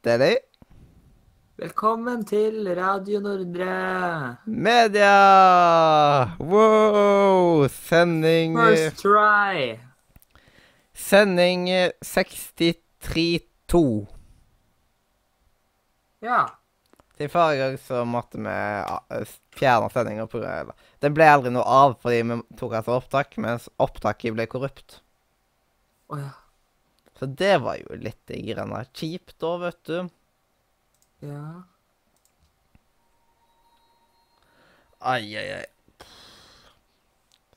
Hjertelig Velkommen til Radio Nordre. media! Wow! Sending First try. Sending 63-2. Ja. Til forrige gang så måtte vi fjerne sendinga pga. Den ble aldri noe av fordi vi tok altså opptak, mens opptaket ble korrupt. Å ja. Så det var jo litt grann kjipt da, vet du. Ja. Ai, ai, ai.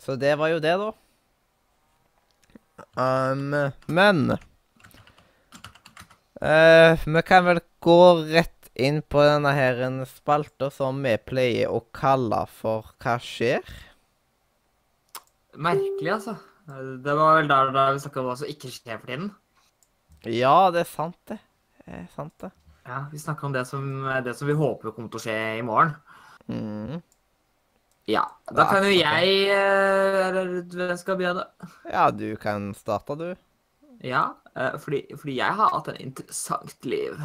Så det var jo det, da. Um, men uh, Vi kan vel gå rett inn på denne her en spalta som vi pleier å kalle for Hva skjer? Merkelig, altså. Det var vel der, der vi snakka om hva som ikke skjer for tiden. Ja, det er sant, det. Det er sant, det. Ja, Vi snakker om det som, det som vi håper kommer til å skje i morgen. Mm. Ja. Da kan jo jeg eh, hvem skal begynne? Ja, du kan starte, du. Ja, eh, fordi, fordi jeg har hatt en interessant liv.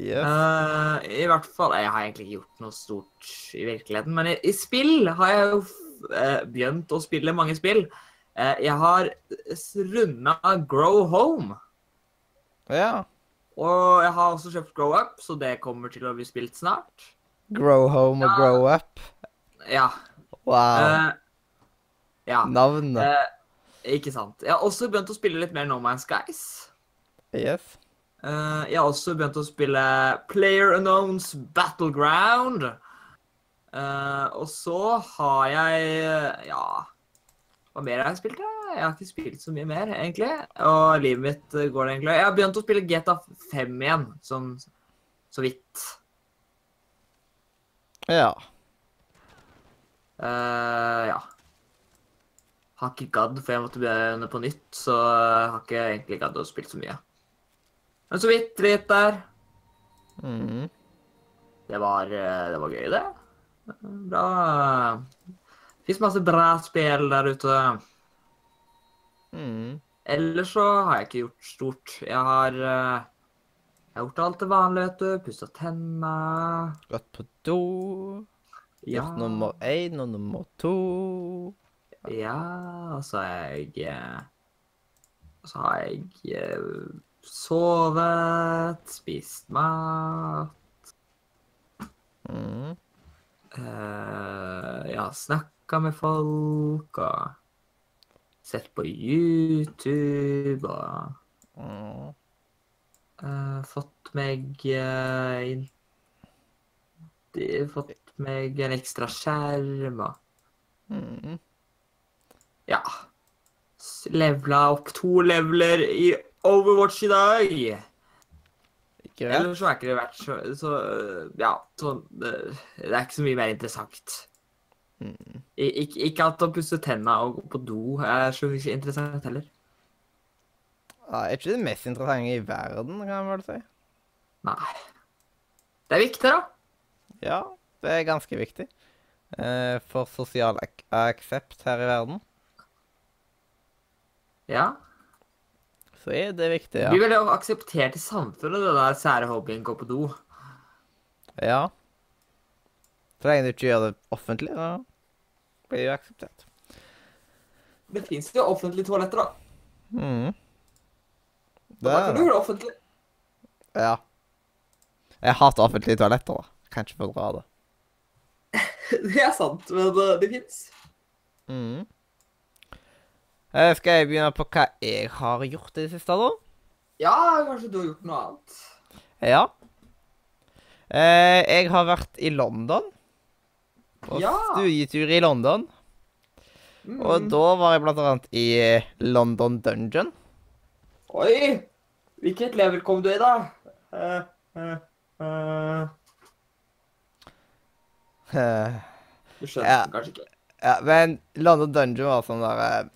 Yes. Uh, I hvert fall Jeg har egentlig ikke gjort noe stort i virkeligheten, men i, i spill har jeg jo uh, begynt å spille mange spill. Eh, jeg har runda Grow Home, Ja. og jeg har også kjøpt Grow Up, så det kommer til å bli spilt snart. Grow home og grow up. Ja. Wow. Uh, ja. Navnet. Uh, ikke sant. Jeg har også begynt å spille litt mer No Man's Guys. Yes. Uh, jeg har også begynt å spille Player Unknowns Battleground. Og så har jeg Ja Hva mer har jeg spilt? da? Jeg har ikke spilt så mye mer, egentlig. Og livet mitt går det egentlig Jeg har begynt å spille GTA 5 igjen, sånn så vidt. Ja. Uh, ja. Har ikke gadd, for jeg måtte begynne på nytt, så har ikke egentlig gadd å spille så mye. Men så vidt litt der. Mm. Det var, eh, det var gøy, det. Bra. Fins masse bra spill der ute. Mm. Ellers så har jeg ikke gjort stort. Jeg har eh, Jeg har gjort alt det vanlige, vet du. Pussa tenna. Gått på do. Ja. Gjort nummer én og nummer to. Ja, og så har jeg eh, Så har jeg eh, sovet, spist mat Mm. Eh, har snakka med folk og sett på YouTube og Mm. eh, fått meg eh, Fått meg en ekstra skjerm og Mm. Ja. Levela opp to leveler i Overwatch i dag. Ikke? Ellers så er ikke det verdt så, så Ja, så, det, det er ikke så mye mer interessant. Mm. Ik ikke at å pusse tenna og gå på do er så interessant heller. Ja, er ikke det mest interessante i verden, kan man vel si. Nei. Det er viktig, da. Ja, det er ganske viktig. Eh, for sosial ak aksept her i verden, Ja. Så er det viktig, ja. Blir vel akseptert i samfunnet, det der sære hobbyen gå på do. Ja. Trenger du ikke gjøre det offentlig, da blir det akseptert. Det fins jo offentlige toaletter, da. Mm. Det da kan du gjøre det offentlig. Ja. Jeg hater offentlige toaletter, da. Kan ikke fordra det. Det er sant, men det, det fins. Mm. Eh, skal jeg begynne på hva jeg har gjort i det siste, da? Ja, kanskje du har gjort noe annet. Ja. Eh, jeg har vært i London. På Ja. studietur i London. Mm. Og da var jeg blant annet i eh, London Dungeon. Oi! Hvilket level kom du i, da? Eh, eh. Eh, Du skjønte Ja. den kanskje ikke. ja, men London Dungeon var sånn der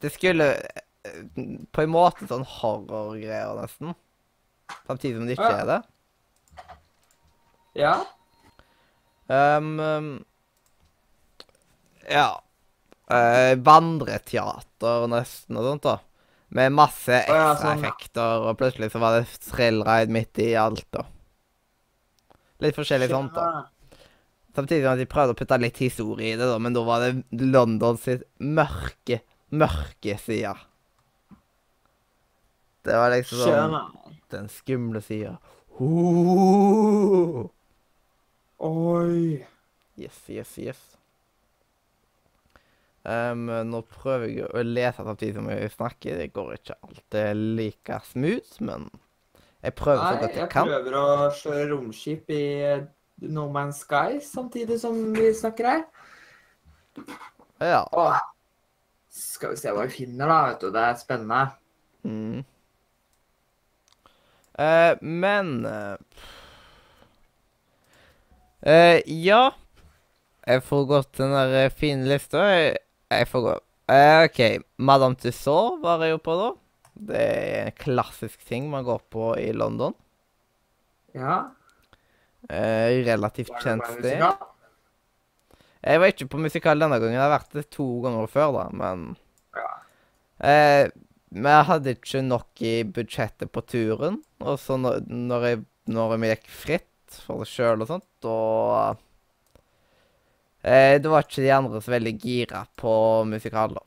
Det skulle eh, på en måte sånn horrorgreier, nesten. Samtidig som det ikke er det. Ja. Um, um, ja. Uh, vandreteater nesten og sånt, da. Med masse ekstraeffekter, ekstra sånn, effekter, og plutselig så var det thrillride midt i alt, og Litt forskjellig sånt, da. Samtidig som de prøvde å putte litt historie i det, da, men da var det London sitt mørke, mørke sida. Det var liksom sånn Skjønne! den skumle sida. Oh. Oi. Yes, yes, yes. Um, nå prøver jeg å lese samtidig som jeg snakker. Det går ikke alltid like smooth, men jeg prøver så Nei, godt jeg jeg kan. prøver å kjøre romskip i No Man's Sky samtidig som vi snakker her. Ja. Åh. Skal vi se hva vi finner, da. vet du. Det er spennende. Mm. Eh, men eh, eh, Ja. Jeg får gått den der fine lista. Jeg, jeg får gå eh, OK. Madame Tussauds var jeg jo på, da. Det er en klassisk ting man går på i London. Ja. Eh, relativt kjent sted. Jeg var ikke på musikal denne gangen. Jeg har vært det to ganger før, da, men Ja. eh, Vi hadde ikke nok i budsjettet på turen. Og så når, når, jeg, når vi gikk fritt for oss sjøl og sånt, da eh, Da var ikke de andre så veldig gira på musikal, da.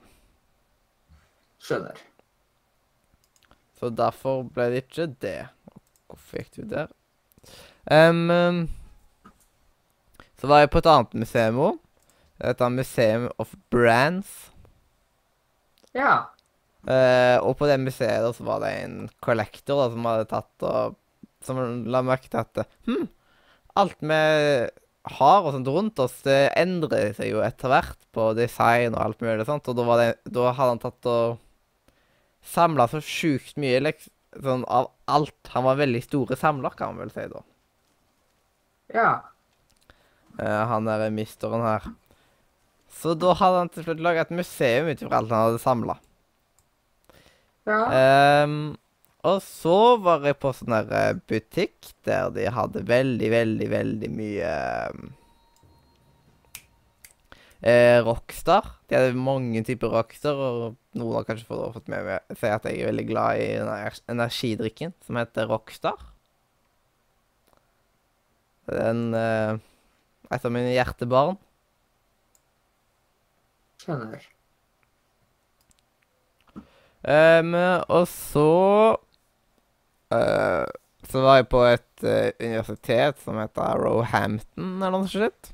Skjønner. Så derfor ble det ikke det. Hvorfor gikk du der? Um, så var jeg på et annet museum òg. Det heter Museum of Brands. Ja. Eh, og på det museet da, så var det en collector da, som hadde tatt og Som la merke til at hm, alt vi har og sånt rundt oss, det endrer seg jo etter hvert på design og alt mulig sånt. Og da, var det, da hadde han tatt og samla så sjukt mye liksom, sånn av alt. Han var en veldig store samler, kan man vel si da. Ja. Eh, han derre misteren her. Så da hadde han til slutt laga et museum ut ifra alt han hadde samla. Ja. Um, og så var jeg på sånn der eh, butikk der de hadde veldig, veldig, veldig mye ehm, eh, Rockstar. De hadde mange typer Rockstar, og noen har kanskje fått, med meg si at jeg er veldig glad i den energidrikken som heter Rockstar. Er eh, et av mine hjertebarn. Skjønner. Um, og så uh, Så var jeg på et uh, universitet som heter Roehampton, eller noe sånt.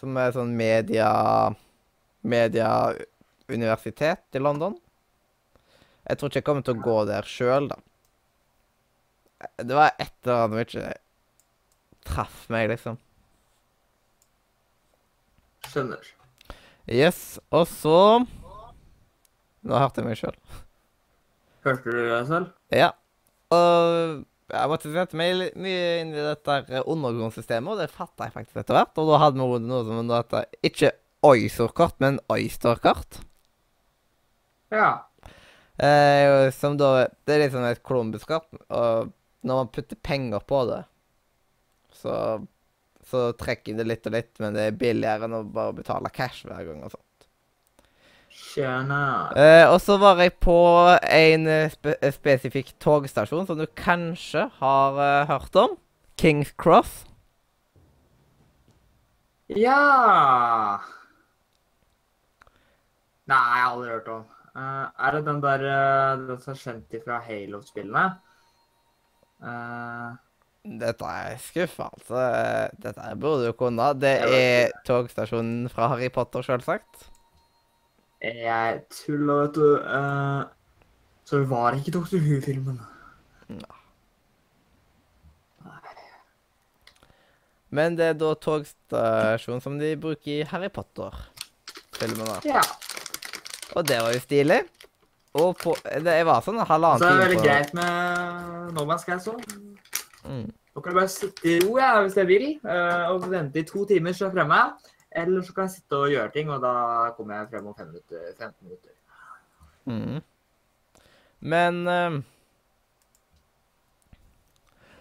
Som er sånn media Mediauniversitet i London. Jeg tror ikke jeg kommer til å gå der sjøl, da. Det var et eller annet som ikke traff meg, liksom. Skjønner. Yes, og så Nå hørte jeg meg sjøl. Hørte du deg selv? Ja. Og jeg måtte sette meg mye inn i dette undergrunnssystemet, og det fatta jeg faktisk etter hvert. Og da hadde vi noe som heter ikke Oyster-kart, men Oyster-kart. Ja. Eh, som da Det er liksom et Columbus-kart, og når man putter penger på det, så så trekker det litt og litt, men det er billigere enn å bare betale cash hver gang og sånt. Eh, og så var jeg på en eh, spe eh, spesifikk togstasjon som du kanskje har uh, hørt om. Kings Cross. Ja Nei, jeg har aldri hørt om. Uh, er det den der uh, den som er kjent fra Halo-spillene? Eh, Dette er skuffende. altså. Dette burde du kunne. Det er togstasjonen fra Harry Potter, selvsagt. jeg tuller, vet du. Uh, så det var ikke Dr. Who-filmen. Men det er da togstasjonen som de bruker i Harry Potter-filmene. Ja. Og det var jo stilig. Og på, det var sånn halvannen time Så er det veldig greit med No Man's Sky så. Mm. Nå kan jeg bare sitte i ro jeg, hvis jeg vil, eh, og vente i to timer så er jeg fremme. Eller så kan jeg sitte og gjøre ting, og da kommer jeg frem om fem minutter, 15 minutter. Mm. Men uh,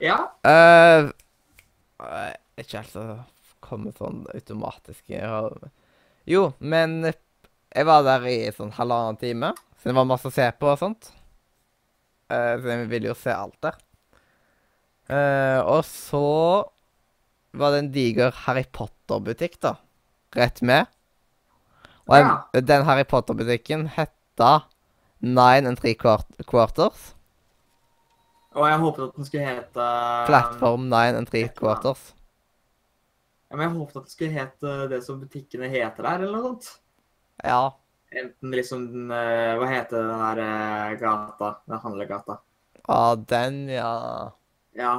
Ja. eh, Ikke helt så komme sånn automatisk Jo, men Jeg var der i sånn halvannen time, så det var masse å se på og sånt. Uh, så jeg ville jo se alt der. Eh, og så var det en diger Harry Potter-butikk, da. Rett med. Og en, den Harry Potter-butikken heta Nine and Three Quarters. Og jeg håpet at den skulle hete Platform Nine and Three Quarters. Ja, men jeg håpet at den skulle hete det som butikkene heter der, eller noe sånt. Ja. Enten liksom den eh, Hva heter den der eh, gata? Den handlegata. Ah, den, ja. Ja.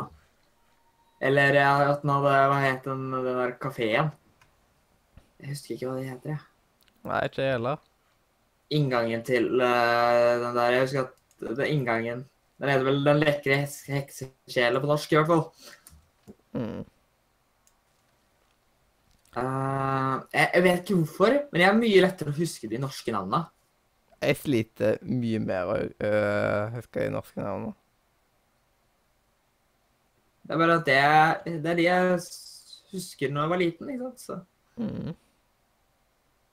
Eller at den hadde Hva het den, den der kafeen? Jeg husker ikke hva de heter, jeg. Nei, ikke jeg heller. Inngangen til uh, den der Jeg husker at det er inngangen Den heter vel Den lekre heksekjela på norsk, i hvert fall. Mm. Uh, jeg, jeg vet ikke hvorfor, men jeg er mye lettere å huske de norske navnene. Jeg sliter mye mer å uh, huske de norske navnene. Det er bare at det, det er de jeg husker når jeg var liten, ikke sant. Så. Mm.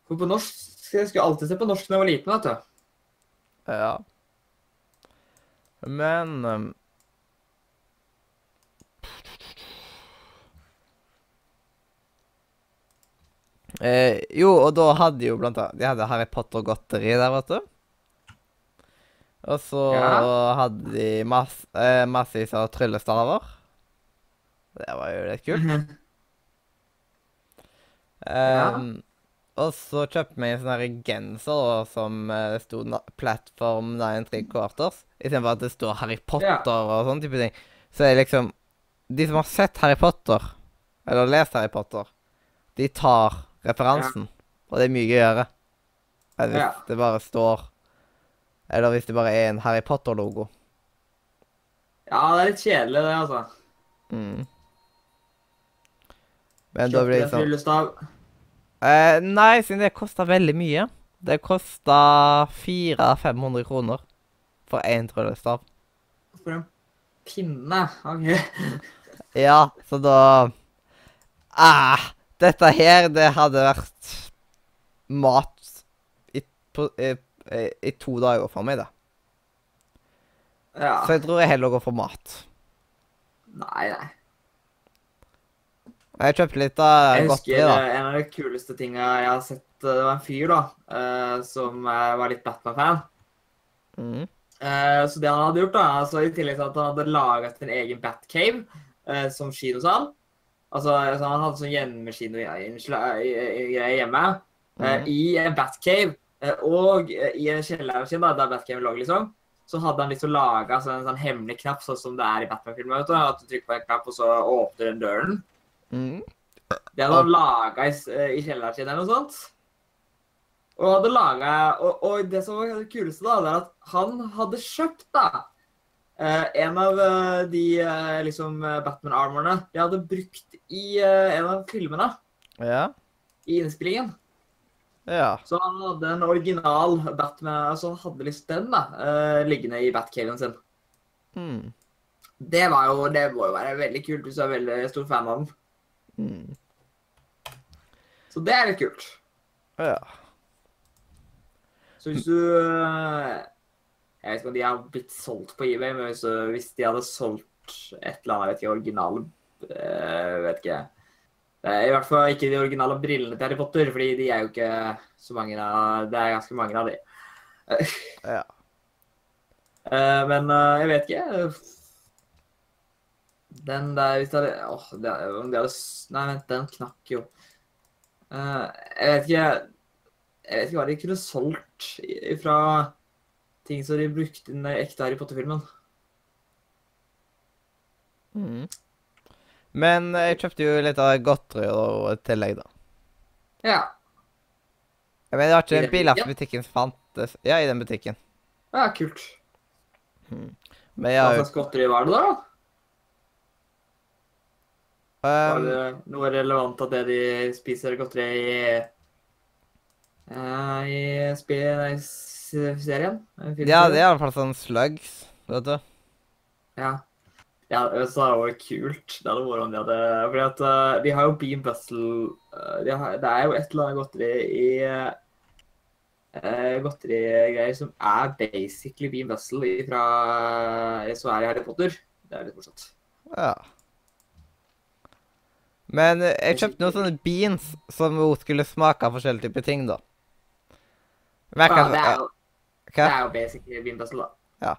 For på norsk Jeg skulle alltid se på norsk når jeg var liten, vet du. Ja. Men um, eh, Jo, og da hadde jo blant annet De hadde Harry Potter-godteri der, vet du. Og så Ja. hadde de masse, eh, massevis av tryllestaver. Det var jo litt kult. Mm Ja. Um, og så kjøpte vi en sånn her genser da, som uh, sto 'Platform 9 3 Quarters', istedenfor at det står Harry Potter og sånn type ting. Så er liksom De som har sett Harry Potter, eller lest Harry Potter, de tar referansen. Og det er mye gøyere enn hvis Ja. det bare står Eller hvis det bare er en Harry Potter-logo. Ja, det er litt kjedelig, det, altså. Mm. Men da blir det Kjøpte sånn tryllestav. Eh, nei, siden det kosta veldig mye. Det kosta 400-500 kroner for én tryllestav. For en pinne. OK. Ja, så da Ah! Dette her, det hadde vært mat i, på, i, i, i to dager for meg, da. Ja. Så jeg tror jeg heller går for mat. Nei, nei. Jeg kjøpte litt av Jeg godteri, husker da. eh, en av de kuleste tinga jeg har sett. eh, Det var en fyr da, eh, som var litt Batman-fan. Mm. Så det han hadde gjort, da, altså i tillegg til at han hadde laget en egen Batcave som kinosal Altså, altså Han hadde sånn hjemmekino hjemme. Mhm. I en Batcave og i en kjeller sin, da, der Batcave lå, liksom, så hadde han liksom laga altså, en sånn hemmelig knapp, sånn som det er i Batman-filmer. At du trykker på en knapp, og så åpner den døren. Mm. Det hadde laga i, eh, i kjelleren sin eller noe sånt. Og hadde laget, og, og det som var det kuleste, da, det er at han hadde kjøpt da, eh, en av eh, de liksom Batman-armorene de hadde brukt i en av filmene Ja. i innspillingen. Ja. Så han hadde en original Batman, altså han hadde liksom den da, liggende i Batcaven sin. Mm. Det var jo, det må jo være veldig kult hvis du er veldig stor fan av den. Mm. Så det er litt kult. Ja. Så hvis du øh, Jeg vet ikke om de har blitt solgt på eBay, men hvis, øh, hvis de hadde solgt et eller annet, jeg vet ikke, originale øh, vet ikke. Det i hvert fall ikke de originale brillene til Harry Potter, fordi de er jo ikke så mange av Det er ganske mange av de. Ja. Eh, men jeg vet ikke. Den der Hvis det hadde Åh, det, om de hadde Nei, vent, den knakk jo. Uh, jeg vet ikke Jeg vet ikke hva de kunne solgt fra ting som de brukte i den ekte Harry Potter-filmen. Mm. Men jeg kjøpte jo litt av godteri og tillegg, da. Ja. Jeg mener, det var ikke den en bilafbutikken som fantes Ja, i den butikken. ja, kult. Men jeg Hva har jo slags godteri var det, da? Var um, det noe relevant av det de spiser godteri i eh, I serien? Ja, det er iallfall sånn slugs, vet du. Ja. Ja, så det hadde jo kult. Det hadde vært om de hadde Fordi at eh, de har jo Bean Bustle uh, de har, Det er jo et eller annet godteri i eh, godterigreier som er basically Bean Bustle fra som er i Harry Potter. Det er litt morsomt. Ja. Men eh, jeg kjøpte noen sånne beans som hun skulle smake av forskjellige typer ting, da. Men jeg Ja, det, er jo, det hva? er jo basically Bean da. Ja.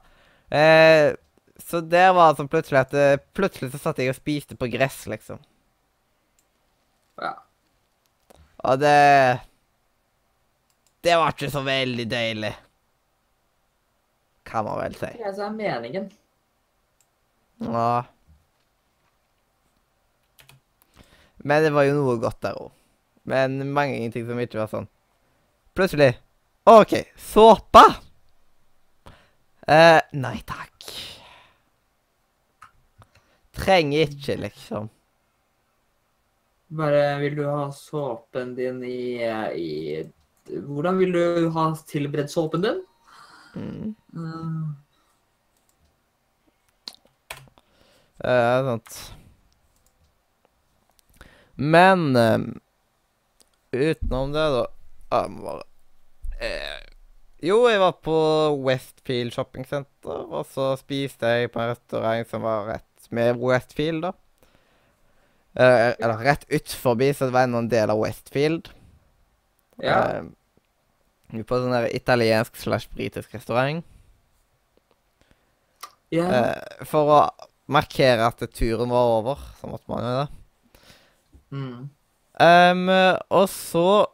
Eh, så det var sånn plutselig at eh, Plutselig så satt jeg og spiste på gress, liksom. Ja. Og det Det var ikke så veldig deilig. Kan man vel si. Det er så er meningen. Ja. Men det var jo noe godt der òg. Men mange ting som ikke var sånn. Plutselig OK, såpe! Eh, nei takk. Trenger ikke, liksom. Bare vil du ha såpen din i, i Hvordan vil du ha tilberedt såpen din? Mm. Mm. Eh, sant. Men eh, utenom det, da Jeg må bare eh, Jo, jeg var på Westfield shoppingsenter, og så spiste jeg på en restaurant som var rett med Westfield, da. Eh, eller rett utforbi, så det var en del av Westfield. Ja. Eh, på sånn der italiensk slash britisk restaurant. ja. Eh, for å markere at turen var over, så måtte man jo det. Mm. Um, og så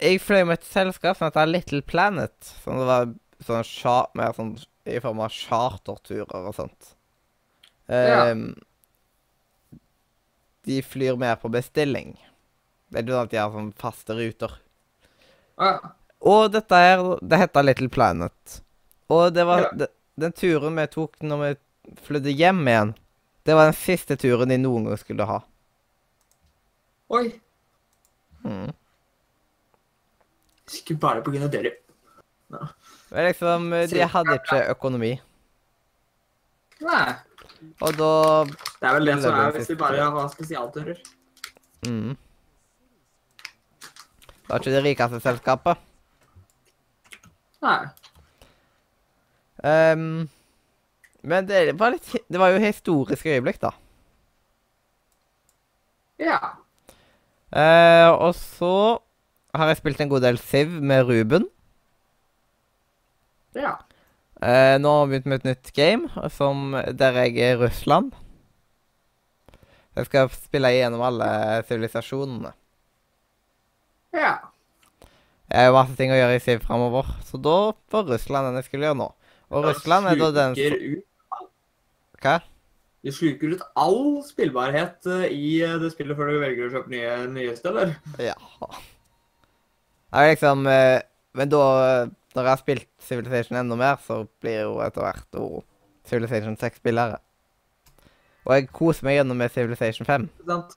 Jeg fløy med et selskap som heter Little Planet. Som det var sånn mer sånn i form av charterturer og sånt. Ja. Ehm, De flyr mer på bestilling. Det er ikke sånn at de har sånn faste ruter. Ja. Og dette her, det heter Little Planet. Og det var Ja. de, den turen vi tok når vi flyttet hjem igjen, det var den siste turen de noen gang skulle ha. Oi. Mm. Ikke bare på grunn av dere. Men liksom, de hadde ikke økonomi. Nei. Og da Det er vel det som er hvis vi bare har spesialturer. mm. Var ikke det rikeste selskapet. Nei. Um, men det var litt Det var jo historiske øyeblikk, da. Ja. Eh, og så har jeg spilt en god del Siv med Ruben. Ja. Eh, nå har vi begynt med et nytt game, som, der jeg er Russland. Jeg skal spille igjennom alle sivilisasjonene. Ja. Jeg har jo masse ting å gjøre i Siv framover, så da var Russland den jeg skulle gjøre nå. Og Russland er da den som Hva? Du sluker ut all spillbarhet eh, i eh, det spillet før du velger å kjøpe nye, nye steder. Ja. Er liksom eh, Men da, når jeg har spilt Civilization enda mer, så blir jo etter hvert oh, Civilization 6 spillere. Og jeg koser meg gjennom med Civilization 5. Ikke sant?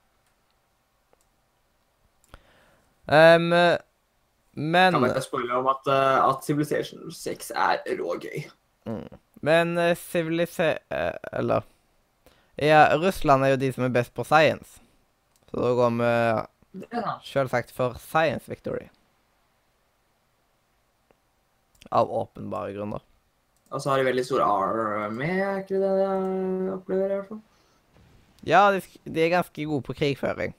Um, men Kan ikke spoile om at, at Civilization 6 er rågøy. Men uh, Civilisa... eh, eller Ja, Russland er jo de som er best på science. Så da går vi selvsagt for science victory. Av åpenbare grunner. Og så har de veldig stor army, er ikke det det jeg opplever i hvert fall? Ja, de, de er ganske gode på krigføring.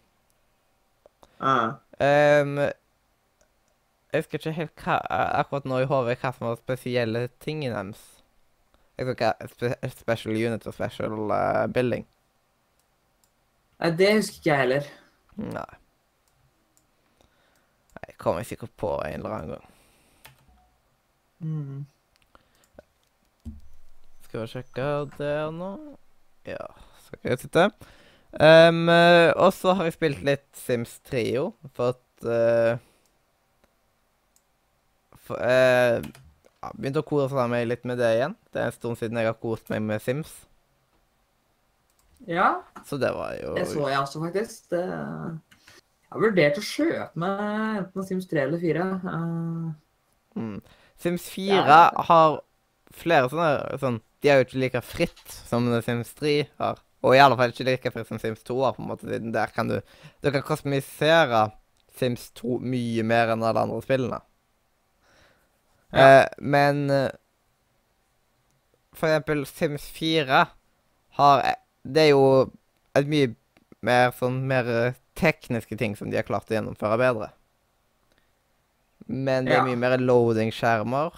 Uh. Um, jeg husker ikke helt hva, akkurat nå i hodet hva som var spesielle tingene deres. Jeg tror ikke, spe, Special unit og special uh, building. Nei, det husker ikke jeg heller. Nei. Jeg kommer sikkert på en eller annen gang. Mm. Skal vi sjekke der nå? Ja, skal jeg sitte. Um, og så har jeg spilt litt Sims Trio. Fått uh, for, eh, ja, Begynt å kose meg litt med det igjen. Det er en stund siden jeg har kost meg med Sims. Ja, Så det var jo det så jeg også, faktisk. Det... Jeg har vurdert å kjøpe meg enten Sims 3 eller 4. Uh... mm. Sims 4 Ja. har flere sånne sånn, De er jo ikke like fritt som Sims 3 har. Og i alle fall ikke like fritt som Sims 2 har. på en måte, siden Der kan du Du kan kosmisere Sims 2 mye mer enn alle andre spillene. Eh, men eh, for eksempel Sims 4 har eh, Det er jo et mye mer sånn mer eh, tekniske ting som de har klart å gjennomføre bedre. Men det er Ja. mye mer loading-skjermer.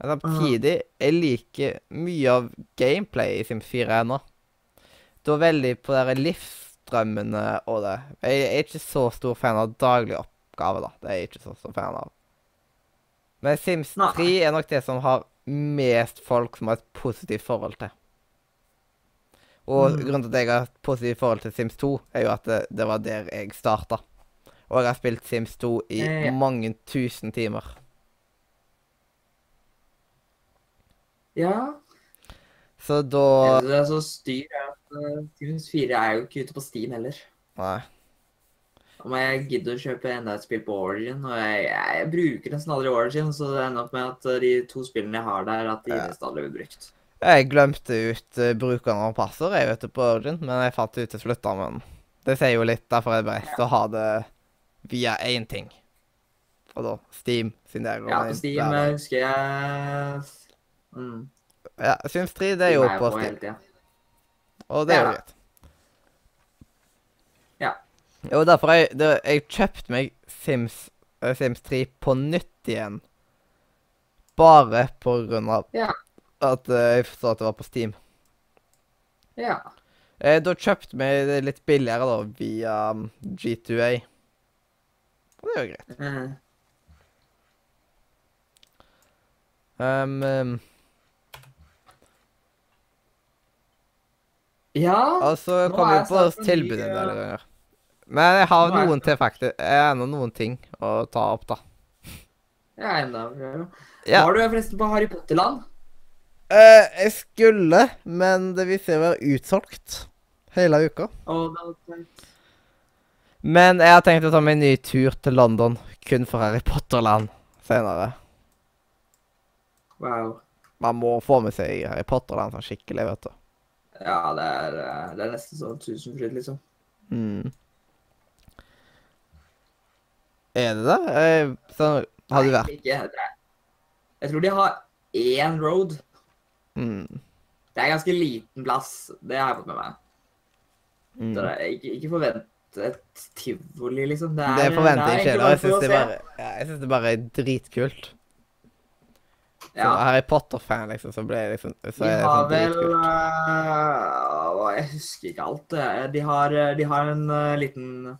Men samtidig jeg liker mye av gameplay i Sims 4 ennå. Var veldig på de livsdrømmene og det. Jeg er ikke så stor fan av daglige oppgaver, da. Det er jeg ikke så stor fan av. Men Sims Nei. 3 er nok det som har mest folk som har et positivt forhold til. Og Mm. grunnen til at jeg har et positivt forhold til Sims 2, er jo at det, det var der jeg starta. Og jeg har spilt Sims 2 i Eh, mange tusen timer. Ja. Så da Det er så styr at uh, Sims 4 er jo ikke ute på Steam heller. Nei. Om jeg gidder å kjøpe enda et spill på Origin, og jeg, jeg bruker nesten aldri Origin, så det ender opp med at uh, de to spillene jeg har der, at de Ja. nesten aldri blir brukt. Jeg glemte ut uh, brukeren av passord jeg vet på Origin, men jeg fant det ut til slutt. Men det sier jo litt. Derfor er det best å ha det via én ting. Og da Steam, siden det er Ja, på Steam der. husker jeg mm, Ja, Sims 3 det er jo på Steam, og det er jo greit. Jo, derfor jeg, det, jeg kjøpte meg Sims, uh, Sims 3 på nytt igjen. Bare på grunn av Ja. at uh, jeg forstår at det var på Steam. Ja. Eh, da kjøpte vi det litt billigere da, via um, G2A. Og det er jo greit. eh, Um, um, ja. og så Nå er vi på tilbudet en del ganger. Men jeg har er jeg noen til, faktisk. Jeg har noen ting å ta opp, da. Ja, enda flere. Ja. Var du forresten på Harry Potter-land? Eh, jeg skulle, men det viser seg å være utsolgt hele uka. Oh. Men jeg har tenkt å ta meg en ny tur til London kun for Harry Potter-land senere. Wow. Man må få med seg Harry Potter-land sånn skikkelig, vet du. Ja, det er, eh, det er nesten sånn tusenfryd, liksom. Mm. Er det det? Så sånn, har Nei, vært Ikke, det er- jeg tror de har én road. mm. Det er ganske liten plass. Det har jeg fått med meg. Mm. Så det er ikke, ikke forvent et tivoli, liksom. Det Det forventer jeg ikke. heller. Jeg syns det, bare- ja, jeg synes det bare er dritkult. Som Ja. Harry Potter-fan, liksom, så ble jeg liksom Så De er har sånn vel øh, Jeg husker ikke alt. det. De har, øh, de har en uh, liten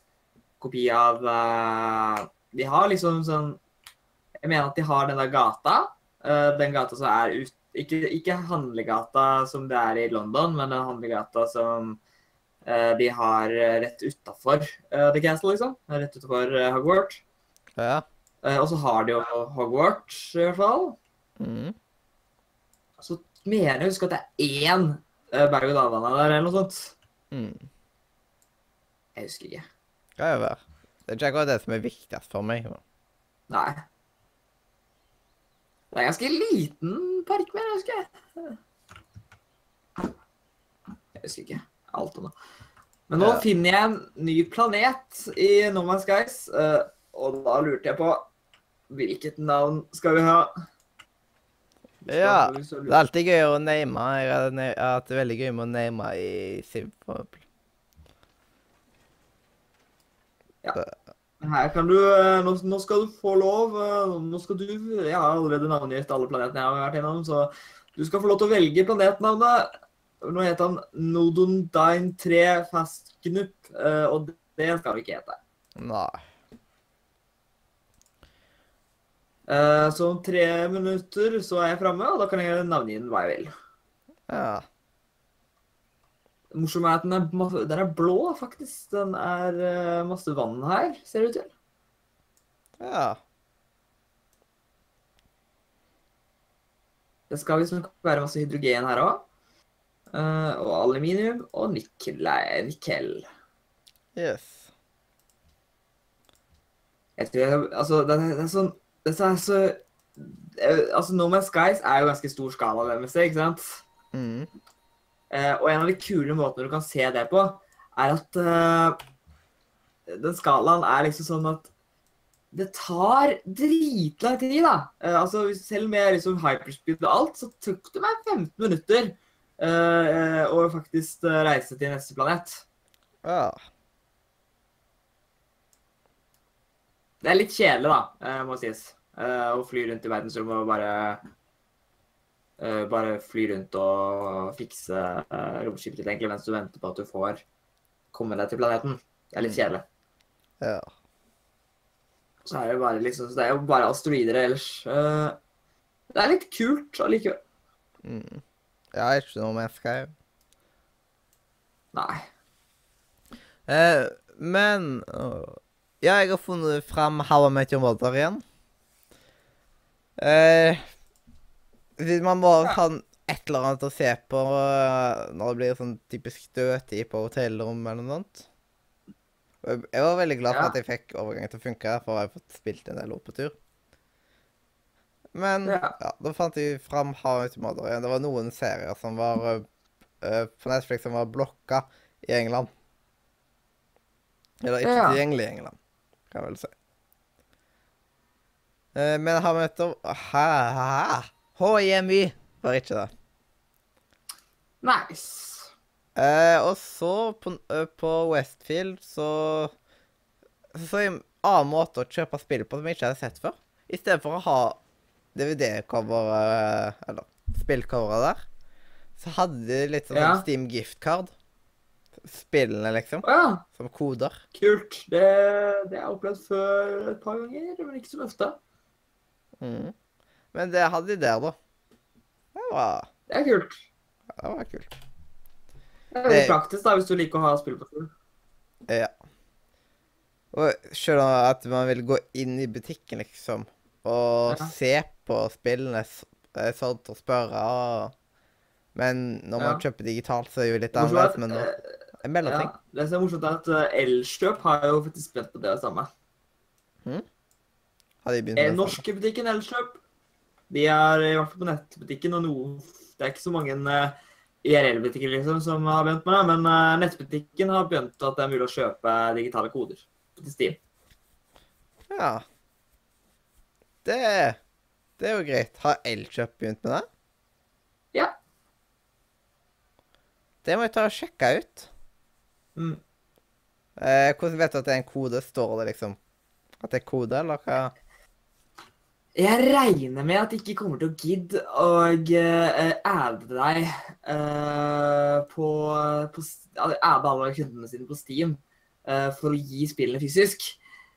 kopi av uh, De har liksom sånn Jeg mener at de har den der gata. Uh, den gata som er ut... Ikke, ikke handlegata som det er i London, men den handlegata som uh, de har rett utafor The Castle, liksom. Rett utafor Hogwarts. Ja. Og så har de jo Hogwarts, i hvert fall. Mm. Så mener jeg å huske at det er én berg-og-dal-bane der, eller noe sånt. Mm. Jeg husker ikke. Kan jo være. Det er ikke akkurat det som er viktigst for meg. men- Nei. Det er en ganske liten park, jeg husker jeg. Jeg husker ikke alt om det. Men nå Ja. finner jeg en ny planet i No Man's Skies, eh, og da lurte jeg på hvilket navn skal vi ha? Ja, Det er alltid gøy å name. Jeg har, hatt det veldig gøy med å name i Siv. For. Her kan du eh, nå, nå skal du få lov eh, Nå skal du Jeg har allerede navngitt alle planetene jeg har vært innom, så du skal få lov til å velge planetnavnet. Nå heter han Nodundine 3 Fastgnup, eh, og det skal vi ikke hete. Nei. Eh, Så om tre minutter så er jeg framme, og da kan jeg navngi den hva jeg vil. Ja. Det morsomme er at den er, den er blå, faktisk. Den er uh, masse vann her, ser det ut til. Ja. Det skal liksom være masse hydrogen her òg. og aluminium og nikkel. Yes. Jeg tror jeg, altså, det er, det er sånn Dette er så eh, Altså, No Man's Skies er jo ganske stor skala, det med seg, ikke sant? Mm. Eh, og en av de kule måtene du kan se det på, er at eh, den skalaen er liksom sånn at det tar dritlang tid, da. Eh, altså, selv med liksom hyperspeed og alt, så tok det meg 15 minutter eh, å faktisk eh, reise til neste planet. Ja. Det er litt kjedelig, da, eh, må sies. Å fly rundt i verdensrommet og bare Bare fly rundt og fikse uh, romskipet ditt egentlig mens du venter på at du får komme deg til planeten. Det er litt kjedelig. ja. Så er det bare liksom, det er jo bare asteroider ellers. Eh, det er litt kult allikevel. Mm. Ja, ikke noe med skrev. Nei. Eh, men åh, Ja, jeg har funnet fram How I Met Your Mother igjen. Eh, man må ha et eller annet å se på eh, når det blir sånn typisk dødtid på hotellrom eller noe sånt. Jeg var veldig glad for Ja. at jeg fikk overgangen til å funke, for jeg har fått spilt en del på tur. Men ja. Ja. da fant jeg fram Mother igjen. Det var noen serier som var eh, på Netflix som var blokka i England. Eller ikke Ja. tilgjengelig i England, kan jeg vel si. Uh, men How Hæ? Hæ? HIMY var ikke det. Nice. Eh, og så, på, eh, på Westfield, så Så en annen måte å kjøpe spill på som jeg ikke hadde sett før. I stedet for å ha DVD-coveret, eller spillcoveret der, så hadde de litt sånn Ja. Steam gift-card. Spillene, liksom. Ja, Som koder. kult. Det, det har jeg opplevd før et par ganger, men ikke så ofte. Mhm. Men det hadde de der, da. Det var, Det er kult. det var kult. Det er veldig Det- praktisk da, hvis du liker å ha spill på spill. Ja. Og selv om at man vil gå inn i butikken, liksom, og Ja. se på spillene s- eh, sånn og spørre og... Men når man kjøper digitalt, så er det jo litt annerledes. er Men nå en eh, mellomting. ja, det som er morsomt, er at eh, Elkjøp har jo faktisk spent på det samme. Har de begynt Eh, med det samme? norske butikken Elkjøp, de er i hvert fall på nettbutikken, og noe Det er ikke så mange eh, IRL-butikker liksom, som har begynt med det, men eh, nettbutikken har begynt at det er mulig å kjøpe digitale koder til Steam. Ja. Det, det er jo greit. Har Elkjøp begynt med det? Ja. Det må jeg ta og sjekke ut. Mm. Eh, hvordan vet du at det er en kode? Står det liksom at det er kode, eller hva? Jeg regner med at de ikke kommer til å gidde å uh, adde deg uh, på, på Adde alle kundene sine på Steam uh, for å gi spillene fysisk.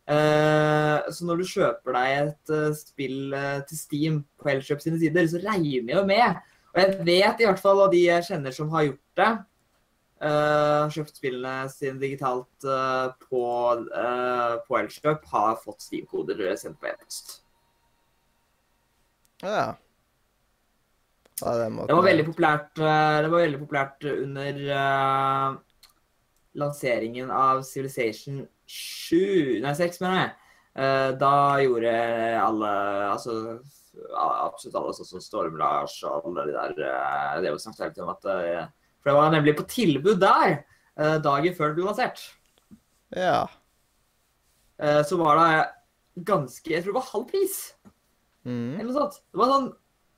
Uh, så når du kjøper deg et eh, spill eh, til Steam på Elkjøp sine sider, så regner jeg jo med Og jeg vet i hvert fall av de jeg kjenner som har gjort det, eh, har kjøpt spillene sine digitalt eh, på, eh, på Elkjøp, har fått Steam-koder sendt på e-post. Ja. Ja, det, Det var veldig populært, eh, det var veldig populært under uh, lanseringen av Civilization 7, nei 6 mener jeg. Uh, da gjorde alle, altså absolutt alle, sånn som Storm-Lars og alle de der, uh, det var snakket om at, for det var nemlig på tilbud der, dagen før det ble lansert. Ja. Så var det ganske, jeg tror det var halv pris. Mm. Eller noe sånt. Det var sånn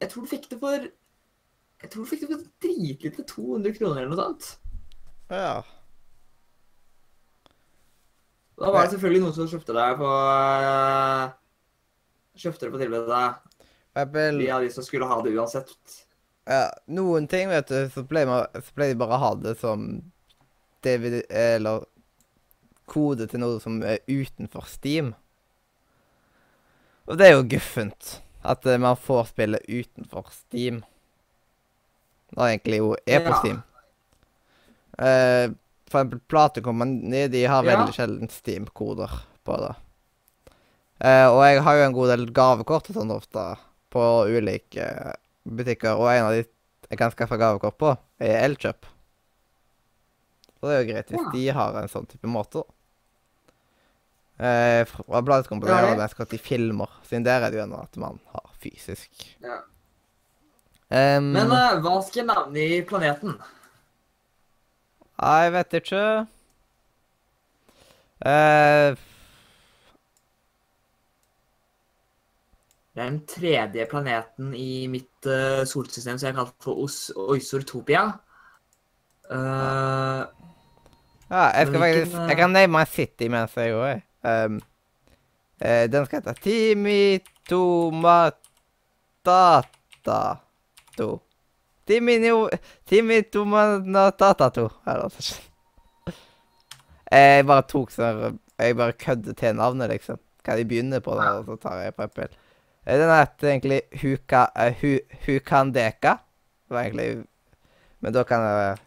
Jeg tror du fikk det for Jeg tror du fikk det for dritlite 200 kroner eller noe sånt. Ja. Da var det selvfølgelig noen som kjøpte det på øh, Kjøpte det på tilbudet. For De av de som skulle ha det uansett. ja, Noen ting, vet du, så pleier, man, så pleier de bare å ha det som DVD Eller kode til noe som er utenfor Steam. Og det er jo guffent. At eh, man får spille utenfor Steam. Når egentlig jo er på Ja. Steam. Uh, for eksempel Platekompani, de har Ja. veldig sjelden Steam-koder på det. Uh, og jeg har jo en god del gavekort og sånn ofte på ulike butikker, og en av de jeg kan skaffe gavekort på, er Elkjøp. Så det er jo greit hvis Ja. de har en sånn type måte, da. Eh, fra bladet Ja, har jeg- jeg mest gått i filmer, siden der er det jo ennå at man har fysisk. Ja. Um, Men uh, hva skal jeg navngi planeten? Jeg vet ikke. Uh, Det er den tredje planeten i mitt uh, solsystem som jeg kaller for Os Oisortopia. Uh, Ja, jeg skal faktisk Jeg kan name my city mens jeg går. Um, eh, den skal hete Timi Tomatata to. Timi Tomatata to. Eller noe sånt. Jeg bare tok sånn Jeg bare kødder til navnet, liksom. Hva de begynner på, da, og så tar jeg Apple. Eh, Den heter egentlig Huka, Uh, hu, Hukandeka. Det var egentlig Men da kan det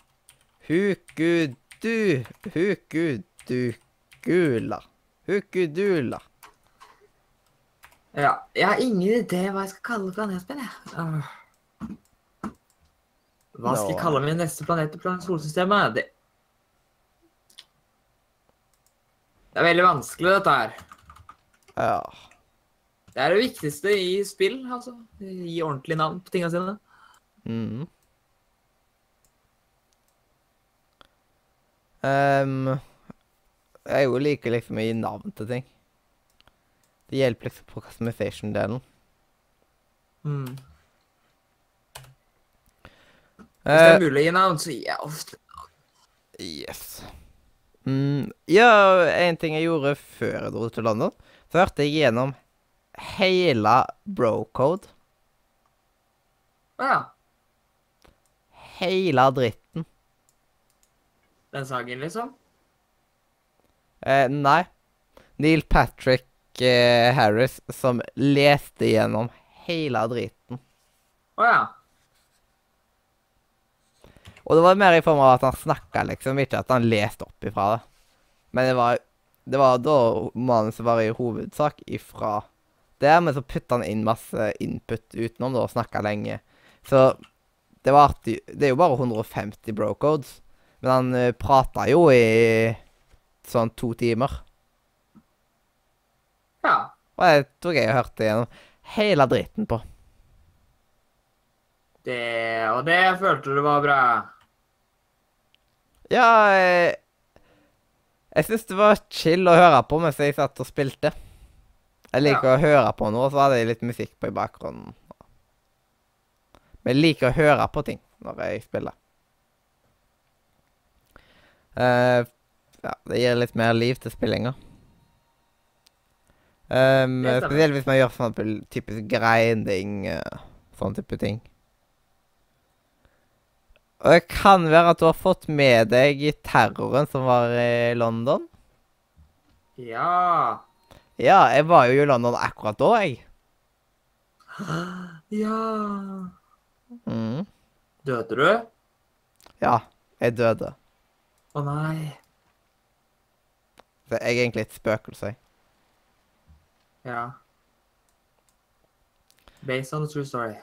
Hukudu Hukudukula. Hukudula. ja, jeg har ingen idé hva jeg skal kalle planeten min, jeg. Hva skal jeg kalle min neste planet i solsystemet? Det Det er veldig vanskelig, dette her. Ja. Det er det viktigste i spill, altså. Gi ordentlig navn på tinga sine. Mm. Ehm, jeg jo liker liksom å gi navn til ting. Det hjelper liksom på customization-delen. Mm. Hvis det Eh, er mulig å gi navn, så gir jeg ofte yes. Mm, ja, en ting jeg gjorde før jeg dro til London, så hørte jeg gjennom hele Brocode. Ja. Hele dritten. Den saken, liksom. Eh, nei. Neil Patrick eh, Harris som leste gjennom hele driten. Å ja. Og det var mer i form av at han snakka, liksom, ikke at han leste opp ifra det. Men det var, det var da manuset var i hovedsak ifra det, men så putta han inn masse input utenom det og snakka lenge. Så det var artig. Det er jo bare 150 bro-codes, men han uh, prata jo i sånn to timer. Ja. Og det tok jeg hørte gjennom hele driten på. Det og det følte du var bra. Ja, Jeg, jeg syns det var chill å høre på mens jeg satt og spilte. Jeg liker å høre på noe, og så hadde jeg litt musikk på i bakgrunnen. Men jeg liker å høre på ting når jeg spiller. Eh, ja, det gir litt mer liv til spillinga. Um, spesielt hvis man gjør sånn typisk grinding, uh, sånn type ting. Og det kan være at du har fått med deg terroren som var i London. Ja. Ja, jeg var jo i London akkurat da, jeg. Ja. Mm. Døde du? Ja, jeg døde. Å nei. Så jeg er egentlig et spøkelse. Ja. Based on a true story.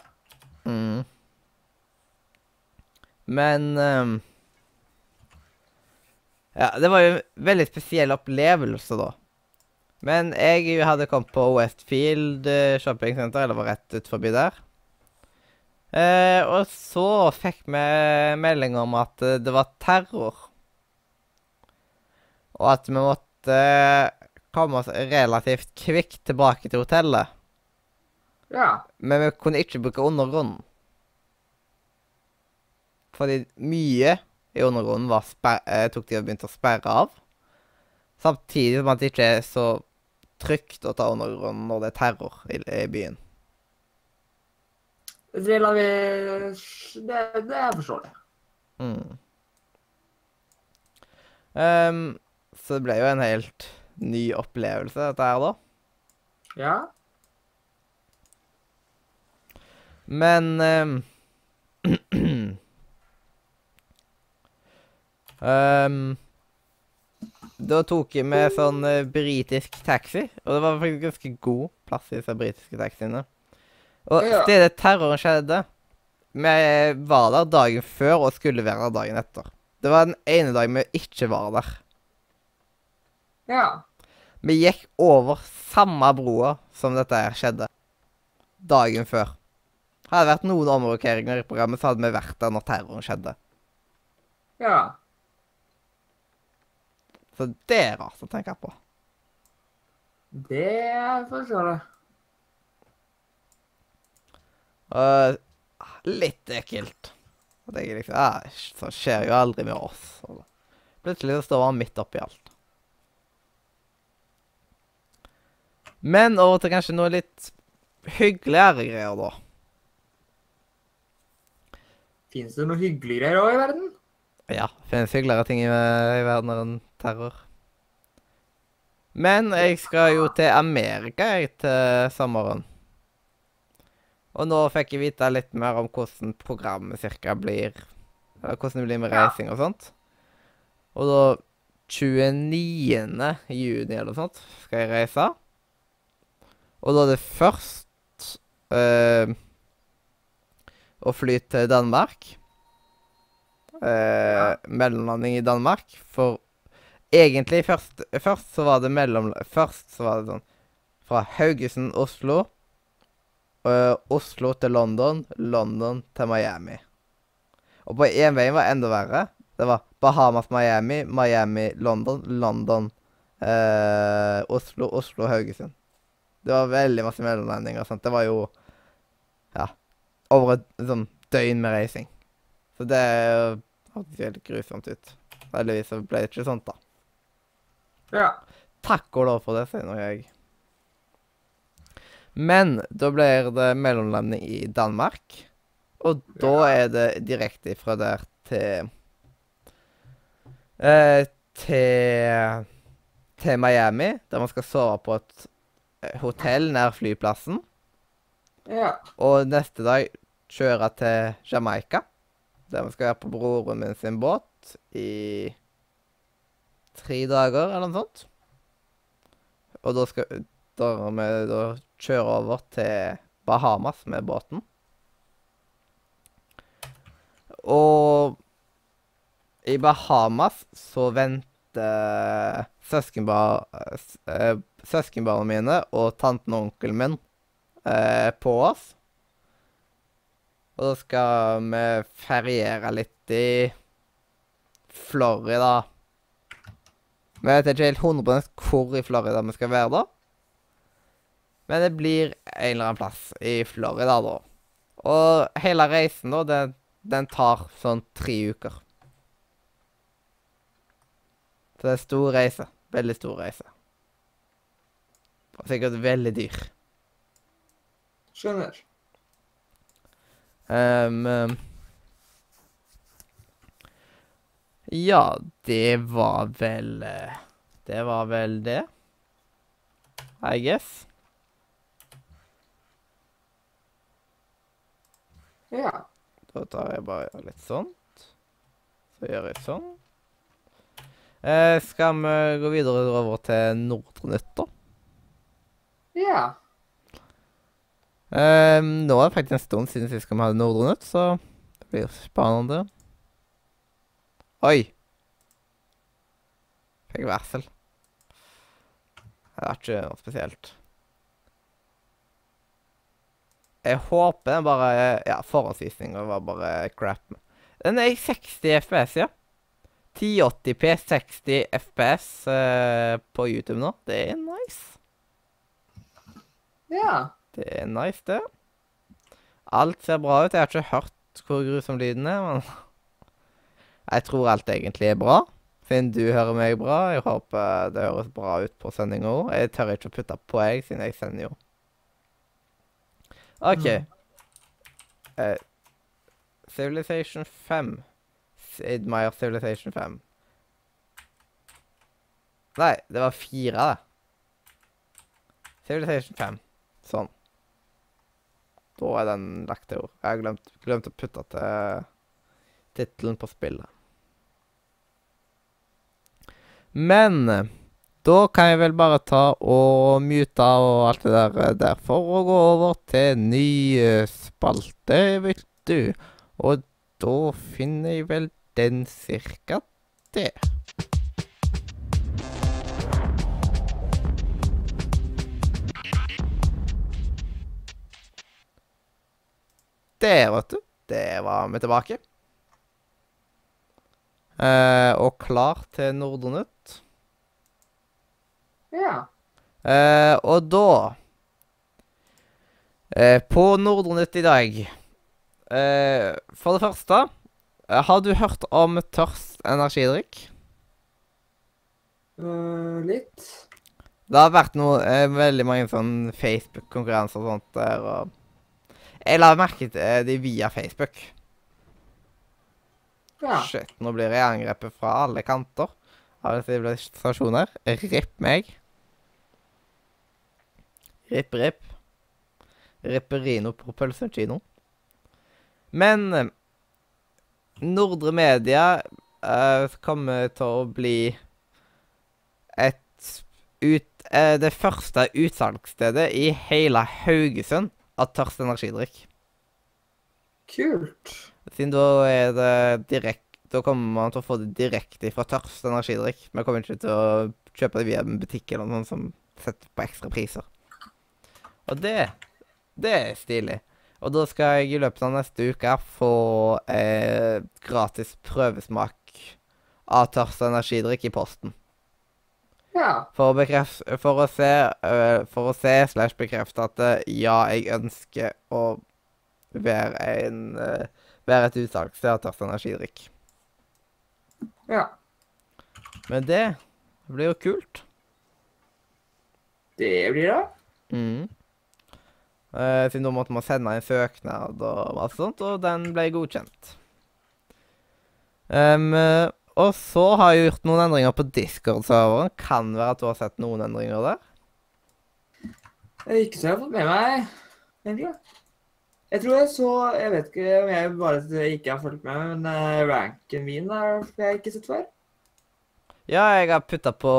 Mm. Men um, Ja, det var jo en veldig spesiell opplevelse, da. Men jeg hadde kommet på Westfield eh, Shopping Center, eller var rett ut forbi der. Eh, og så fikk vi melding om at eh, det var terror. Og at vi måtte eh, komme oss relativt kvikt tilbake til hotellet. Ja. Men vi kunne ikke bruke undergrunnen. Fordi mye i undergrunnen var eh, tok de og begynte å sperre av. Samtidig som at det ikke er så trygt å ta undergrunnen når det er terror i, i byen. Det lar vi Det, det er forståelig. Mm. Ehm, så det ble jo en helt ny opplevelse, dette her, da. Ja. Men ehm, Da tok jeg med sånn uh, britisk taxi, og det var faktisk ganske god plass i disse britiske taxiene. Og Ja. stedet terroren skjedde Vi var der dagen før og skulle være der dagen etter. Det var den ene dagen vi ikke var der. Ja. Vi gikk over samme broa som dette her skjedde. Dagen før. Hadde det vært noen omrokeringer i programmet, så hadde vi vært der når terroren skjedde. Ja. Så det er rart å tenke på. Det er forståelig. Og litt ekkelt. Og det er liksom, ja, Sånn skjer jo aldri med oss. Plutselig så står han midt oppi alt. Men over til kanskje noe litt hyggeligere greier, da. Fins det noe hyggeligere òg i verden? Ja, finnes hyggeligere ting i, i verden enn terror. Men jeg skal jo til Amerika jeg til sommeren. Og nå fikk jeg vite litt mer om hvordan programmet cirka blir. Eller hvordan det blir med reising og sånt. Og da 29. juni eller noe sånt skal jeg reise. Og da det først eh, å fly til Danmark. Eh, mellomlanding i Danmark. For egentlig først, først så var det mellom... Først så var det sånn fra Haugesund, Oslo. eh, Oslo til London, London til Miami. Og på én vei var det enda verre. Det var Bahamas, Miami, Miami, London, London, eh, Oslo, Oslo, Haugesund. Det var veldig masse mellomlandinger og sånt. Det var jo ja, over et sånn døgn med reising. Så det hørtes helt grusomt ut. Heldigvis så ble det ikke sånt, da. Ja. Takk og lov for det, sier nå jeg. Men da blir det mellomlanding i Danmark. Og da er det direkte fra der til eh, Til til Miami, der man skal sove på et hotell nær flyplassen. Ja. Og neste dag kjøre til Jamaica, der vi skal være på broren min sin båt i tre dager, eller noe sånt. Og da skal da vi da kjøre over til Bahamas med båten. Og i Bahamas så venter søskenba, s- eh, søskenbarna mine og tanten og onkelen min eh, på oss. Og da skal vi feriere litt i Florida. Vi vet ikke helt 100 hvor i Florida vi skal være da. Men det blir en eller annen plass i Florida da. Og hele reisen da, den, den tar sånn tre uker. Så det er stor reise. Veldig stor reise. Og sikkert veldig dyr. Skjønner. Um, um, ja, det var vel eh, Det var vel det. I guess. Ja. Da tar jeg bare litt sånt. Så gjør jeg sånn. Eh, skal vi gå videre over til Nordre da? Ja. Eh, nå er det faktisk en stund siden sist vi hadde Nordre Nytt, så det blir spennende. Oi! Fikk varsel. Det er ikke noe spesielt. Jeg håper den bare Ja, forhåndsvisninga var bare crap. Den er i 60 FPS, ja. 1080P 60 FPS eh, på YouTube nå. Det er nice. Ja. Det er nice, det. Alt ser bra ut. Jeg har ikke hørt hvor grusom lyden er, men Jeg tror alt egentlig er bra. Siden du hører meg bra. Jeg håper det høres bra ut på sendinga òg. Jeg tør ikke å putte på, jeg, siden jeg sender jo. OK. Eh, Civilization 5. Meier Civilization 5. Nei, det var fire, det. Civilization 5. Sånn. Da er den lagt til ord. Jeg har glemt, glemt å putte til tittelen på spillet. Men da kan jeg vel bare ta og mute og alt det der, derfor og gå over til ny eh, spalte, vet du. Og da finner jeg vel den cirka det. Der, vet du. Der var vi tilbake. Eh, og klar til Nordenytt. Ja. Eh, og da Eh, på Nordenytt i dag eh, For det første, har du hørt om Tørst energidrikk? Uh, litt. Det har vært noe, eh, veldig mange sånn Facebook-konkurranser og sånt der, og Jeg la merke til eh, de via Facebook. Ja. Shit, nå blir jeg angrepet fra alle kanter av sivilisasjoner. Ripp meg. Ripp, ripp. Ripperino propulsion kino. Men eh, Nordre Media uh, kommer til å bli et ut, uh, det første utsalgsstedet i hele Haugesund av tørst energidrikk. Kult. Siden da er det direkte Da kommer man til å få det direkte fra tørst energidrikk. Vi kommer ikke til å kjøpe det via en butikk eller noe sånt som setter på ekstra priser. Og det Det er stilig. Og da skal jeg i løpet av neste uke få eh, gratis prøvesmak av tørst energidrikk i posten. Ja. For å, bekrefte, for å se uh, For å se slash bekrefte at øh, ja, jeg ønsker å være en uh, Være et utsalgssted av tørst energidrikk. Ja. Men det blir jo kult. Det blir det. Mm. Eh, siden da måtte man sende en søknad og alt sånt, og den ble godkjent. Øh, og så har jeg gjort noen endringer på Discord-serveren. Kan være at du har sett noen endringer der. Er Ikke så jeg har fått med meg, egentlig. Jeg tror jeg så Jeg vet ikke om jeg bare ikke har fulgt med, men eh, ranken min har jeg ikke sett før. Ja, jeg har putta på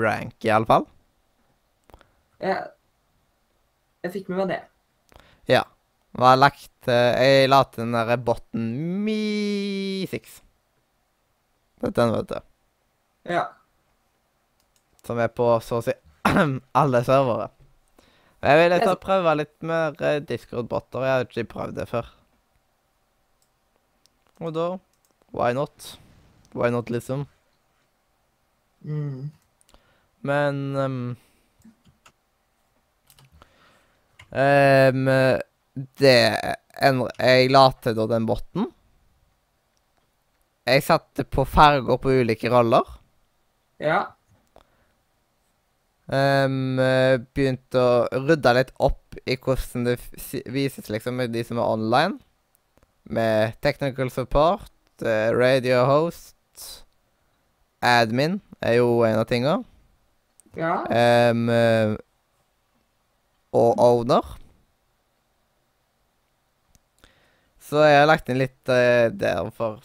rank, i alle fall. Jeg, jeg fikk med meg det. Ja. Var lagt eh, Jeg la til den derre botten Mi6. Det er den, vet du. Ja. Som er på så å si alle servere. Jeg vil ta Jeg- prøve litt mer eh, Discord-botter. Jeg har ikke prøvd det før. Og da Why not? Why not, liksom? Mm. Men ehm, ehm, Det en, Jeg la til da den botten. Jeg satte på farger på ulike roller. Ja. Eh, begynte å rydde litt opp i hvordan det vises liksom med de som er online. Med technical support, eh, radio host, admin er jo en av tinga. Ja. Um, og owner. Så jeg har lagt inn litt eh, der for,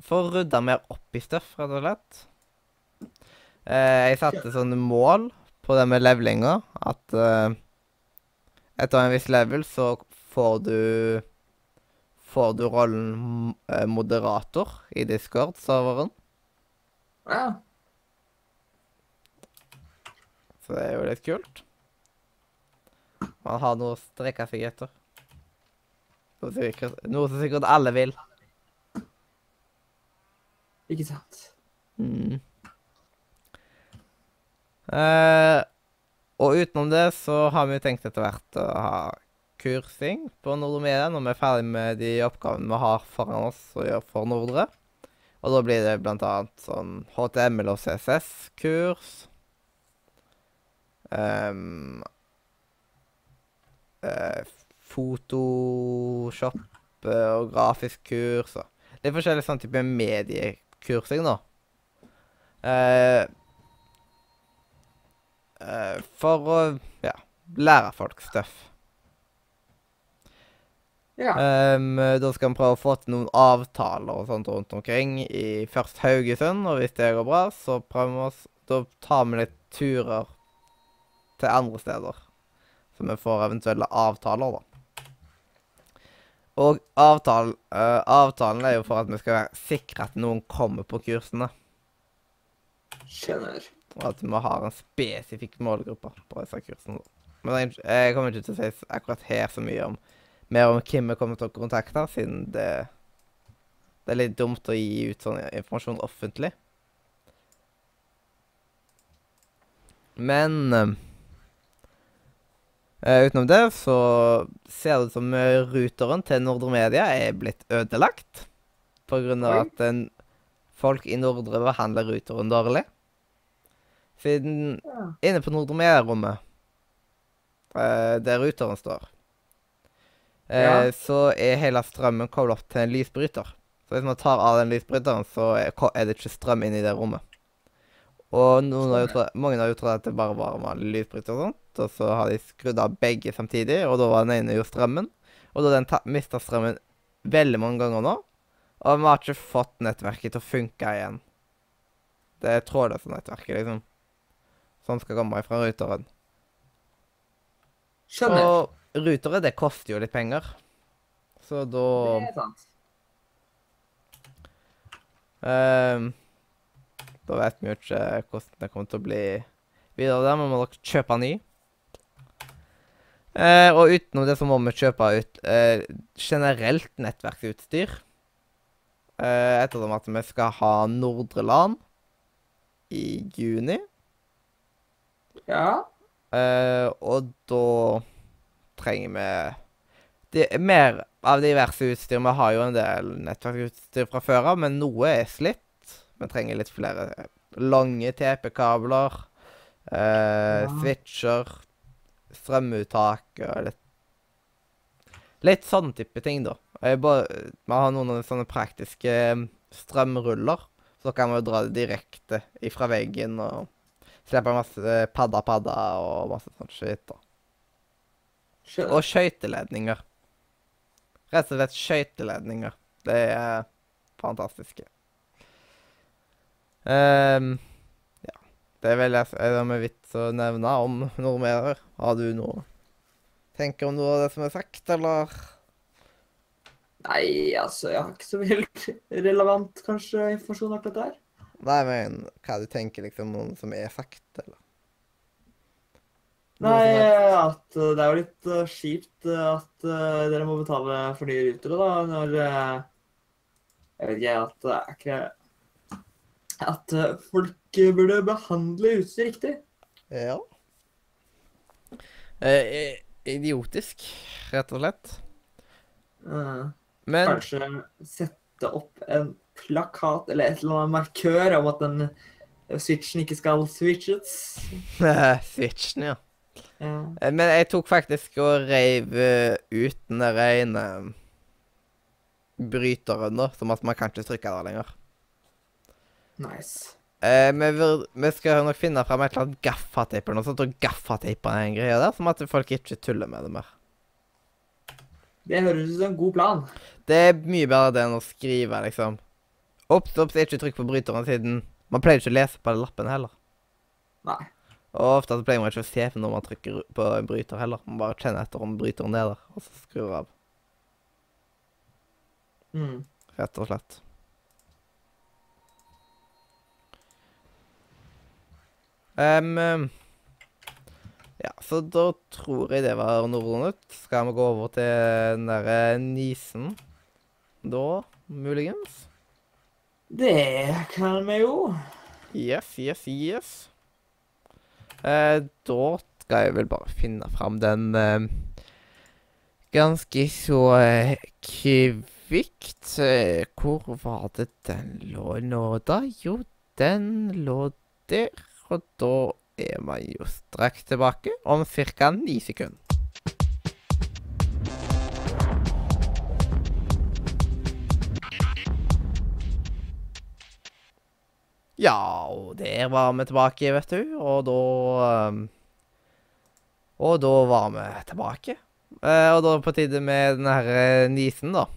for å rydde mer opp i stuff, rett og slett. Eh, jeg satte sånne mål på det med levelinga, at eh, etter en viss level så får du Får du rollen eh, moderator i Discord-serveren. ja. Så det er jo litt kult. Man har noe å strekke seg etter. Noe, som sikkert, noe som sikkert alle vil. Ikke sant. Mm. Eh, og utenom det så har vi jo tenkt etter hvert å ha kursing på Nordre når vi er ferdig med de oppgavene vi har foran oss å gjøre for Nordre. Og da blir det blant annet sånn HTML og CSS-kurs. Um, eh, Photoshop eh, og grafisk kurs og Det er forskjellige sånne typer mediekurs jeg nå. Eh, eh, for å ja, lære folk stuff. Ja. Um, da skal vi prøve å få til noen avtaler og sånt rundt omkring i først Haugesund, og hvis det går bra, så prøver vi oss Da tar vi litt turer til andre steder. Så vi får eventuelle avtaler, da. Og avtalen, uh, avtalen er jo for at vi skal være sikre at noen kommer på kursene. Skjønner. Og at vi har en spesifikk målgruppe på disse kursene. Men jeg kommer ikke til å si akkurat her så mye om mer om hvem vi kommer til å kontakte, siden det, det er litt dumt å gi ut sånn informasjon offentlig. Men eh, Eh, utenom det så ser det ut som eh, ruteren til Nordre Media er blitt ødelagt. På grunn av at en, folk i Nordre behandler ruteren dårlig. Siden Ja. inne på Nordre Media-rommet, uh, der ruteren står, uh, Ja. så er hele strømmen koblet opp til en lysbryter. Så hvis man tar av den lysbryteren, så er det ikke strøm inne i det rommet. Og noen har jo Sånn, trodd, mange har jo trodd at det bare var en vanlig lysbryter og sånt, og så har de skrudd av begge samtidig, og da var den ene jo strømmen. Og da har den mista strømmen veldig mange ganger nå, og vi har ikke fått nettverket til å funke igjen. Det er trådløse nettverket, liksom. Som skal komme fra ruteren. Skjønner. Og rutere, det koster jo litt penger. Så da Det er sant. Ehm, Da vet vi jo ikke hvordan det kommer til å bli videre der, men vi må nok kjøpe ny. Eh, og utenom det så må vi kjøpe ut eh, generelt nettverksutstyr. Eh, ettersom at vi skal ha Nordre LAN i juni. Ja. Eh, og da trenger vi de, mer av diverse utstyr. Vi har jo en del nettverksutstyr fra før av, men noe er slitt. Vi trenger litt flere lange TP-kabler, eh, Ja. switcher, strømuttak og litt Litt sånn type ting, da. Bare, vi har noen sånne praktiske eh, strømruller, så kan vi dra det direkte ifra veggen og Slipper masse padda-padda og masse sånt shit. da. Og skøyteledninger. Rett og slett skøyteledninger. Det er fantastiske. Ehm, ja. Det er vel det med vits å nevne om noe mer. Har du noe Tenker om noe av det som er sagt, eller? Nei, altså, jeg har ikke så veldig relevant kanskje informasjon dette her. Nei, men hva du tenker liksom om som er sagt, eller? Noe Nei, at uh, det er jo litt uh, kjipt uh, at uh, dere må betale for nye ruter, da, når uh, Jeg vet ikke, at det er ikke At uh, folk burde behandle utstyr riktig. Ja. Eh, idiotisk, rett og slett. Uh, Men kanskje sette opp en plakat eller et eller annet markør om at den uh, switchen ikke skal switches. Switchen, ja. Ja. Eh, Men jeg tok faktisk og reiv eh, ut den rene ene bryteren, da. Som at man kan ikke trykke der lenger. Nice. Eh, vi, vi skal nok finne fram et eller annet gaffateip eller noe sånt, og gaffateipe den greia der, som at folk ikke tuller med det mer. Det høres ut som en god plan. Det er mye bedre det enn å skrive, liksom. Ops, ops, ikke trykk på bryteren, siden man pleier ikke å lese på lappen heller. Nei. Og ofte så pleier man ikke å se når man trykker på en bryter heller. Man bare kjenner etter om bryteren er der, og så skrur av. Mm. Rett og slett. Em, ja, så da tror jeg det var Nordnytt. Skal vi gå over til den derre Nisen da, muligens? Det kan vi jo. Yes, yes, yes. Eh, da skal jeg vel bare finne fram den eh, ganske så eh, kvikt. Eh, hvor var det den lå nå, da? Jo, den lå der. Og da er vi jo straks tilbake om ca. ni sekunder. Ja, og der var vi tilbake, vet du. Og da ehm, Og da var vi tilbake. Eh, og da er det på tide med den her eh, nisen, da.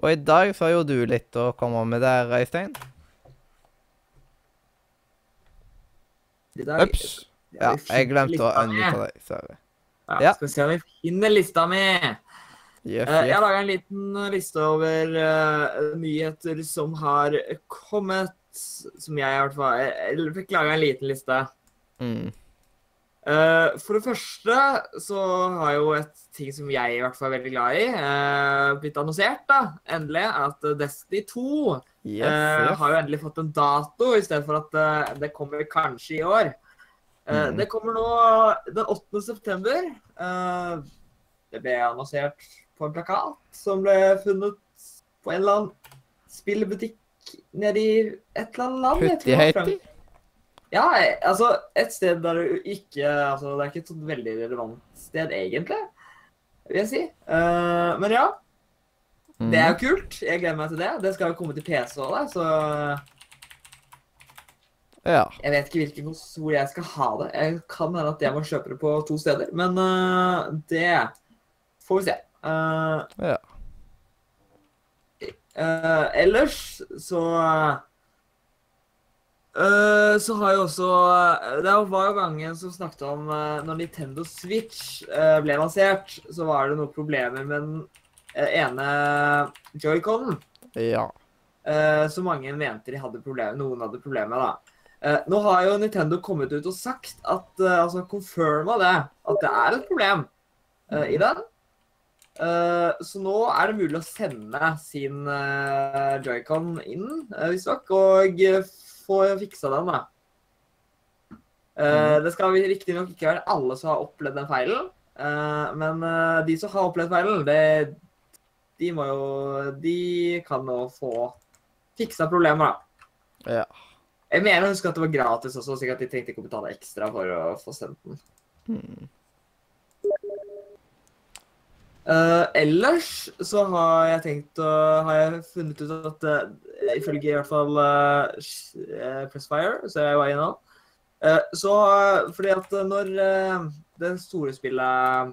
Og i dag så har jo du litt å komme med der, Øystein. I Ups. Ja, jeg glemte å mi. deg. Sorry. Ja, Ja. Skal vi se om vi finner lista mi. Yes, Eh, Jeg yes. har laga en liten liste over uh, nyheter som har kommet. Som jeg i hvert fall Jeg fikk laga en liten liste. Mm. Uh, for det første så har jo et ting som jeg i hvert fall er veldig glad i, uh, blitt annonsert, da, endelig, at Destiny 2 Yes, yes. Uh, har jo endelig fått en dato, i stedet for at uh, det kommer kanskje i år. Uh, mm. Det kommer nå den 8. september. Eh, det ble annonsert på en plakat som ble funnet på en eller annen spillbutikk nede i et eller annet land. høyti. Ja, eh, altså et sted der du ikke Altså det er ikke et sånt veldig relevant sted, egentlig, vil jeg si. Eh, men ja, det er jo kult. Jeg gleder meg til det. Det skal jo komme til PC òg, så Ja. jeg vet ikke hvilken kons- hvor jeg skal ha det. Jeg kan hende at jeg må kjøpe det på to steder, men uh, det får vi se. Uh, Ja. Uh, ellers så Så har jo også Det var jo gangen som snakket om Når Nintendo Switch ble lansert, så var det noen problemer med den ene joyconen. Ja. Uh, så mange mente de hadde problemer. Noen hadde problemer, da. Uh, nå har jo Nintendo kommet ut og sagt at uh, Altså confirma det. At det er et problem uh, i den. Eh, så nå er det mulig å sende sin uh, joycon inn, uh, visstnok, og eh, få fiksa den, da. Eh, det skal vi riktignok ikke være alle som har opplevd den feilen. eh, men eh, de som har opplevd feilen, det, de må jo De kan nå få fiksa problemer, da. Ja. Jeg mener å huske at det var gratis også, slik at de trengte ikke å betale ekstra for å få sendt den. Hmm. Uh, ellers så har jeg tenkt å Har jeg funnet ut at uh, ifølge i hvert fall uh, Pressfire, så jeg var nå eh, Så uh, fordi at når uh, det store spillet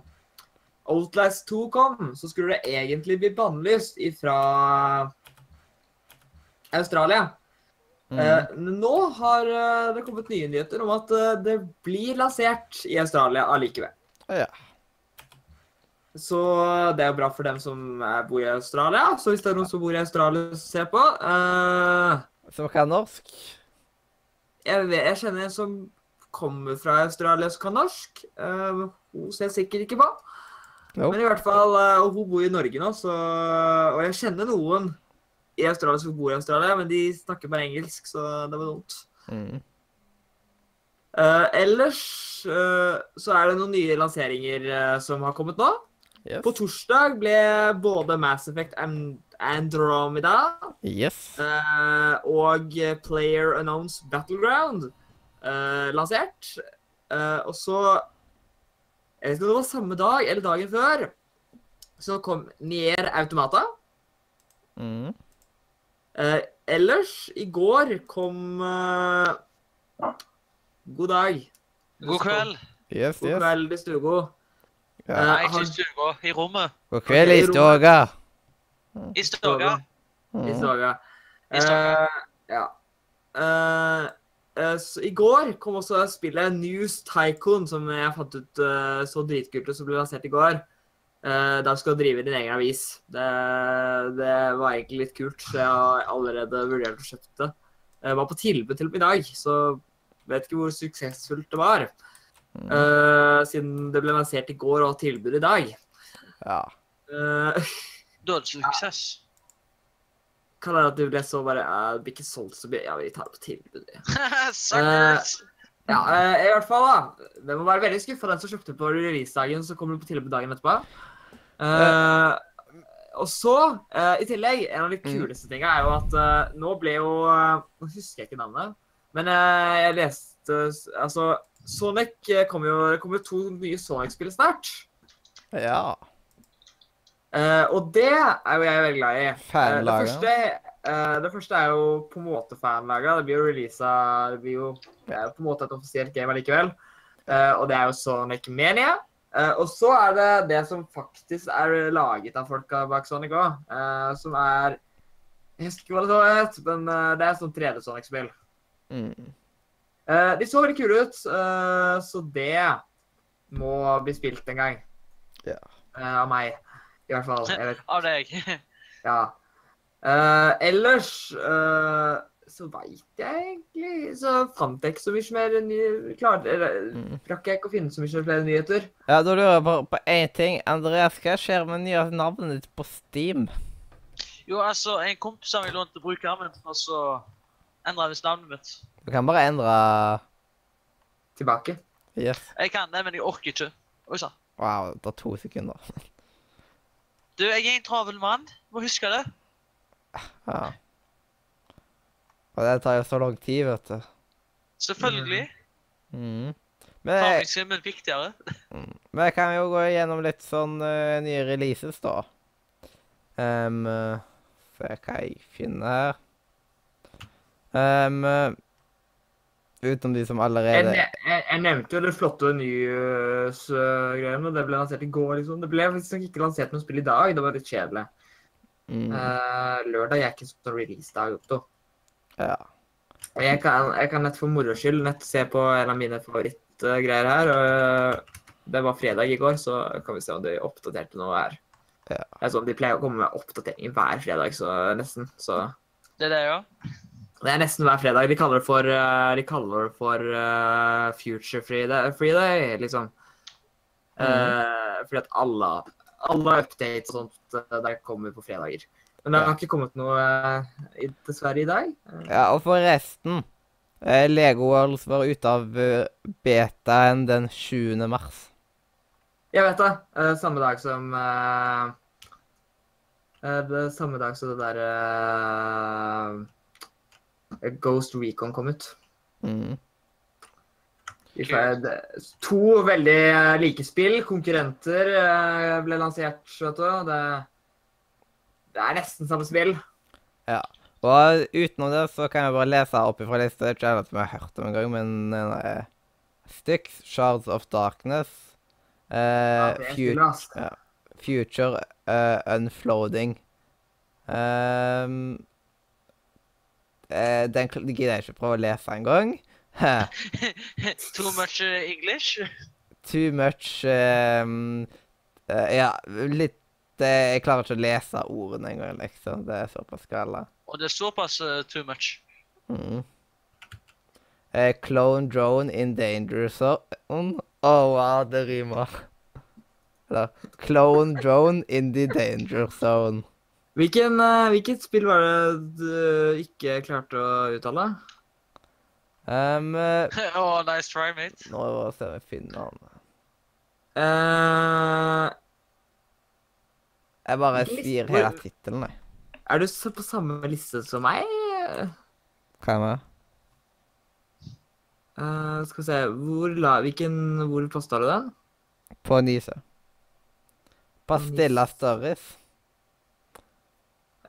Outlast 2 kom, så skulle det egentlig bli bannlyst fra Australia. Mm. Eh, nå har eh, det kommet nye nyheter om at eh, det blir lansert i Australia allikevel. Ja. Så det er jo bra for dem som bor i Australia. Så hvis det er noen som bor i Australia som ser på eh, Som kan norsk? jeg, vet, jeg kjenner en som kommer fra Australia som kan norsk. Eh, hun ser sikkert ikke på. Jo. Men i hvert fall, eh, og hun bor i Norge nå, så Og jeg kjenner noen i Australia som bor i Australia, men de snakker bare engelsk, så det var dumt. Mm. Uh, ellers uh, så er det noen nye lanseringer uh, som har kommet nå. Yes. På torsdag ble både Mass Effect Andromeda yes. eh, og Player Announced Battleground eh, lansert. Eh, og så Jeg vet ikke om det var samme dag eller dagen før, så kom Nier Automata. Mm. Eh, ellers, i går kom eh, God dag. God kveld. Yes, God yes. kveld i stugo. Ja. Eh, Nei, ikke i stua, i rommet. God kveld, i stoga. I stua. I Mm. stuga. I stuga. Eh, ja. Eh, eh, så I går kom også spillet News Tycoon, som jeg fant ut eh, så dritkult ut, som ble lansert i går. Uh, der skal du drive din egen avis. Det, det var egentlig litt kult, så jeg har allerede vurdert å kjøpe det. Jeg var på tilbud til og med i dag, så vet ikke hvor suksessfullt det var. Mm. Eh, siden det ble lansert i går og har tilbud i dag. Ja. Uh, Da er det suksess. Kan det at du ble så bare eh, Det blir ikke solgt så mye. Ja, vi tar det på tilbud. ja. Suckers! Ja, eh, i hvert fall, da. Det må være veldig skuffa den som kjøpte på releasedagen, så kommer du på tilbud dagen etterpå. Uh, og så, uh, i tillegg, en av de Mm. kuleste tinga er jo at uh, nå ble jo eh, Nå husker jeg ikke navnet, men eh, jeg leste Altså, Sonic eh, kommer jo Det kommer jo to nye Sonic-spill snart. Ja. Eh, og det er jo jeg veldig glad i. Uh, det, første, uh, det første er jo på en måte fanlaga. Det blir jo releasa Det blir jo det er jo på en måte et offisielt game allikevel. Eh, og det er jo Sonic Mania. Eh, og så er det det som faktisk er laget av folka bak Sonic òg, som er Jeg husker ikke hva det het, men eh, det er sånn sånt 3D-Sonic-spill. Mm. Eh, de så veldig kule ut, eh, så det må bli spilt en gang. yeah. Eh, av meg, i hvert fall. Jeg vet Av deg. Ja. Eh, ellers eh, så veit jeg egentlig Så fant jeg ikke så mye mer nyheter. Klar, Mm. rakk jeg ikke å finne så mye flere nyheter. Ja, da lurer jeg bare på én ting. Andreas, hva skjer med nye navnet ditt på Steam? Jo, altså, en kompis av meg lånte brukeren og så endra han visst navnet mitt. Du kan bare endre tilbake. Yes. Jeg kan det, men jeg orker ikke. Oi sann. Wow, det tar to sekunder. Du, jeg er en travel mann. Må huske det. Ja. Og det tar jo så lang tid, vet du. Selvfølgelig. Mm. Men, jeg, Farmingsim er viktigere. men jeg kan jo gå gjennom litt sånn uh, nye releases, da. Um, se hva jeg finner her. Um, utenom de som allerede Jeg, jeg, jeg nevnte jo det flotte nyhetsgreiene. Det ble lansert i går, liksom. Det ble faktisk ikke lansert noe spill i dag. Det var litt kjedelig. mm, Uh, lørdag er ikke sånn release-dag. Otto. Ja. Jeg kan, jeg kan nett for moro skyld nett se på en av mine favorittgreier her. og Det var fredag i går, så kan vi se om de oppdaterte noe her. Ja. Det er sånn, De pleier å komme med oppdateringer hver fredag, så nesten. Så Det er det, ja. Det er nesten hver fredag. De kaller det for, eh, de kaller det for uh, Future Freeday, Friday liksom. Eh, fordi at alle, alle updates og sånt der kommer på fredager. Men det har ikke kommet noe uh, dessverre i dag. Ja, og forresten Lego Worlds var ute av betaen den 7. mars. Jeg vet det. Samme dag som Samme dag som det der eh, Ghost Recon kom ut. Mm. Vi To veldig eh, like spill, konkurrenter, eh, ble lansert. vet du. Det, det er nesten samme spill. Ja. Og utenom det så kan jeg bare lese opp ifra lista. Det er ikke alle som jeg har hørt om engang, men er Styx, Shards of Darkness, eh, Ja, det Fu- spillet, ass. ja. Future uh, Unfloading. Ehm, eh, den gidder jeg ikke prøve å lese engang. Too much uh, English. Too much ehm, uh, Ja, litt uh, Jeg klarer ikke å lese ordene engang, liksom. Det er såpass galla. Og det er såpass uh, too much. Mm. Eh, clone drone in danger zone. Oh, wow, det rimer. Eller Clone drone in the danger zone. Hvilken, eh, hvilket spill var det du ikke klarte å uttale? Um, oh, nice try, mate. nå må jeg se om jeg finner den. Eh, Jeg bare sier hele tittelen, jeg. er du så på samme liste som meg? Hva er det? Eh, skal vi se Hvor, la, hvilken, hvor posta du den? På Nise. Pastilla Stories.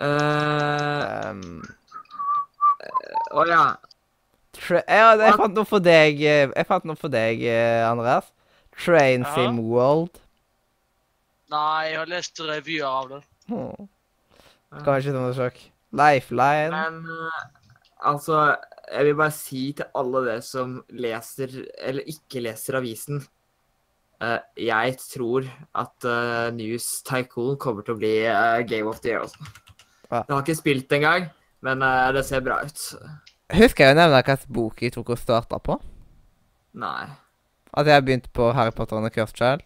Eh, Um, oh, ja. ja, jeg fant noe for deg, eh, jeg fant noe for deg, eh, Andreas. Train Ja. Sim World. Nei, jeg har lest revyer av det. Hmm. Kanskje ikke noe sjokk. Lifeline. Men eh, altså Jeg vil bare si til alle dere som leser eller ikke leser avisen uh, Jeg tror at uh, News Tycoon kommer til å bli uh, Game of the Year. Altså. Ja. Jeg har ikke spilt det engang, men uh, det ser bra ut. Husker jeg å nevne hvilken bok jeg tok og starta på? Nei. At jeg begynte på Harry Potter and the Cursed Child.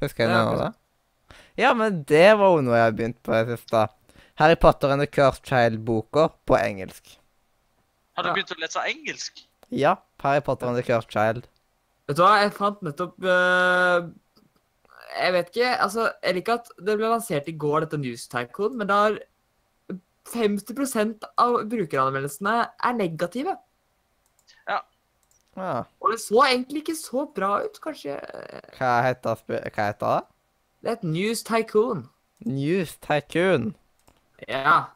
Husker jeg å Ja, nevne det? Ja, men det var jo noe jeg har begynt på i det siste. Harry Potter and the Cursed Child-boka på engelsk. Har du begynt å lese engelsk? Ja, Harry Potter and the Cursed Child. Vet du hva, jeg fant nettopp uh, Jeg vet ikke, altså Jeg liker at det ble lansert i går, dette News Tycoon, men det har 50% av brukeranmeldelsene er negative. Ja. ja. Og det så egentlig ikke så bra ut, kanskje. Hva heter, hva heter det? Det er News Tycoon. News Tycoon. Ja,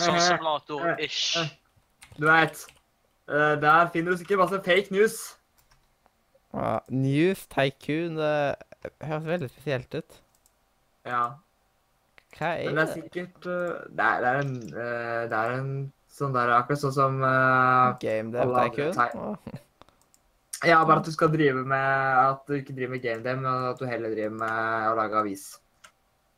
Sånn Eh, simulator-ish. eh. du veit. Eh, der finner du sikkert masse fake news. Ja, News Tycoon det høres veldig spesielt ut. Ja, Hva er men det er sikkert eh, det, er, det, er en, eh, det er en sånn der Akkurat sånn som uh, Game Dev Tycoon? Ja, bare at du skal drive med At du ikke driver med game dev, men at du heller driver med å lage avis.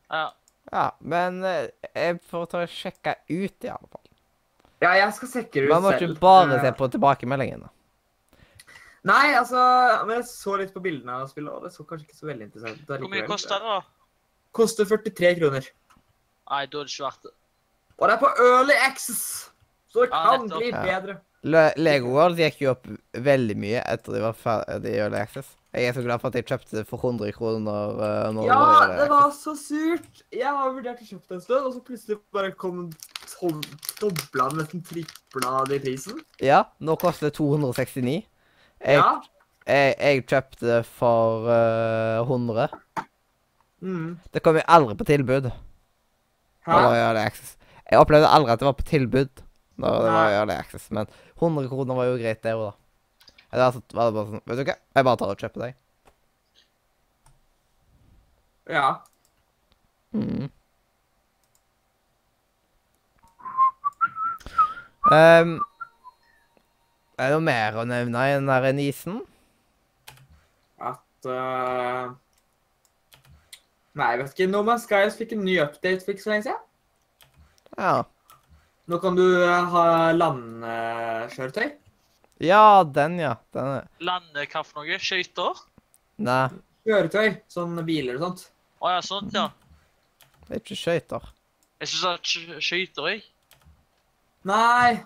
Ja. Ja, men jeg får ta og sjekke ut, i alle fall. Ja, jeg skal sjekke det ut Man må selv. ikke bare se på tilbakemeldingene. Nei, altså Men jeg så litt på bildene av spillet, og det så kanskje ikke så veldig interessant ut. Hvor mye kosta det, da? Koster 43 kroner. Nei, da er det ikke verdt det. Og det er på Early Access! Så det Ja, kan nettopp. bli Ja. bedre. Le Lego World gikk jo opp veldig mye etter de var ferdig i Early Access. Jeg er så glad for at jeg kjøpte det for 100 kroner. uh, når Ja, var i Early det var Access. så surt. Jeg har vurdert å kjøpe det en stund, og så plutselig bare kom tolv- dobla, nesten tripla det i prisen. Ja, nå koster det 269. Jeg, Ja. jeg, jeg kjøpte det for uh, 100. Mm. Det kom jo aldri på tilbud. Hæ? når det var Early Access. Jeg opplevde aldri at det var på tilbud når det var Nei. i Early Access, men 100 kroner var jo greit, det òg, da. Eller altså, var det bare sånn Vet du hva, jeg bare tar og kjøper deg. Ja. Mm. Um, er det noe mer å nevne i den der nisen? At eh, Nei, jeg vet ikke. No Man's Skies fikk en ny update for ikke så lenge siden. Ja. Nå kan du eh, ha landkjøretøy. Ja, den, ja. Den er Lande hva for noe? Skøyter? Nei, Kjøretøy, sånn biler og sånt. Å ja, sånt, ja. det er ikke skøyter. Jeg syns at er skøyter, jeg. Nei,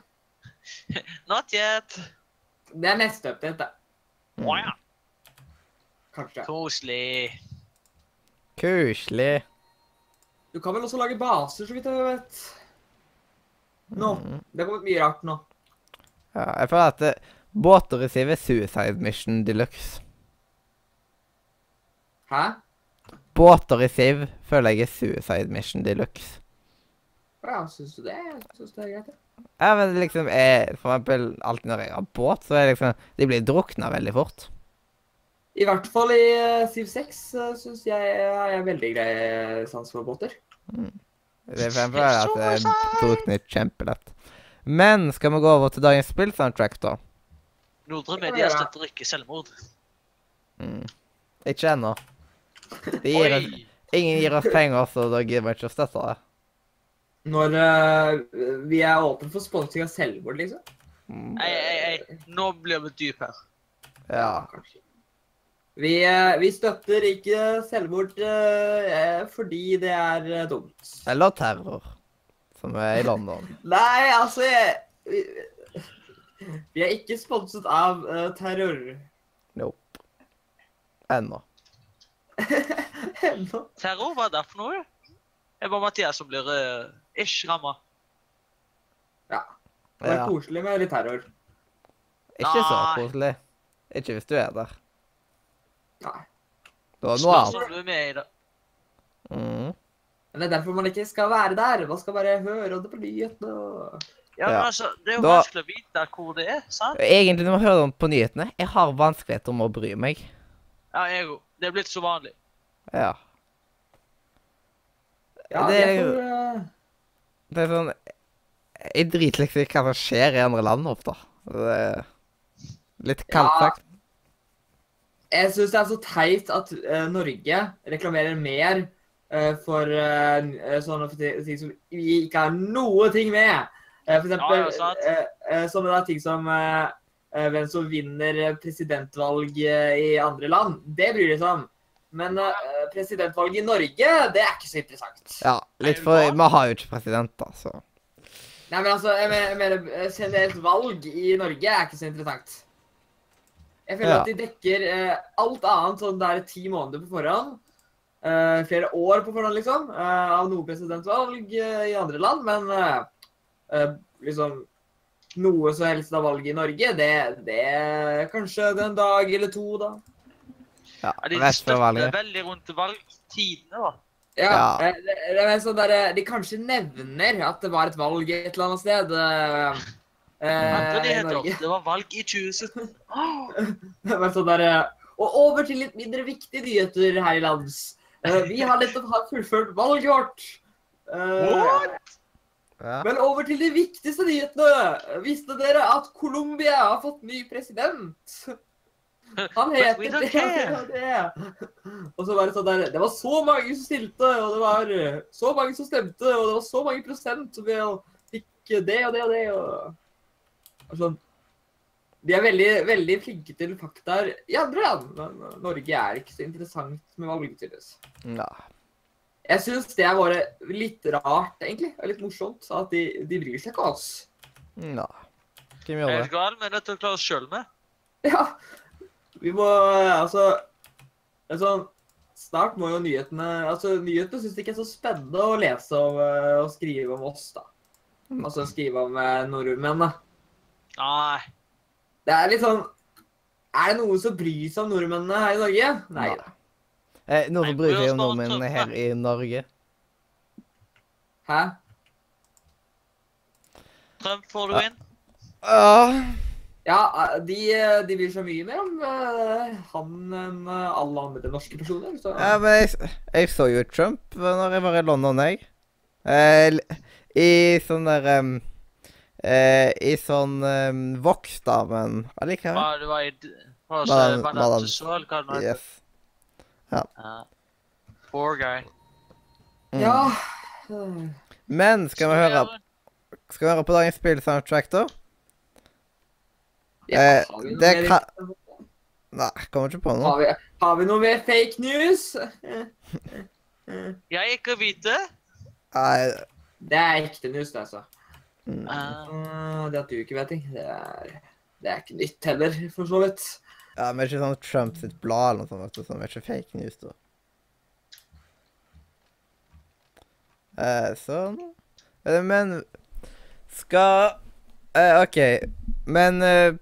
Not yet. det er neste update, det. Å ja. Kanskje. Koselig. Kuselig. Du kan vel også lage baser, så vidt jeg vet. Nå. Mm. Det har kommet mye rart nå. Ja, jeg føler at det, båter receiver Suicide Mission Deluxe. Hæ? Båter i Siv føler jeg er Suicide Mission Deluxe. Ja, syns du det? Jeg syns det er greit, ja. Ja, men liksom er For eksempel alltid når jeg har båt, så er liksom De blir drukna veldig fort. I hvert fall i uh, Siv 6 uh, syns jeg har jeg veldig grei sans for båter. Det er for at det drukner kjempelett. Men skal vi gå over til dagens spillsoundtrack, da? Nordre Media støtter ikke selvmord. Mm. Ikke ennå. Ingen gir oss penger, så da gidder vi ikke å støtte det. Når uh, vi er åpne for sponsing av selvmord, liksom. Mm. Ei, ei, ei. Nå blir vi dyp her. Ja. kanskje. Vi, eh, vi støtter ikke selvmord eh, fordi det er eh, dumt. Eller terror, som er i London. Nei, altså jeg, vi, vi er ikke sponset av uh, terror. Nope. Ennå. Ennå. Terror, hva er det for noe? Det er bare Mathias som blir uh, ish ramma. Det er Ja. koselig med litt terror. Ikke så koselig. Ikke hvis du er der. Nei. Det var noe annet. om du er det. Mm. Men det er derfor man ikke skal være der. Man skal bare høre om det på nyhetene. og- Ja, men Ja. altså, Det er jo Da- vanskelig å vite hvor det er, sant? Egentlig, når man hører om på nyhetene, jeg har vanskeligheter med å bry meg. Ja, jeg òg. Det er blitt så vanlig. Ja. Ja, Det er jo- eh, Det er sånn Jeg driter litt i hva som skjer i andre land ofte. Det er litt kaldt Ja. sagt. Jeg syns det er så teit at eh, Norge reklamerer mer eh, for eh, sånne ting som vi ikke har noe ting med. Eh, for eksempel Ja, sånne ting som hvem som vinner presidentvalg i andre land. Det bryr de seg om. Men presidentvalg i Norge, det er ikke så interessant. Ja, litt for Vi har jo ikke president, da, så Nei, men altså, jeg mener, generelt valg i Norge er ikke så interessant. Jeg føler Ja. at de dekker eh, alt annet sånn der ti måneder på forhånd. eh, flere år på forhånd, liksom, eh, av noe presidentvalg eh, i andre land. Men eh, eh, liksom noe så helst av valget i Norge, det, det er kanskje en dag eller to, da. Ja, de støtter veldig rundt valgtidene, da. Ja, Ja. Det, det er sånn der, De kanskje nevner at det var et valg et eller annet sted. Eh. Det var valg i 2017. Men sånn der, eh, og over til litt mindre viktige nyheter her i lands. Eh, vi har nettopp fullført valget vårt. Eh, What? Men over til de viktigste nyhetene. Visste dere at Colombia har fått ny president? Han heter det og det og så var det sånn der Det var så mange som stilte, og det var eh, så mange som stemte, og det var så mange prosent som fikk det og det og det. og, sånn. De er veldig, veldig flinke til faktaer i andre land, men Norge er ikke så interessant med valg, tydeligvis. ja. Jeg syns det er bare litt rart, egentlig. og Litt morsomt at de, de bryr seg ikke om oss. ja. Hvem gjør gjøre Helt det? gal, men dette klarer oss sjøl med. Ja. Vi må altså en sånn, Snart må jo nyhetene altså Nyhetene syns det ikke er så spennende å lese om eh, og skrive om oss, da. Altså skrive om eh, nordmenn, da. Nei. Det er litt sånn Er det noen som bryr seg om nordmennene her i Norge? Nei Nei. Eh, noen som bryr seg om bare om nordmenn Trump, her i Norge? Hæ? Trump får du Ja. inn. Uh. Ja, eh, de, eh, de bryr seg mye mer om uh, han enn alle andre norske personer. Så ja, men jeg, jeg så jo Trump når jeg var i London, jeg. Eh, I sånn der em, eh, I sånn um, men allikevel. Hva, det var i Hva Madame- Tussauds, hva det heter? Yes. Ja. Poor guy. Mm. Ja. Men skal vi høre Skal vi høre på dagens spill-soundtrack, da? ja Eh, har, vi noe det mer, kan- Nei, kommer ikke på noe. har, vi, har vi noe mer fake news? Jeg ikke vite. Nei, Det er ekte news, det, altså. Uh, Det at du ikke vet ting, det er, det er ikke nytt heller, for så vidt. Ja, men ikke sånn Trump sitt blad eller noe sånt, som er ikke fake news, da. Uh, sånn. Eh, men skal uh, OK. Men uh,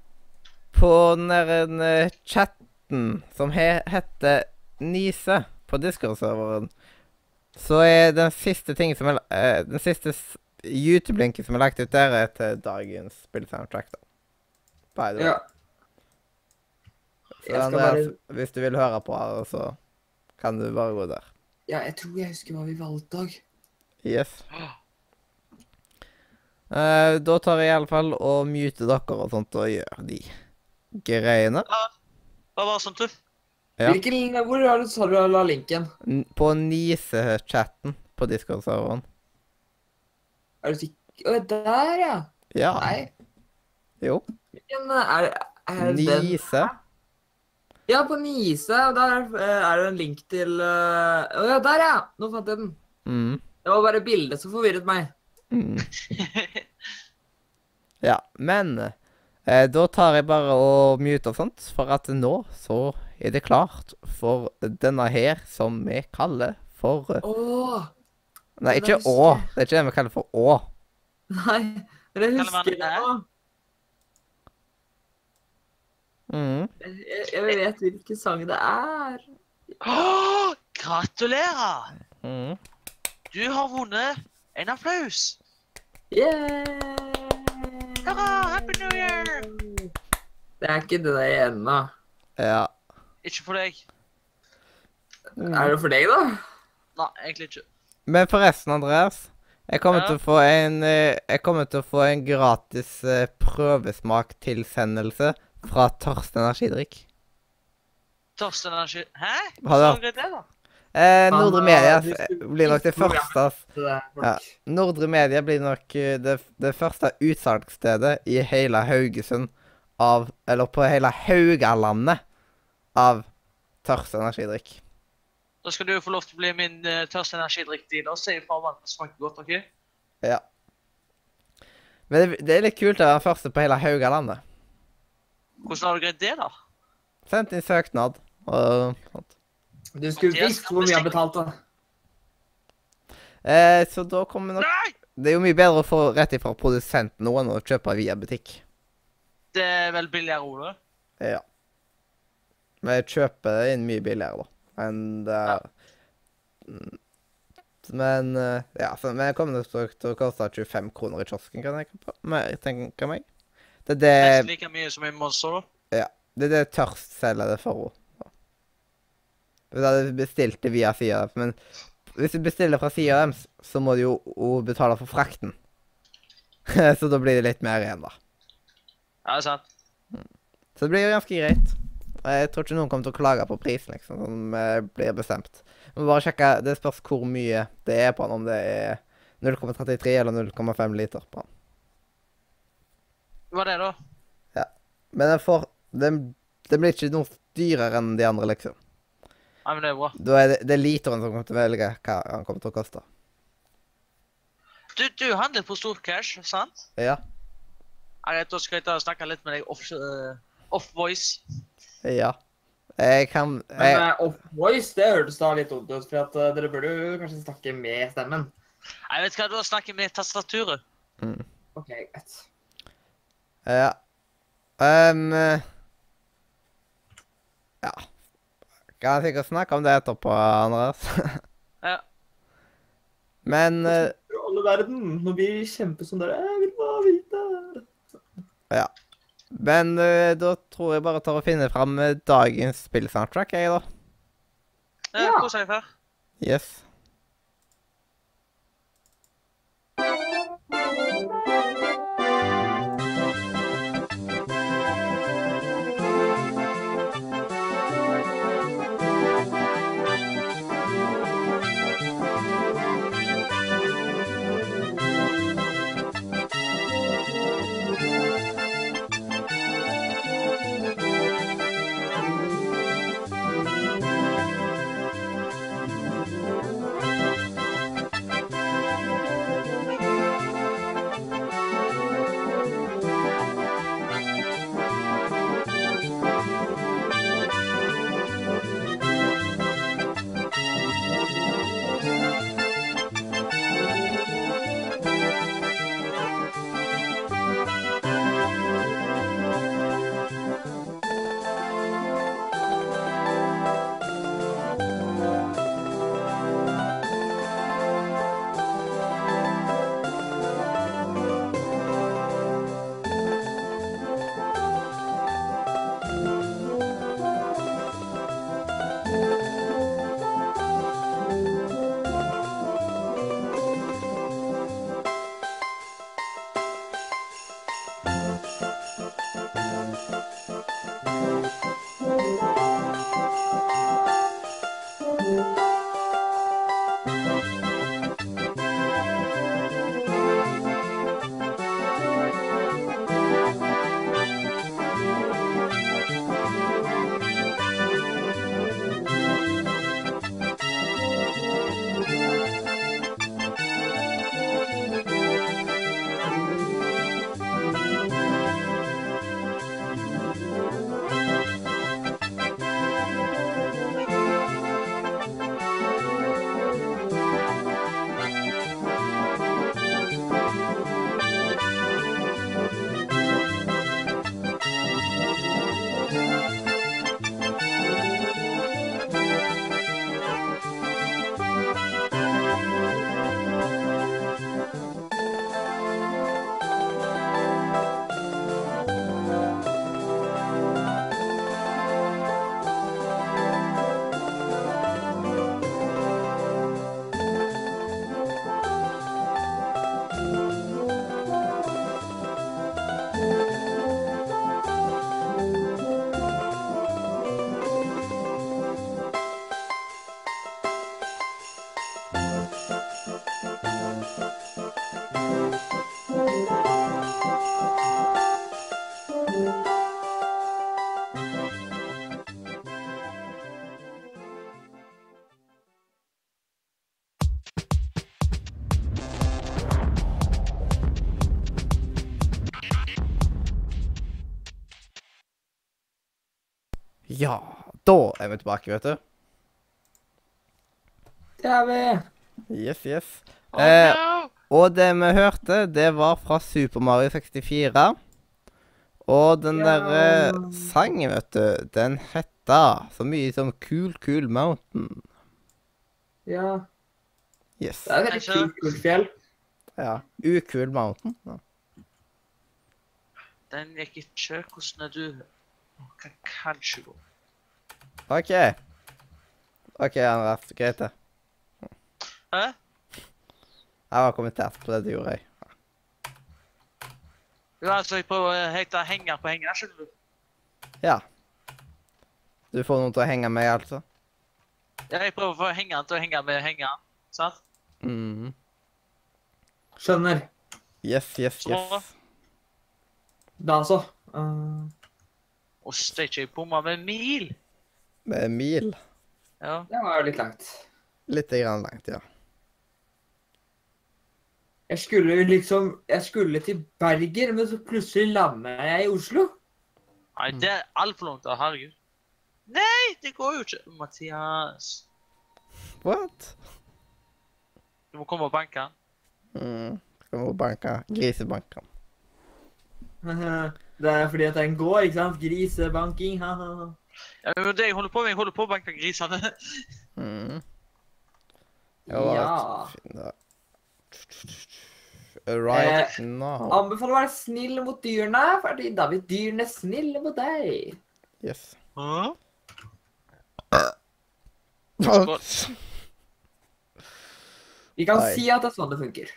på den der chatten som he heter Nise på Discord-serveren, så er den siste ting som er Den siste YouTube-linken som er lagt ut der, er til dagens spillsoundtrack, da. By the way. Ja. Så Jeg skal Andreas, bare hvis du vil høre på her, så kan du bare gå der. Ja, jeg tror jeg husker hva vi valgte òg. Yes. Uh, da tar jeg i alle fall og muter dere og sånt og gjør de greiene. Ja, hva var sånt, du? Ja. Hvilken Hvor har du, sa du la linken? N på Nise-chatten på Discord-serveren. Er du sikker Å, der, ja. Ja. Nei. Jo. Hvilken er, er den Nise. Ja, på Nise. Der er, eh, er det en link til eh, Å ja, der, ja! Nå fant jeg den. Mm. Det var bare bildet som forvirret meg. Mm. Ja, men eh, da tar jeg bare og mute og sånt, for at nå så er det klart for denne her som vi kaller for eh, Å! Nei, ikke Å. Det er ikke det vi kaller for Å. Nei, men jeg husker det nå. Mm. Jeg, jeg vet hvilken sang det er. Åh, gratulerer! Mm. Du har vunnet en applaus. Yeah! Hurra, Happy New Year! Det er ikke det der ennå. Ja. Ikke for deg. Er det for deg, da? Nei, egentlig ikke. Men forresten, Andreas. Jeg kommer, Ja? til å få en, eh, jeg kommer til å få en gratis eh, prøvesmaktilsendelse fra Torsten energidrikk. Torsten Energi Hæ? Har du hørt? det, da. Eh, Nordre Media blir nok det første. Ja. Nordre Media blir nok eh, det, det første utsalgsstedet i hele Haugesund av Eller på hele Haugalandet av tørst energidrikk. Da skal du få lov til å bli min uh, tørste energidrikk-dealer. Si ifra om den smaker godt, OK? Ja. Men det, det er litt kult å være den første på hele Haugalandet. Hvordan har du greid det, da? Sendt inn søknad og sånt. Du skulle visst hvor mye jeg har betalt, da. Eh, så da kommer nok Nei! Det er jo mye bedre å få rett ifra produsenten nå enn å kjøpe via butikk. Det er vel billigere da. Ja. Men jeg kjøper inn mye billigere, da, det er Mm. Men uh, ja, for men jeg kommer nok til å- koste 25 kroner i kiosken, kan jeg tenke på. Men jeg tenker meg. Det er Nesten det, like mye som i Monster, da. Ja. det, er det Tørst selger det for. da. Hvis jeg hadde bestilt det via sida deres, men hvis du bestiller fra sida deres, så må du jo jo betale for frakten. så da blir det litt mer igjen, da. Ja, det er sant. Så det blir jo ganske greit. Jeg tror ikke noen kommer til å klage på prisen, liksom, som eh, blir bestemt. Vi må bare sjekke, Det spørs hvor mye det er på den, om det er 0,33 eller 0,5 liter på den. Hva er det, da? Ja. Men den, får, den, den blir ikke noe dyrere enn de andre, liksom. Nei, men det er bra. Da er det, det er literen som kommer til å velge hva han kommer til å koste. Du, du handler på stor cash, sant? Ja. Nei, Da skal jeg ta og snakke litt med deg off, uh, off voice. Ja. Jeg kan Men jeg, eh, off voice, det hørtes da litt dumt ut, for at uh, dere burde jo kanskje snakke med stemmen. Jeg vet hva, du snakker med tastaturet. OK, greit. Ja. Ehm, ja. Kan jeg sikkert snakke om det etterpå, Andreas. Ja. Men eh, For alle verden, Når vi kjemper som dere Jeg vil bare vite. Men uh, da tror jeg bare tar og finner fram eh, dagens spillsoundtrack, jeg, da. Ja. Ja. Kos deg før. Yes. Er vi tilbake, vet du. Det er vi. Yes, yes. Oh, Eh, no! Og det vi hørte, det var fra Super Mario 64. Og den Ja. derre sangen, vet du, den hetta så mye som Cool Cool Mountain. Ja. Yes. Det er veldig kult, kult fjell. Ja. Ukul Mountain. Ja. Den gikk ikke. Hvordan er du? Kan kanskje gå. OK. OK, Andreas. Greit, det. Hæ? Jeg har kommentert på det du gjorde, jeg. Jo, altså, jeg prøver å hekte henger på hengeren, skjønner du. Ja. Du får noen til å henge med, altså? Ja, jeg prøver å få hengeren til å henge med hengeren, sant? Mhm. Skjønner. Yes, yes, Så- yes. Da så. Uh, Og steike, jeg bomma med mil. Med mil. Ja. det var jo litt langt. Litt grann langt, ja. Jeg skulle liksom Jeg skulle til Berger, men så plutselig lander jeg i Oslo. Nei, det er altfor langt. da, Herregud. Nei, det går jo ikke. Mathias. What? Du må komme og banke han. Mm. Skal vi banke grisebanken. Det er fordi at det går, en ikke sant? Grisebanking, ha-ha. Ja, men det jeg holder på med, jeg holder på å banke grisene. Mm. Ja. Right Eh, now. Anbefaler å være snill mot dyrene, fordi da blir dyrene snille mot deg. Yes. Hæ? Vi kan Nei. si at det er sånn det funker.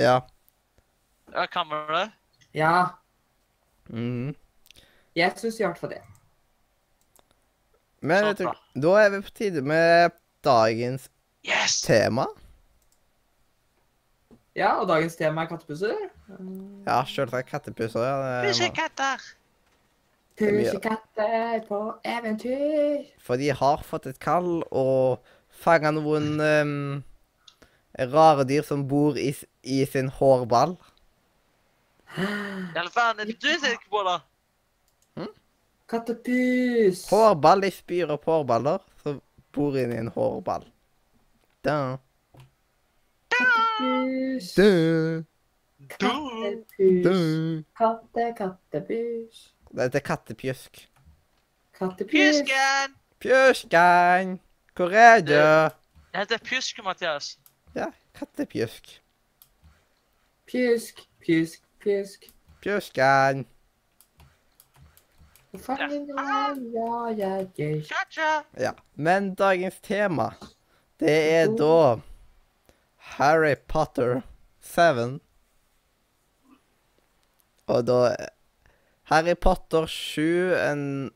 Ja. Ja, kan man det? Ja, Mm. jeg syns i hvert fall det. Men jeg du, da er vi på tide med dagens Yes! tema. Ja, og dagens tema er kattepusser. Ja, selvsagt kattepusser. Ja, det Ikke må- katter. Pusekatter på eventyr. For de har fått et kall og fanga noen um, rare dyr som bor i, i sin hårball. I alle fall, er det du tenker på, da? Kattepus. Hårball, Jeg spyr opp hårballer som bor inni en hårball. Da. Kattepus. Da. Kattepus. Katte, kattepus. Det er kattepjusk. Kattepus. Pjusken! Pjusken! Hvor er du? Det heter pjusk, Mathias. Ja, kattepjusk. Pjusk, pjusk, pjusk. Pjusken. Ja. Men dagens tema, det er da Harry Potter 7. Og da Harry Potter 7 and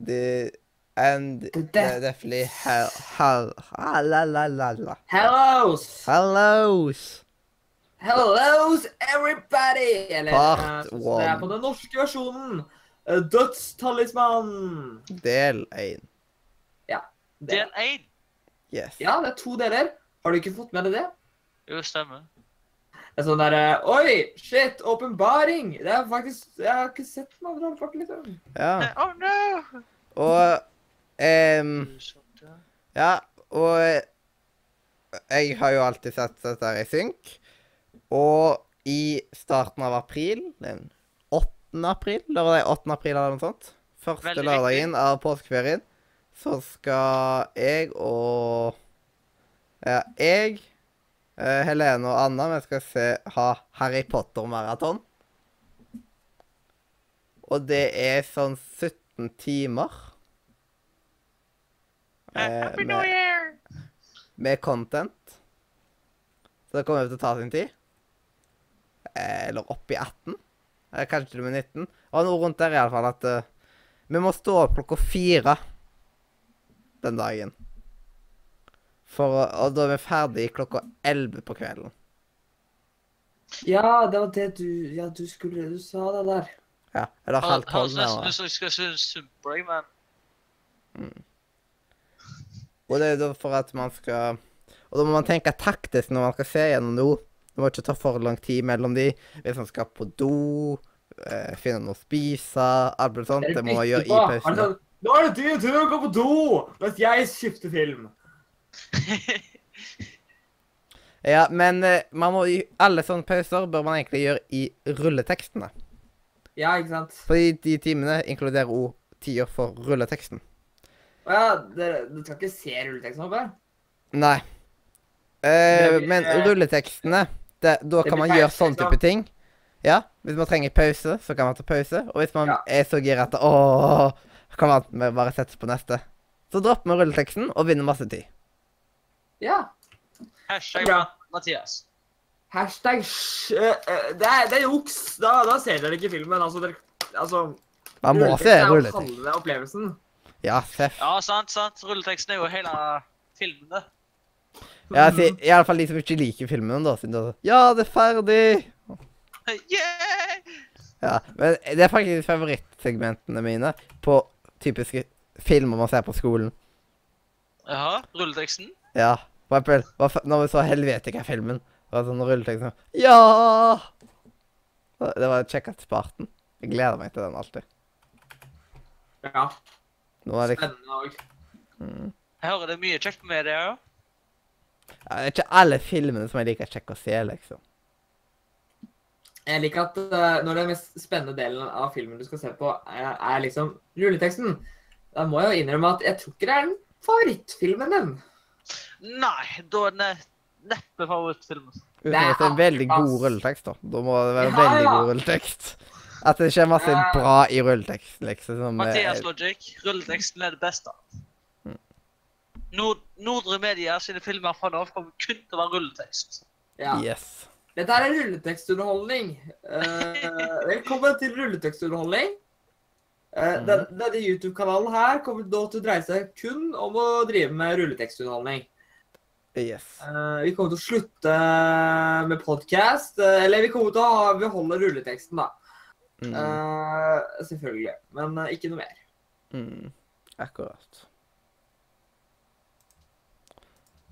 the and The er death. definitely hell, hell, ah, la, la, la. Hellos! Hellos! Hellos, everybody! Eller, Part eh, sånn det er på den norske versjonen. Eh, Dødstalisman. Del 1. Ja. Del 1. Yes. ja, det er to deler. Har du ikke fått med deg det? Jo, stemmer. Det er sånn derre Oi, shit, åpenbaring! Det er faktisk Jeg har ikke sett den andre halvparten, liksom. Ja. Oh no! Og um, Ja, og jeg har jo alltid sett dette her i synk. Og i starten av april, den 8. april, lørdag 8. april eller noe sånt, første Veldig lørdagen av påskeferien, så skal jeg og Ja, jeg, eh, Helene og Anna, vi skal se, ha Harry Potter-maraton. Og det er sånn 17 timer. eh, Happy med- New Year! med content. Så det kommer til å ta sin tid. Eh, Eller opp i 18. Eller kanskje til og med 19. Og noe rundt der i alle fall at uh, vi må stå opp klokka fire den dagen. For, og da er vi ferdig klokka 11 på kvelden. Ja, det var det du Ja, du skulle Du sa det der. Ja, eller halv Høres tolv. nesten nærmere. ut som jeg skal synes synd deg, men Og det er da for at man skal Og da må man tenke taktisk når man skal se gjennom noe. Det må ikke ta for lang tid mellom de. Hvis man skal på do, eh, finne noe å spise, alt mulig sånt. Det må man gjøre i pausen. Nå er det din tur å gå på do mens jeg skifter film. Ja, men eh, man må alle sånne pauser bør man egentlig gjøre i rulletekstene. Ja, ikke sant? Fordi de timene inkluderer òg tider for rulleteksten. Å ja, du skal ikke se rulleteksten oppe? Nei. Uh, men rulletekstene, det, da Det kan man gjøre sånn type ting. Ja, hvis man trenger pause, så kan man ta pause. Og hvis man Ja. er så gira at åh, kan man bare sette på neste. Så dropper man rulleteksten og vinner masse tid. Ja. Hashtag Bra. Mathias. Hashtag sj... øh, øh, det, er, det er juks. Da, da ser dere ikke filmen. Altså, dere, altså Man må se er jo halve opplevelsen. Ja, seff. Ja, sant, sant. Rulleteksten er jo hele filmene. Ja, si, I alle fall de som ikke liker filmen, da. Siden da Ja, det er ferdig! Yeah! Ja, men det er faktisk favorittsegmentene mine på typiske filmer man ser på skolen. Jaha, rulleteksten? Ja, for eksempel hva når vi så Helvetica-filmen. var sånn rulletekst som Ja! Det var kjekkest på arten. Jeg gleder meg til den alltid. Ja. Nå det Spennende òg. mm. Jeg hører det er mye kjekt på media, òg. ja, Det er ikke alle filmene som jeg liker kjekk å se, liksom. Jeg liker at uh, når den mest spennende delen av filmen du skal se på, er, er liksom rulleteksten, da må jeg jo innrømme at jeg tror ikke det er den favorittfilmen din. Nei, da er det neppe favorittfilmen. Uten Det at det er en veldig god rulletekst, da. Da må det være Ja, veldig ja. god rulletekst. At det skjer masse bra i rulletekst, liksom. Mathias eh, Logic, rulleteksten er det beste. Nord Nordre Media sine filmer fra nå kommer kun til å være rulletekst. Ja. yes. Dette er en rulletekstunderholdning. Uh, velkommen til rulletekstunderholdning. Uh, mm. den, denne YouTube-kanalen her kommer nå til å dreie seg kun om å drive med rulletekstunderholdning. Yes. Uh, vi kommer til å slutte med podkast, eller vi kommer til å beholde rulleteksten, da. Mm. Eh, selvfølgelig. Men ikke noe mer. Mm. Akkurat.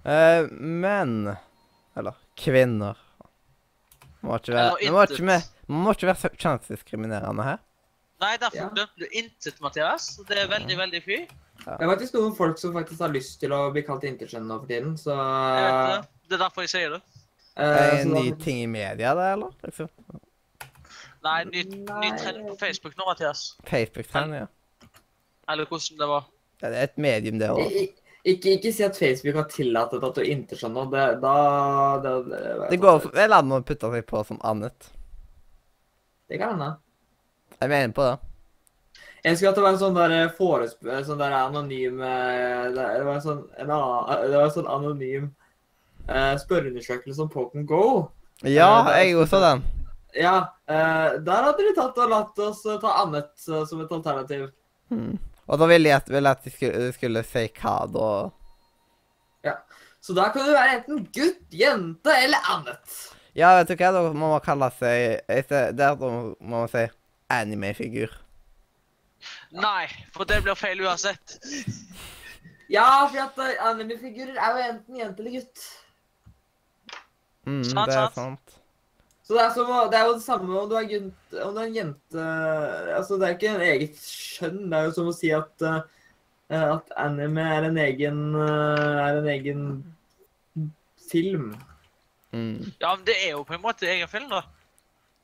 Eh, men Eller kvinner. Må ikke være, Eller vi må ikke, med, må ikke være kjønnsdiskriminerende her. Nei, derfor Ja. glemte du intet, Mathias. Det er veldig, veldig fy. Det er faktisk noen folk som faktisk har lyst til å bli kalt intetkjønn nå for tiden, så Jeg vet det. Det er derfor jeg sier det. eh, Er det en da- ny ting i media, det, eller? Liksom. Nei, ny, ny trend på Facebook nå, Mathias. Facebook-trend, ja. Eller hvordan det var. ja. Det er et medium, det òg. Ikke, ikke si at Facebook har tillatt at du ikke skjønner Det, da det, det, Det går vel an å putte seg på som annet. Det kan hende. Jeg mener på det. Jeg skulle hatt det var en sånn der foresp... Sånn der anonym eh, Det det var en sånn, en annen, det var en sånn anonym uh, spørreundersøkelse om Pokémon Go. Ja, Eh, er jeg også den. Ja, Uh, der hadde de tatt og latt oss eh, ta annet eh, som et alternativ. Hmm. Og da ville jeg ville at de skulle, skulle si hva da Ja. Så da kan du være enten gutt, jente eller annet. Ja, vet du hva, da må man kalle seg Der må man si anime-figur. Nei, for det blir feil uansett. Ja, for at eh, anime-figurer er jo enten jente eller gutt. Mm, Sant, det er sant. sant. Så det er, som, det er jo det samme om du er, gutt, om du er en jente Altså, det er ikke en eget skjønn. Det er jo som å si at, eh, at anime er en egen eh, Er en egen film. Mm. Ja, men det er jo på en måte egen film, da.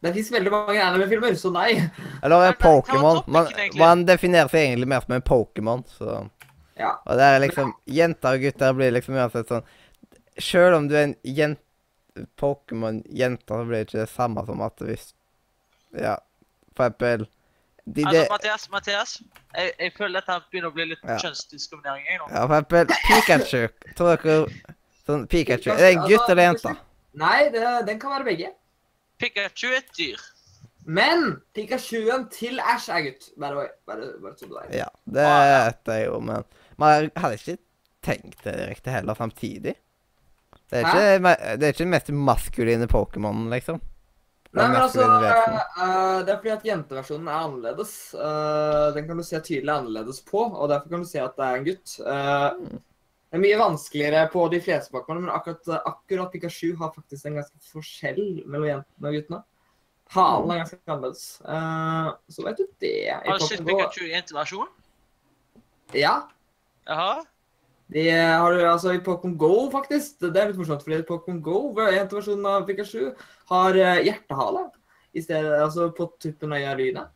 Det fins veldig mange anime-filmer, så nei. Eller Pokémon. Man, man definerer seg egentlig mer som en Pokémon, så Ja. Og det er liksom Jenter og gutter blir liksom uansett sånn Sjøl om du er en jent, Pokémon-jente, så blir det ikke det samme som at hvis Ja, for eksempel de, Altså, Mathias, Mathias, jeg, jeg føler dette begynner å bli litt Ja. kjønnsdiskriminering. jeg nå. Ja, for eksempel Pikachu. Tror dere Sånn Pikachu Er det en gutt eller jente? Nei, det, den kan være begge. Pikachu er et dyr. Men Pikachuen til Ash er gutt. Bare, bare, bare så du vet. Ja, det Ah, vet jeg jo, men man hadde ikke tenkt det direkte heller samtidig. Det er ikke, det er ikke den mest maskuline Pokémonen, liksom. Nei, men altså, uh, eh, Det er fordi at jenteversjonen er annerledes. Uh, den kan du se tydelig annerledes på, og derfor kan du se at det er en gutt. Eh, Mm. det er mye vanskeligere på de fleste pokémonene, men akkurat, akkurat Pikachu har faktisk en ganske forskjell mellom jentene og guttene. Halen er ganske annerledes. Eh, så vet du det. Har du sett Pikachu i jenteversjonen? Ja. Jaha. De har du altså i Pokémon Go, faktisk. Det er litt morsomt, fordi Pokémon Go, hvor jenteversjonen av Pikachu, har eh, hjertehale i stedet, altså på tuppen av lynet.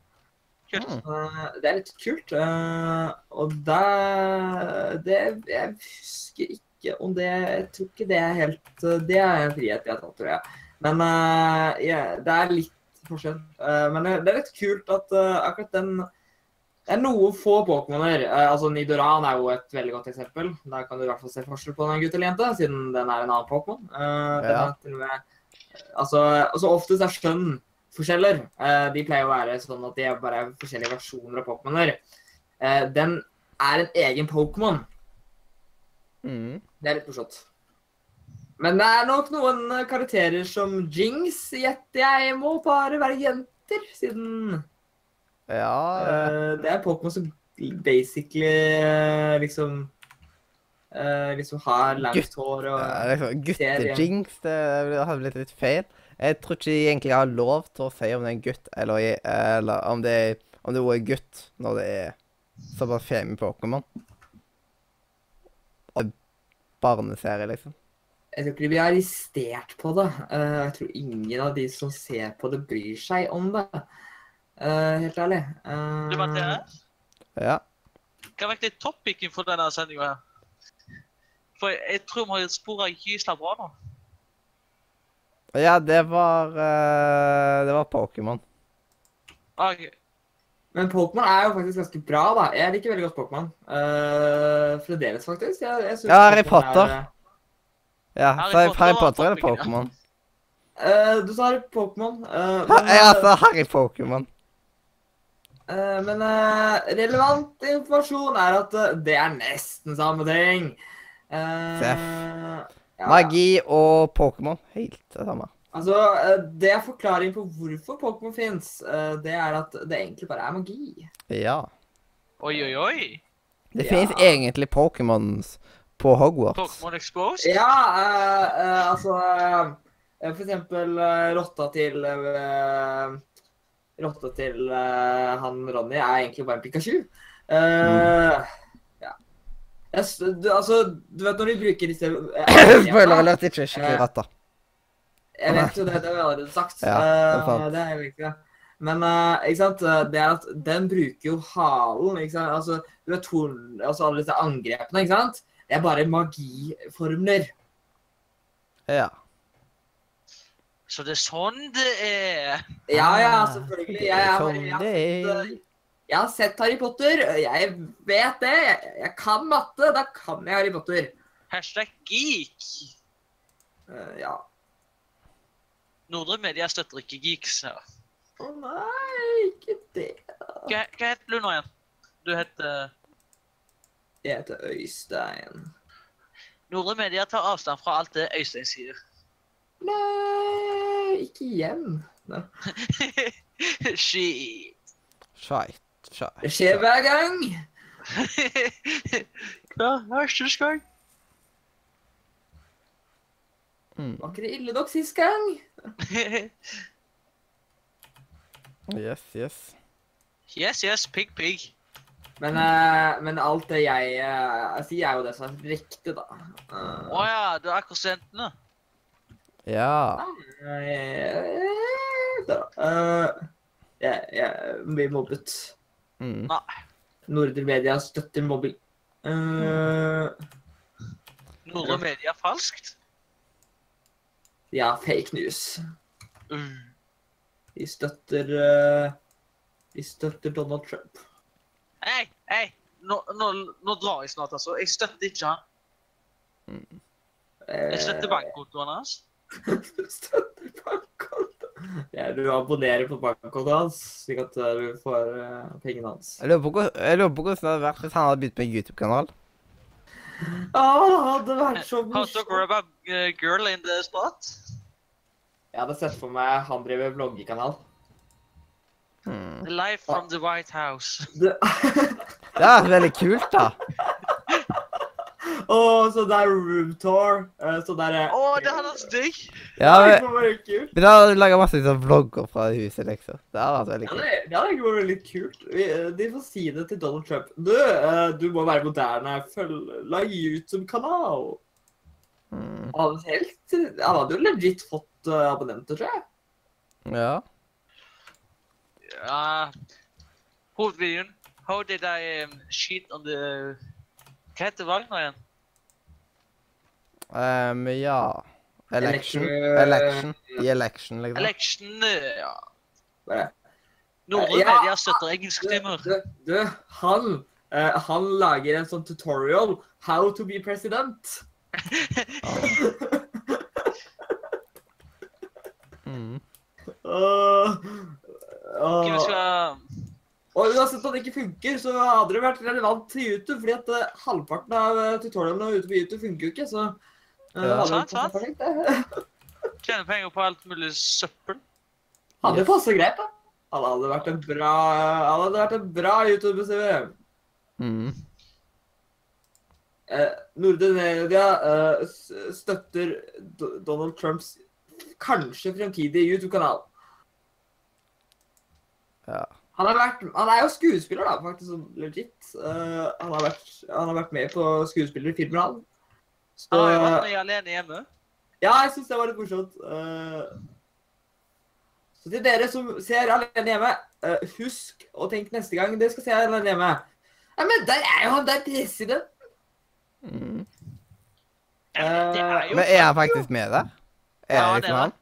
Kult. Eh, det er litt kult. eh, og det, det Jeg husker ikke om det Jeg tror ikke det er helt Det er en frihet jeg har tatt, tror jeg. Men ja, det er litt forskjell. Men det er litt kult at akkurat den det er noen få Pokémoner. Eh, altså Nidoran er jo et veldig godt eksempel. Der kan du i hvert fall se forskjell på den en gutt eller jente, siden den er en annen Pokémon. Eh, Ja. Altså, altså oftest er skjønn forskjeller. Eh, de pleier å være sånn at de er bare forskjellige versjoner av Pokémoner. Den er en egen Pokémon. Mm. Det er litt morsomt. Men det er nok noen karakterer som Jinx gjetter jeg må bare være jenter, siden Ja eh, det er Pokémon som basically eh, liksom Eh, liksom har langt hår og liksom, Serie. Guttejinx, det hadde blitt litt feil. Jeg tror ikke de egentlig har lov til å si om det er en gutt, eller, eller om det er om det er gutt, når det er såpass femi Pokémon. Og barneserie, liksom. Jeg tror ikke de blir arrestert på det. Jeg tror ingen av de som ser på det, bryr seg om det. Eh, helt ærlig. Eh, Du, Mathias? Ja. Hva er egentlig topicen for denne sendinga her? For jeg, tror vi har spora gysla bra nå. Ja, det var uh, Det var Pokémon. Ok. Men Pokémon er jo faktisk ganske bra, da. Jeg liker veldig godt Pokémon. Uh, fremdeles, faktisk. Jeg, jeg Ja, Harry Potter. Er, Ja, Harry så Harry Potter Potter, eller. Pokémon? eh, du sa Harry Pokémon. eh, Ha, jeg, ja, altså Harry Pokémon. Eh, men eh, relevant informasjon er at eh, det er nesten samme ting. Eh, Seff. ja. Magi og Pokémon. Helt det samme. Altså, Det er forklaring på hvorfor Pokémon fins. Det er at det egentlig bare er magi. Ja. Oi, oi, oi. Det Ja. finnes egentlig Pokémons på Hogwarts. Pokémon Exposed. Ja, uh, uh, altså uh, For eksempel rotta til eh, Rotta til uh, han Ronny er egentlig bare en Pikachu. Eh, Ja. Jeg, du, altså, du vet når de bruker disse eh, Spoiler alert, ikke skikkelig rotta. Jeg vet jo det, det har jeg allerede sagt. Ja, det er Eh, det er jo ikke det. Men uh, ikke sant, det er at den bruker jo halen, ikke sant. Altså, du vet torn, altså alle disse angrepene, ikke sant. Det er bare magiformler. Ja. Så det er sånn det er. Ja, ja, selvfølgelig. Jeg, Jeg, er er, sånn jeg, har det sett, er. eh, jeg har sett Harry Potter. Jeg vet det. Jeg, jeg kan matte. Da kan jeg Harry Potter. Hashtag geek. Uh, ja. Nordre Media støtter ikke geeks her. Å nei, ikke det. Hva, hva heter du nå igjen? Du heter Jeg heter Øystein. Nordre Media tar avstand fra alt det Øystein sier. Nei, ikke igjen. Shit. Skeit. Det skjer hver gang. Hver første gang. Mm. Var ikke det ille nok sist gang? Yes, yes. yes, yes, pig, pig. Men, uh, men alt det jeg uh, sier, er jo det som er riktig, da. Å uh, oh, ja, du er akkurat studentene. Ja. eh, da. Uh, jeg, jeg blir mobbet. Mm. Nordre Media støtter mobbing. Eh, Nordre Media falskt. ja, fake news. Mm. De støtter uh, De støtter Donald Trump. Hei, hei. Nå, nå, nå drar jeg snart, altså. Jeg støtter ikke han. Jeg støtter bankkontoen hans. Du støtter bankkonto. Ja, du abonnerer på bankkontoen hans, slik at eh, du får uh, pengene hans. Jeg lurer på hvordan det hadde vært hvis han hadde begynt med en YouTube-kanal. Ja, det hadde vært så How to grab a girl in the spot. Jeg hadde sett for meg han driver vloggekanal. Hmm. Life from the White House. Det- Det vært veldig kult, da. Å, så det er room tour. eh, Så det er Å, det hadde vært digg! Ja, men. Vi har laga masse liksom, vlogger fra huset, liksom. Det hadde vært veldig Ja, kult. det, det hadde vært litt kult. Vi, eh, de får si det til Donald Trump. Du, eh, du må være moderne. Følg, lag YouTube-kanal. Mm. Han helt Han hadde jo legit fått eh, abonnenter, tror jeg. Ja. Ja. Hovedvideoen. How did I um, cheat on the Hva heter Wagner igjen? Um, ja. Election. Election. Election. I election, liksom. Election uh, Ja. Bare Nordre Ja. Media støtter engelsktimer. du, du han uh, Han lager en sånn tutorial. How to be president. Mm. Åh, åh. Hvem skal Og uansett om det ikke funker, så hadde det vært relevant til YouTube, fordi at eh, halvparten av uh, tutorialene ute på YouTube funker jo ikke, så eh, Ja. Sant, sant. perfekt, tjene penger på alt mulig søppel? Hadde jo passe greit, da. Han hadde vært en bra, han hadde vært en bra YouTuber, sier. Mm. eh, Nordre Media eh, støtter Donald Trumps kanskje fremtidige YouTube-kanal. Ja. Han, har vært, han er jo skuespiller, da, faktisk, legit. Uh, han, har vært, han har vært med på skuespillerfilmer, han. Så Han har jo vært alene hjemme. ja, jeg syns det var litt morsomt. Eh, så til dere som ser Alene hjemme, eh, husk å tenke neste gang dere skal se Alene hjemme. Ja, men der er jo han der presidenten! Mm. Ja, men det er Men er han faktisk med der? Er Ja, han ikke liksom er han?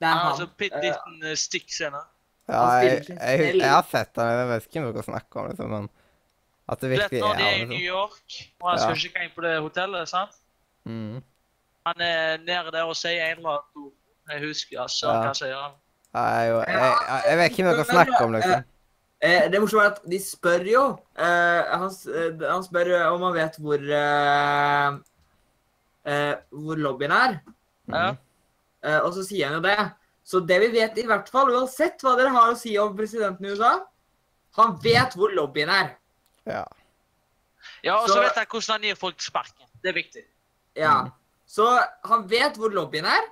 Det er Han har han. altså bitte Eh, liten uh, stikkscene. Ja, Han jeg, jeg, jeg har sett han, jeg vet ikke hva dere snakker om, liksom, men at det virkelig når er de er i New liksom. York, og han skal Ja. sjekke inn på det hotellet, sant? Mm. Han er nede der og sier en eller annen ord. Jeg husker altså Ja. hva sier han. Nei, jeg, jo- jeg, jeg, jeg vet ikke hva dere snakker om, liksom. Eh, det morsomme er at de spør jo eh, han, eh, han spør eh, om han vet hvor eh, eh, Hvor lobbyen er. Ja. Mm. Eh, og så sier han jo det. Så det vi vet i hvert fall, uansett hva dere har å si om presidenten i USA Han vet hvor lobbyen er. Ja. Ja, og Så- så vet han hvordan han gir folk sparken. Det er viktig. Ja. Mm. Så han vet hvor lobbyen er.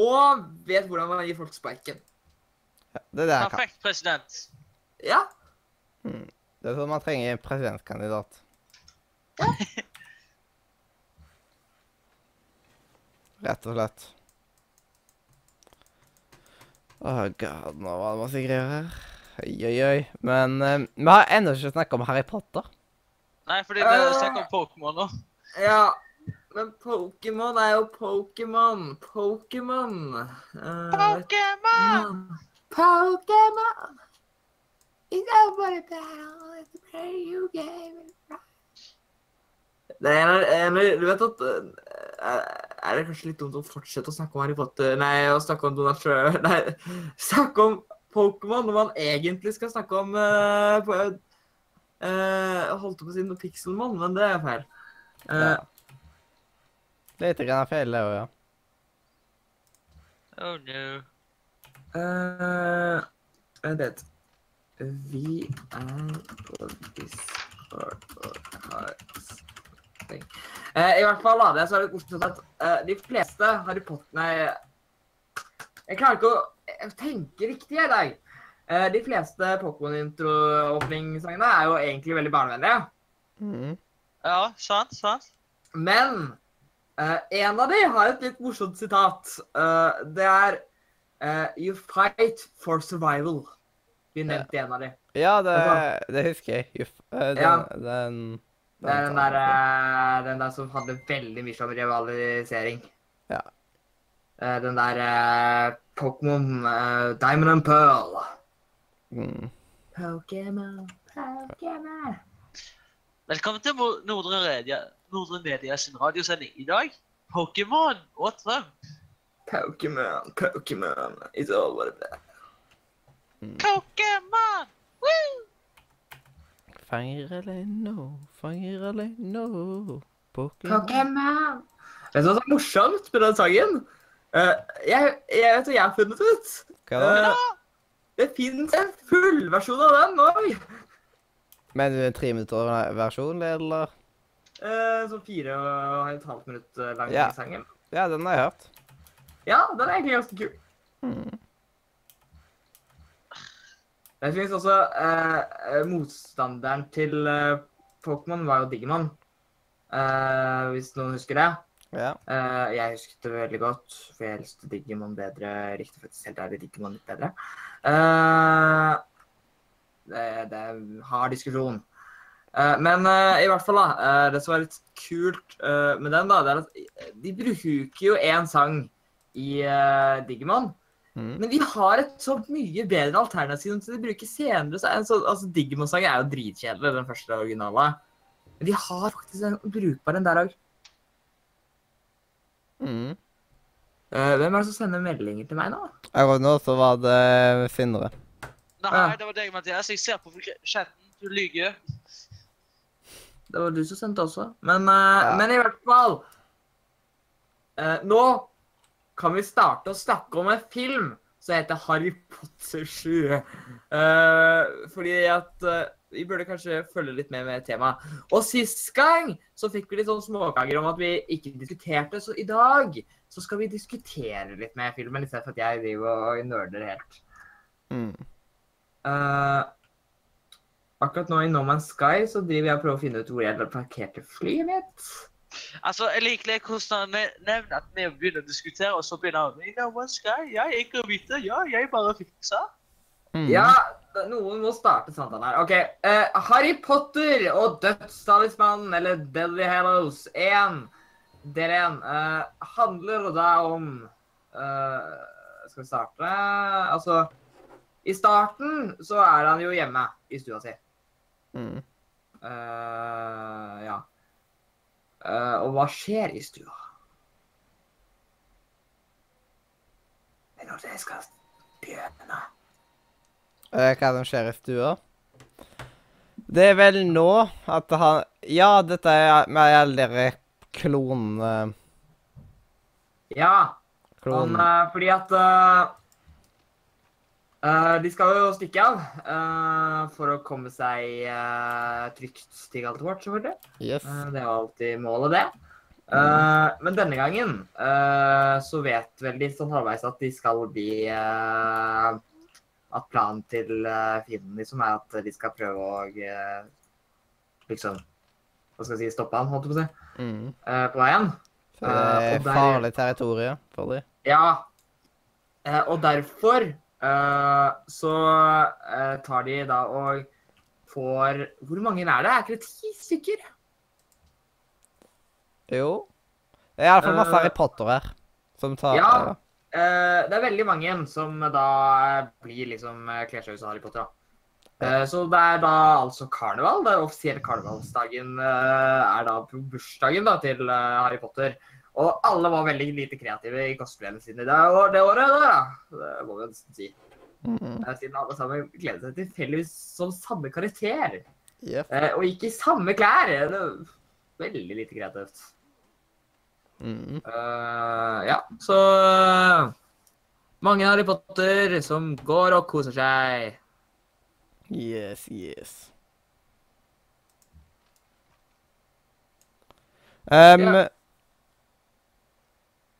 Og vet hvordan man gir folk sparken. Det er det han kan. Perfekt president. Ja. Det er sånn man trenger en presidentkandidat. Rett og slett. Åh, god, nå var det masse greier her. Oi, oi, oi. Men eh, vi har ennå ikke snakket om Harry Potter. Nei, fordi det er snakk om Pokémon nå. Ja. Men Pokémon er jo Pokémon. Pokémon. Eh, Pokémon! Pokémon. It's over the battle. It's play you game. Det er en, Du vet at eh, Er det kanskje litt dumt å fortsette å snakke om Harry Potter Nei, å snakke om Donald Trump Nei, snakke om Pokémon når man egentlig skal snakke om uh, Jeg holdt på å si noe Pixelmon, men det er feil. Eh, Ja. Litt grann feil, det òg, ja. Oh no. Uh, Vent litt. Vi er på Discord og har ting. Uh, I hvert fall, da. Det så er det morsomt, at uh, de fleste Harry Potter Nei, jeg klarer ikke å eh, tenke riktig i dag. Eh, de fleste Pokémon-intro-åpningssangene er jo egentlig veldig barnevennlige. Mm. Ja, sant, sant. Men uh, en av de har et litt morsomt sitat. Uh, det er uh, You fight for survival. Vi nevnte en av de. Ja, det, Altså- det husker jeg. You, Den, Ja. den, Det er den der, den der som handler veldig mye om rivalisering. Ja. Eh, den der Pokémon Diamond and Pearl. Mm. Pokémon, Pokémon. Velkommen til Nordre Media, Nordre Media sin radiosending. I dag Pokémon og Trump. Pokémon, Pokémon. It's all what it is. Pokémon! Woo! Feire nå, fanger nå, Pokémon. Pokémon. Vet du hva som er morsomt med den sangen? Uh, jeg, jeg vet hva jeg har funnet ut. Hva da? Eh, det finnes en fullversjon av den òg. Mener du en tre minutter versjon, eller? Eh, sånn fire og et halvt minutt eh, lang Ja. sangen. Ja, den har jeg hørt. Ja, den er egentlig ganske kul. Hmm. Det finnes også eh, Motstanderen til eh, Pokémon var jo Digimon. Eh, hvis noen husker det. Ja. Eh, jeg husket det veldig godt, for jeg elsket Digimon bedre. Likte faktisk helt ærlig Digimon litt bedre. Eh, det, det er en hard diskusjon. Eh, men eh, i hvert fall, da. det som er litt kult med den, da, det er at de bruker jo én sang i Digimon. Mm. Men de har et så mye bedre alternativ som de bruker senere. Så, altså, altså Digimon-sangen er jo dritkjedelig, den første originale. Men de har faktisk en brukbar en der òg. Mm. Hvem er det som sender meldinger til meg nå? Akkurat nå så var det Sindre. Nei, det var deg, Mathias. Jeg ser på chatten. Du lyver. Det var du som sendte også. Men, uh, Ja. men i hvert fall uh, Nå kan vi starte å snakke om en film som heter Harry Potter 7. Uh, fordi at eh, vi burde kanskje følge litt med med temaet. Og sist gang så fikk vi litt sånn småkaker om at vi ikke diskuterte, så i dag så skal vi diskutere litt med filmen, litt stedet for at jeg driver og nerder helt. Mm. Uh, akkurat nå i No Man's Sky så driver jeg og prøver å finne ut hvor jeg parkerte flyet mitt. Altså, jeg liker hvordan han nevner at vi begynner å diskutere, og så begynner han I No Man's Sky? Jeg ikke vite. Ja, jeg bare fiksa. Mm. Ja, noen må starte samtalen her. OK. Uh, Harry Potter og Dødstalismannen, eller Deadly Hallows 1, del én eh, handler da om eh, Skal vi starte? Altså I starten så er han jo hjemme i stua si. Mm. Eh, ja. Eh, og hva skjer i stua? Det er når det skal begynne. Eh, hva som skjer i stua? Det er vel nå at han Ja, dette er med alle de Uh, Ja. klon... Han, eh, fordi at uh, De skal jo stikke av for å komme seg trygt til Galtvort, selvfølgelig. Yes. Det er alltid målet, det. Eh, men denne gangen uh, så vet vel de sånn halvveis at de skal bli uh, At planen til uh, fienden liksom er at de skal prøve å liksom Hva skal jeg si Stoppe han, holdt jeg på å si, Mm. uh, det er og der- farlig territorium for dem. Ja. Uh, og derfor eh, så eh, tar de da og får Hvor mange er det? Er ikke det ti stykker? Jo. Det er iallfall masse Harry Potter her. Som tar ja. Eh, det er veldig mange som da blir liksom kler seg ut som Harry Potter. da. Eh, så det er da altså karneval. Det er offisiell karnevalsdagen eh, er da bursdagen da til eh, Harry Potter. Og alle var veldig lite kreative i cosplayene sine det, år, det året da. Det må vi jo nesten si. Mm. Siden alle sammen gleder seg tilfeldigvis som samme karakter. Yep. Og ikke i samme klær. Det er veldig lite kreativt. Mm. Uh, ja, så Mange Harry Potter som går og koser seg. Yes, yes. Um, Ja.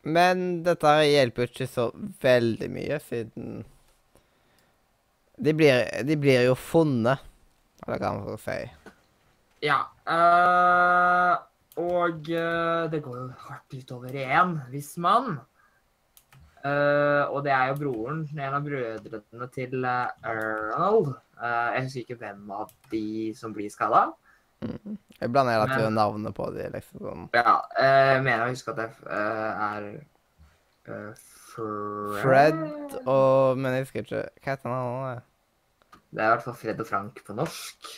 Men dette hjelper jo ikke så veldig mye, siden De blir, de blir jo funnet, eller hva man skal si. Ja. eh, og eh, det går jo hardt utover én hvis mann. Eh, og det er jo broren, en av brødrene til uh, Earl. Uh, jeg husker ikke hvem av de som blir skada. Jeg blander Men- tiden navnet på de, liksom sånn. Ja, jeg mener å huske at det er Fred Fred og Men jeg husker ikke Hva heter han? nå, Det er i hvert fall Fred og Frank på norsk.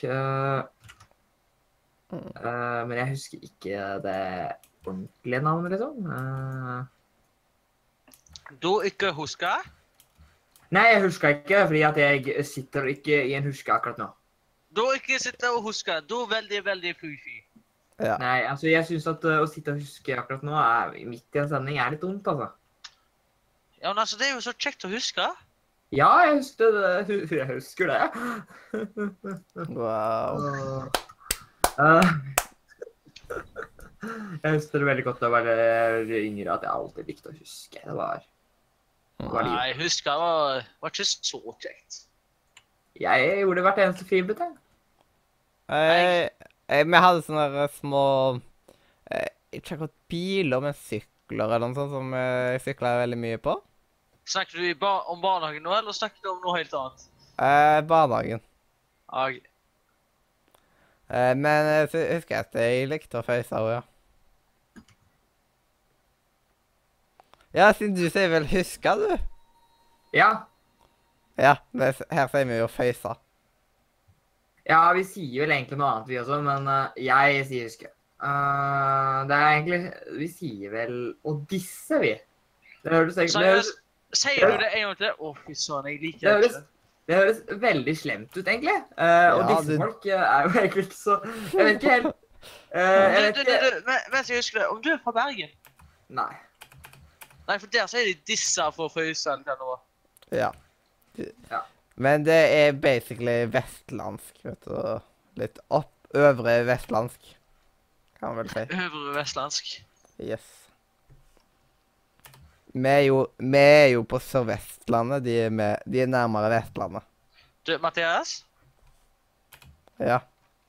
Mm. men jeg husker ikke det ordentlige navnet, liksom. Eh, Du ikke husker? nei, jeg husker ikke, fordi at jeg sitter ikke i en huske akkurat nå. Du ikke sitter og husker. Du er veldig, veldig fy-fy. Ja. Nei, altså jeg syns at eh, å sitte og huske akkurat nå er, midt i en sending er litt dumt, altså. Ja, men altså, det er jo så kjekt å huske. Ja, jeg husker det. Jeg husker det. Wow. Eh, jeg husker det veldig godt da jeg var yngre, at jeg alltid likte å huske. Det var Hva husker det? Nei, var, var ikke så kjekt. Jeg gjorde hvert eneste friminuttet. jeg. Jeg, jeg, vi hadde sånne der små eh, Ikke akkurat biler, men sykler eller noe sånt som eh, jeg sykla veldig mye på. Snakker du ba om barnehagen nå, eller snakker du om noe helt annet? Eh, barnehagen. Okay. Eh, men jeg så husker jeg at jeg likte å føyse òg, ja. Ja, siden du sier vel 'huska', du? Ja. Ja, det, her sier vi jo 'føysa'. ja, vi sier vel egentlig noe annet, vi også, men uh, jeg sier huske. Uh, det er egentlig Vi sier vel å disse, vi. Det høres egentlig? Sier du det en gang til? Å, fy søren, jeg liker det høres, ikke. det høres veldig slemt ut, egentlig. Eh, og disse du... folk eh, er jo egentlig ikke så Jeg vet ikke helt uh, jeg Du, ikke... du, du, du, men- mens jeg husker det, om du er fra Bergen Nei. Nei, for der sier de 'dissa for det. Ja. Ja. Men det er basically vestlandsk, vet du. Litt opp øvre vestlandsk, kan man vel si. Øvre vestlandsk. Yes. Vi er jo, vi er jo på Sør-Vestlandet. De, er med- de er nærmere Vestlandet. Du, Mathias? Ja.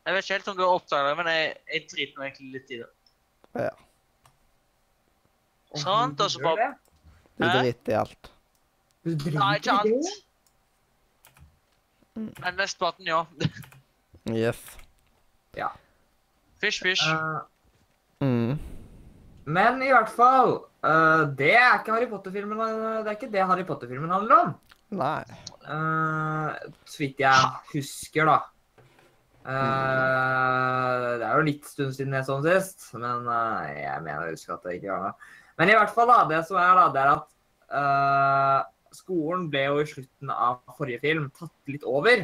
Jeg vet ikke helt om du har oppdaga det, men jeg, jeg driter egentlig litt i det. ja. Sant, og så bare- Du driter i alt. Du driter Nei, i ikke alt. det? Men mesteparten, ja. Yes. Ja. Fish, fish. Uh, Mm. men i hvert fall uh, Det er ikke Harry Potter-filmen eh, Det er ikke det Harry Potter-filmen handler om. Nei. Uh, så vidt jeg husker, da. Eh, det er jo litt stund siden jeg så den sist, men uh, jeg mener å huske at det ikke var noe. Men i hvert fall, da, det som er, da, det er at uh, skolen ble jo i slutten av forrige film tatt litt over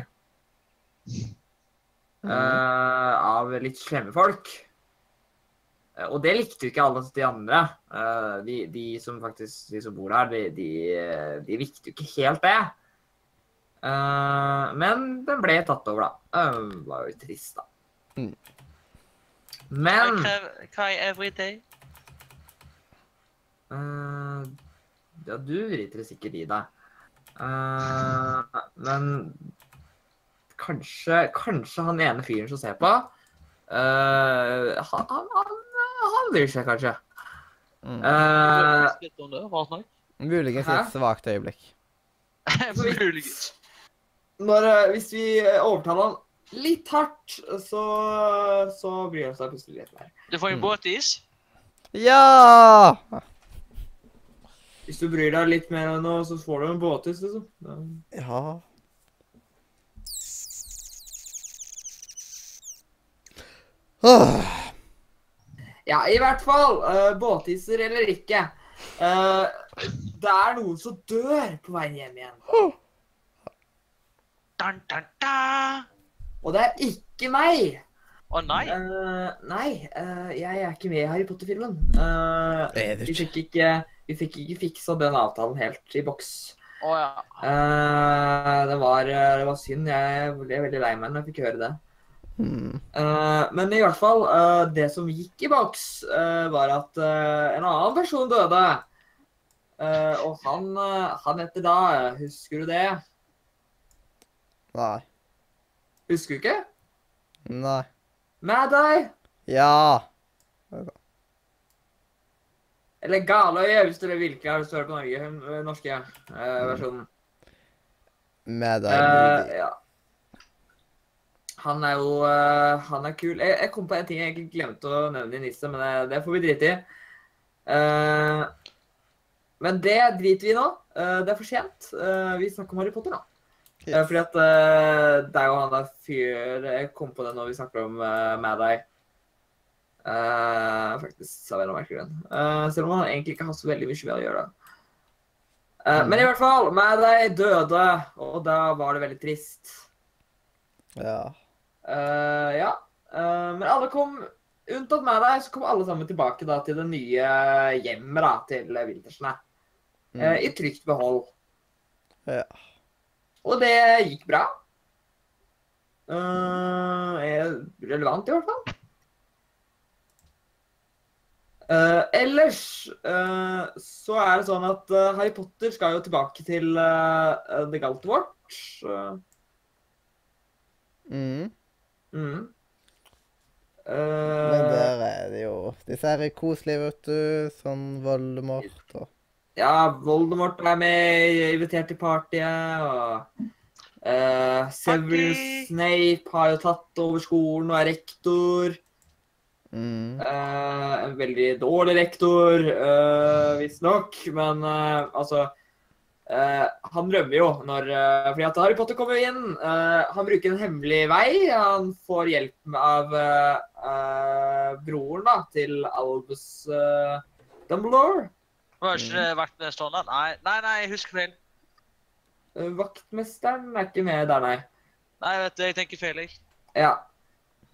eh, av litt slemme folk. Uh, Og det likte jo ikke alle de andre. Eh, de, de som faktisk de som bor her, de, de, de likte jo ikke helt det. Eh, men den ble tatt over, da. Uh, var jo trist, da. Mm. Men Hva er- Hva eh, Ja, du driter sikkert i det. Eh, men kanskje, kanskje han ene fyren som ser på eh, han, han, han, han bryr seg kanskje. Mm. Uh. Muligens et svakt øyeblikk. Muligens. når, hvis vi overtaler han litt hardt, så, så bryr han seg plutselig litt mer. Du får Mm. en båtis. Ja! Hvis du bryr deg litt mer enn nå, så får du en båtis, liksom. Ja. Ja. Ah. Ja, i hvert fall. Uh, båtiser eller ikke. Uh, det er noen som dør på veien hjem igjen. Dun, dun, dun. Og det er ikke meg. Å nei. Uh, nei, eh, jeg er ikke med i Harry Potter-filmen. Det Er du vi, ikke? fikk ikke, vi fikk ikke fiksa den avtalen helt i boks. Oh, ja. uh, det, var, eh, det var synd. Jeg ble veldig lei meg når jeg fikk høre det. Mm. Uh, men i hvert fall, uh, det som gikk i boks, eh, var at en annen person døde. Eh, og han, uh, han heter da Husker du det? Nei. Husker du ikke? Nei. Mad Eye. Ja. Eller Galøya, hvis du vil hvilke hvis du hører på Norge, eh, norske eh, versjonen. Med deg. Uh, ja. Han er jo uh, Han er kul. Jeg, jeg kom på en ting jeg egentlig glemte å nevne i Nisse, men det, det får vi drite i. Men det driter vi i nå. Det er for sent. Vi snakker om Harry Potter nå. Eh, fordi at det er jo han der fyr Jeg kom på det når vi snakker om uh, Mad Eye. Eh, faktisk, av en merkelig grunn. Uh, selv om han egentlig ikke har så veldig mye med å gjøre. Eh, Men i hvert fall, Mad Eye døde, og da var det veldig trist. Ja. Eh, ja. Eh, men alle kom Unntatt der, så kom alle sammen tilbake da, til det nye hjemmet da, til Wiltersene. Eh, I trygt behold. Ja. Og det gikk bra. Eh, er relevant, i hvert fall. Eh, ellers uh, så er det sånn at uh, Harry Potter skal jo tilbake til uh, The Galtvort. Uh, Mm. mm. Men Eh, der er det jo disse her er koselige, vet du. Sånn Voldemort og Ja, Voldemort er med, invitert til partyet, og eh, Severus Party! Snape har jo tatt over skolen og er rektor. Mm. Eh, en veldig dårlig rektor, uh, visstnok, men eh, altså eh, Han rømmer jo når eh, Fordi at Harry Potter kommer jo inn. eh, han bruker en hemmelig vei. Han får hjelp av eh, eh, broren da, til Albus eh, Dumbledore. Var ikke det vaktmesteren der? Nei, nei, nei, jeg husker feil. Eh, Vaktmesteren er ikke med der, nei. Nei, vet du, jeg tenker feil, jeg. Ja.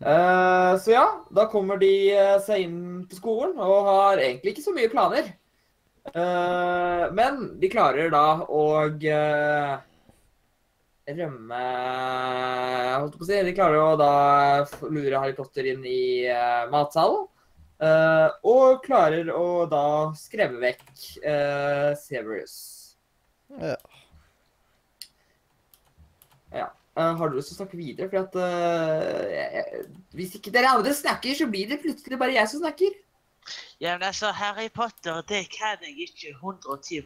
Eh, så ja, da kommer de eh, seg inn på skolen og har egentlig ikke så mye planer. Eh, men de klarer da å rømme Holdt på å si. De klarer å da lure Harry Potter inn i matsalen. og klarer å da skremme vekk Severus. Ja. Eh, har du lyst til å snakke videre? For at uh, jeg- Hvis ikke dere andre snakker, så blir det plutselig bare jeg som snakker. Ja, men altså, Harry Potter, det kan jeg ikke 110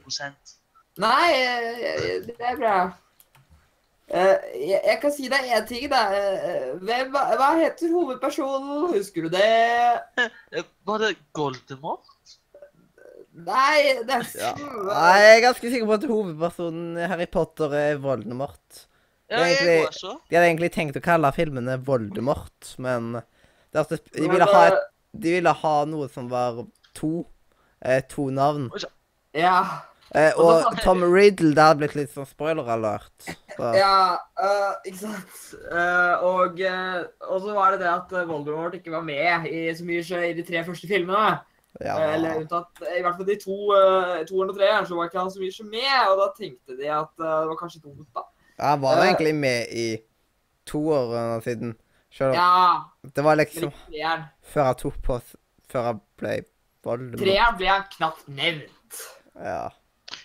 Nei, eh, det er bra. Eh, jeg, jeg kan si deg én ting, da. Hvem, hva heter hovedpersonen? Husker du det? Var det Goldemort? Nei, det er Ja. Nei, Jeg er ganske sikker på at hovedpersonen i Harry Potter er Voldemort. Ja, jeg egentlig- også. De hadde egentlig tenkt å kalle filmene Voldemort, men det er de ville ha, et, de ville ha noe som var to. Eh, to navn. Ja. Eh, Og Tom Riddle, det hadde blitt litt sånn spoiler alert. Så, Ja, uh, ikke sant. Uh, og, uh, så var det det at Voldemort ikke var med i så mye i de tre første filmene. ja. Eller unntatt i hvert fall de to, uh, toeren og treeren, så var ikke han så mye med. Og da tenkte de at det var kanskje dumt, da. Han var uh, egentlig med i to år siden. Selv om Ja, det var liksom før han tok på Før han ble Voldemort. Treeren ble han knapt nevnt. Ja.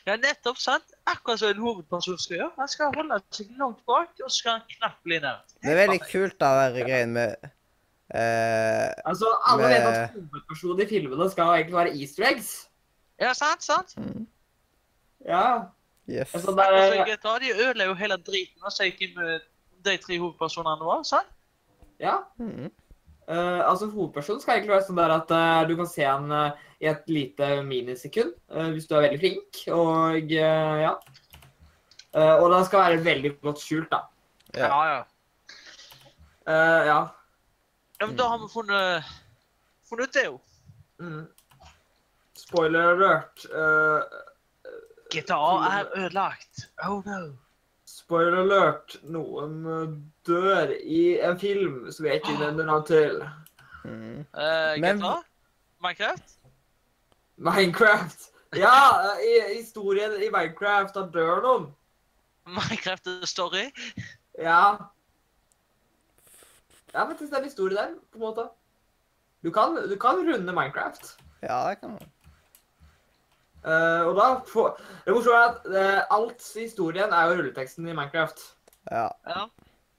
Ja, nettopp, sant? Akkurat som en hovedperson skal gjøre. Han skal holde seg langt bak, og så skal han knapt bli nevnt. Det er veldig kult, da, den greien med Uh, Altså, Alle vet at hovedpersonen i filmene skal egentlig være easter eggs. Ja, sant, sant? mm, Ja. Yes. Altså, det Altså, jeg, GTA, de ødela jo hele driten og sier inn med de tre hovedpersonene våre, sant? ja. Mm. Uh, altså, Hovedpersonen skal egentlig være sånn der at uh, du kan se han uh, i et lite minisekund eh, hvis du er veldig flink. Og ja. Eh, og den skal være veldig godt skjult, da. Ja. Ja, ja. Eh, ja. ja men da har vi funnet, funnet ut det, jo. Mm. Spoiler alert. eh, GTA er ødelagt. Oh no. spoiler alert. Noen eh, dør i en film som jeg ikke nevner navn til. Mm. Uh, Men- GTA? Minecraft? Minecraft. Ja, eh, i historien i Minecraft, da dør noen. Minecraft story? Ja. Ja, faktisk det er en historie der, på en måte. Du kan, du kan runde Minecraft. ja, det kan man. Eh, og da får Det morsomme er at eh, alt i historien er jo rulleteksten i Minecraft. Ja. Ja.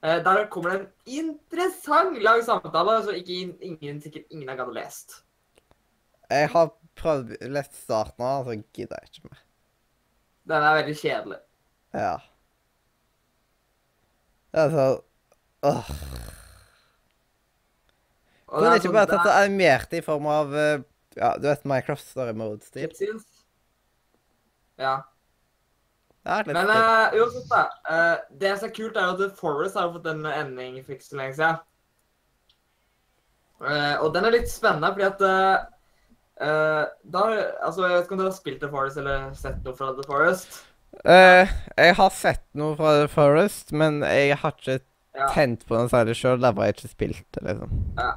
Eh, der kommer det en interessant lang samtale som ikke ingen, sikkert ingen har gadd å lest. Jeg har prøvd lest starten av, så gidder jeg ikke mer. Den er veldig kjedelig. Ja. Altså Åh. Kunne ikke sånn- bare tatt det animert i form av Ja, du vet Minecraft Story Mode-stil? Cutscenes. Det er litt Men uh, uansett, da. Uh, det som er kult, er at Forest har fått en ending for ikke så lenge siden. Uh, og den er litt spennende, fordi at uh, da, altså, Jeg vet ikke om dere har spilt The Forest eller sett noe fra The Forest? Uh, jeg har sett noe fra The Forest, men jeg har ikke Ja. tent på den særlig sjøl. Derfor har jeg ikke spilt det, liksom. Ja,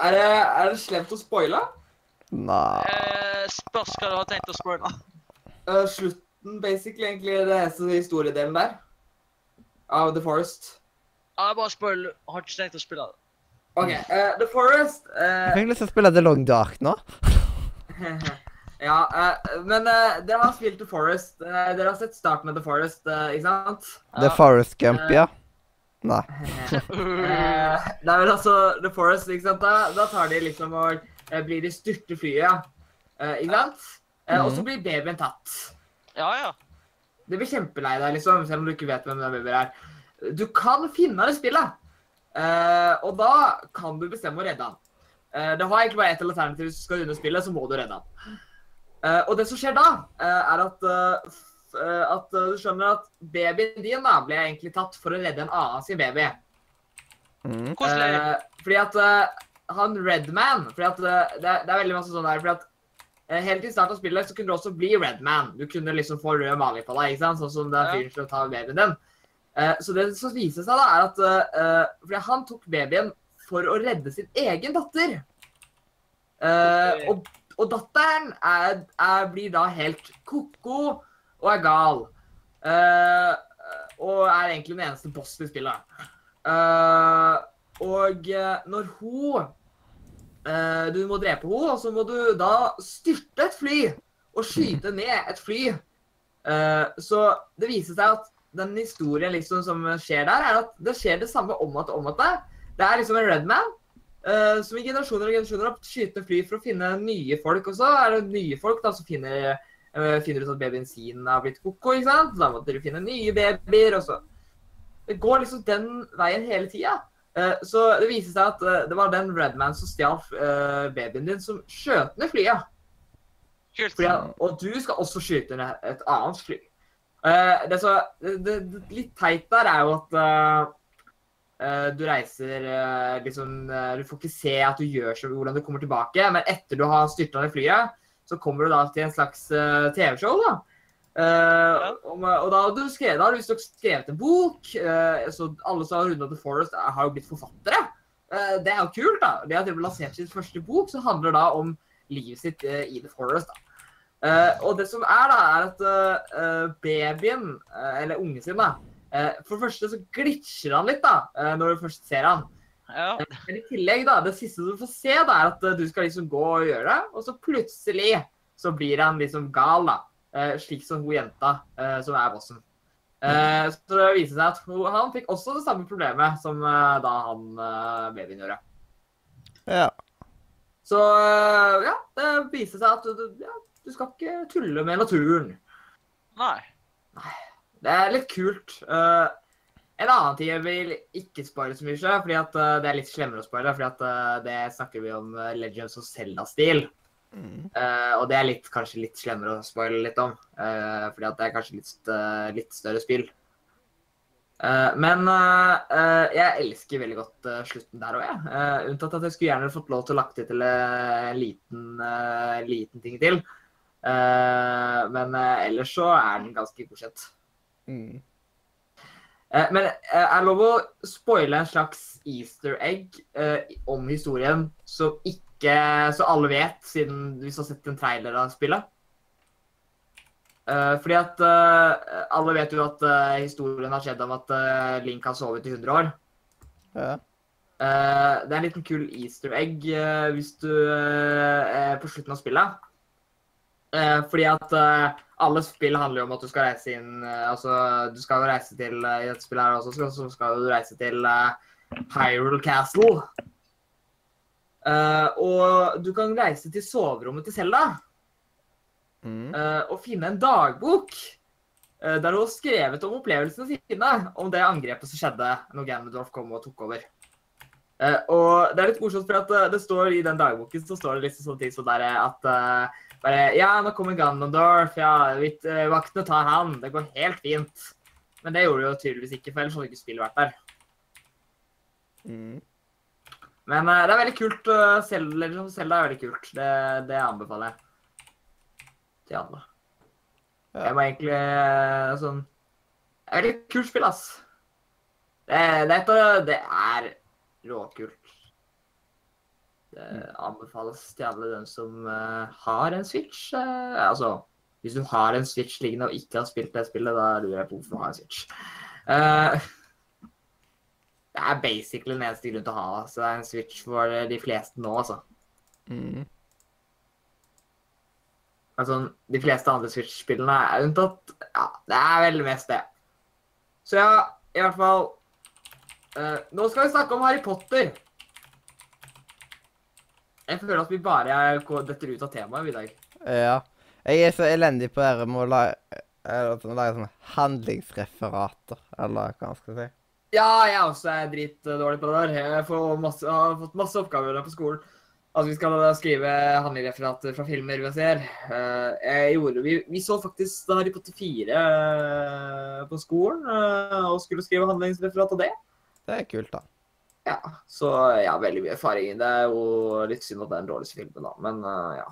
er, det, er det slemt å spoile? Nei Eh, spørs hva du har tenkt å spoile. Uh, slutten, basically, egentlig, det eneste historiedelen der. Av The Forest. Ja, bare spoil. Har ikke tenkt å spille det. OK. Uh, The Forest uh, Jeg fikk lyst til å spille The Long Dark nå. Ja, uh, men dere har spilt The Forest. Dere har sett starten av The Forest, ikke sant? The Forest Gump, ja. Nei. Det er vel altså The Forest, ikke sant? Da, da tar de liksom og blir de styrte flyet, eh, ikke sant? Eh, Og så blir babyen tatt. Ja, ja. Det blir kjempelei deg, liksom, selv om du ikke vet hvem den babyen er. Du kan finne det spillet, eh, og da kan du bestemme å redde han. Eh, det har egentlig bare ett alternativ. Hvis du skal runde spillet, så må du redde han. Eh, og det som skjer da, eh, er at, eh, eh, at eh, du skjønner at babyen din da ble egentlig tatt for å redde en annen sin baby. Mm. Koselig. Eh, fordi at eh, han Redman fordi at det, det er veldig masse sånn der fordi at eh, Helt i starten av spillet så kunne du også bli Redman. Du kunne liksom få rød maling på deg, ikke sant? sånn som den er fyren som tar babyen din. Eh, så det som viser seg, da, er at eh, Fordi han tok babyen for å redde sin egen datter. Eh, og, og datteren er, er, blir da helt ko-ko og er gal. Og er egentlig den eneste bossen i spillet. Og når hun Du må drepe henne, og så må du da styrte et fly og skyte ned et fly. Eh, så det viser seg at den historien liksom som skjer der, er at det skjer det samme om at om at det. Det er liksom en Redman man som i generasjoner og generasjoner har skyter fly for å finne nye folk. Og så er det nye folk da som finner, finner ut at babyen sin har blitt koko. ikke sant? Da måtte dere finne nye babyer. og så Det går liksom den veien hele tida. Uh, så det viser seg at uh, det var den Redman som stjal uh, babyen din, som skjøt ned flyet. Fordi, og du skal også skyte ned et annet fly. Eh, det, så, det, det, litt teit der er jo at eh, eh, du reiser eh, liksom eh, Du får ikke se at du gjør så hvordan du kommer tilbake, men etter du har styrta ned flyet, så kommer du da til en slags eh, TV-show, da. Eh, om, og da har du skrevet, da har du visstnok skrevet en bok, Uh, så alle som har runda The Forest, er- har jo blitt forfattere. Uh, det er jo kult, da. Det at de har lansert sin første bok, som handler da om livet sitt i The Forest. da. Og det som er, da, er at babyen, eller ungen sin, da For det første så glitcher han litt, da, når du først ser han. Ja. Men i tillegg, da, det siste du får se, da, er at du skal liksom gå og gjøre det, og så plutselig så blir han liksom gal, da. Eh, slik som hun jenta eh, som er bossen. Eh, så det viser seg at hun, han fikk også det samme problemet som da han eh, babyen gjorde. Ja. Så ja, det viser seg at du, ja, du skal ikke tulle med naturen. Nei. Det er litt kult. Uh, en annen ting jeg vil ikke spoile så mye, fordi at uh, det er litt slemmere å spoile, fordi at uh, det snakker vi om Legends of Zelda-stil. Mm. Eh, og det er litt, kanskje litt slemmere å spoile litt om, uh, fordi at det er kanskje litt, uh, litt større spill. Men jeg elsker veldig godt slutten der òg, jeg. Unntatt at jeg skulle gjerne fått lov til å lagt til til en liten, liten ting til. Men ellers så er den ganske godkjent. Mm. Men er det lov å spoile en slags easter egg eh, om historien som ikke Så alle vet, siden hvis du har sett en trailer av spillet? Uh, fordi at uh, alle vet jo at uh, historien har skjedd om at Link har sovet i 100 år. Ja. Det er en liten kul easter egg hvis du er på slutten av spillet. Fordi at alle spill handler jo om at du skal reise inn Altså, du skal jo reise til I dette spillet her også skal, så skal du reise til Hyrule Castle. Eh, og du kan reise til soverommet til Selda Mm. eh, og finne en dagbok eh, der hun har skrevet om opplevelsene sine, om det angrepet som skjedde når Ganondorf kom og tok over. Og det er litt morsomt, for at det står i den dagboken så står det liksom sånne ting som der at bare, Ja, nå kommer Ganondorf, ja, vaktene tar han, det går helt fint. Men det gjorde det jo tydeligvis ikke, for ellers hadde ikke spillet vært der. Mm. Men uh, det er veldig kult. Uh, Zelda, Legend er veldig kult. Det, det anbefaler jeg til alle. Ja. Jeg må egentlig eh, sånn Det er veldig kult spill, ass. Det, det, er det er råkult. Det anbefales til alle dem som har en Switch. altså, hvis du har en Switch liggende og ikke har spilt det spillet, da lurer jeg på hvorfor du har en Switch. Eh, det er basically den eneste grunn til å ha altså, det er en Switch for de fleste nå, altså. Mm. Altså, de fleste andre Switch-spillene er unntatt Ja, det er veldig mest det. Så ja, i hvert fall uh, Nå skal vi snakke om Harry Potter. Jeg føler at vi bare detter ut av temaet i dag. Ja. Jeg er så elendig på det med å lage sånne handlingsreferater, eller hva man skal si. Ja, jeg også er dritdårlig på det der. Jeg får masse, har fått masse oppgaver på skolen. Altså, Vi skal skrive handlereferater fra filmer vi ser. Eh, jeg gjorde, vi, vi så faktisk da Harry Potter 4 eh, på skolen, eh, og skulle skrive handlingsreferat av det. Det er kult, da. Ja, så jeg har veldig mye erfaring. Det er jo litt synd at det er den dårligste filmen, da. Men ja.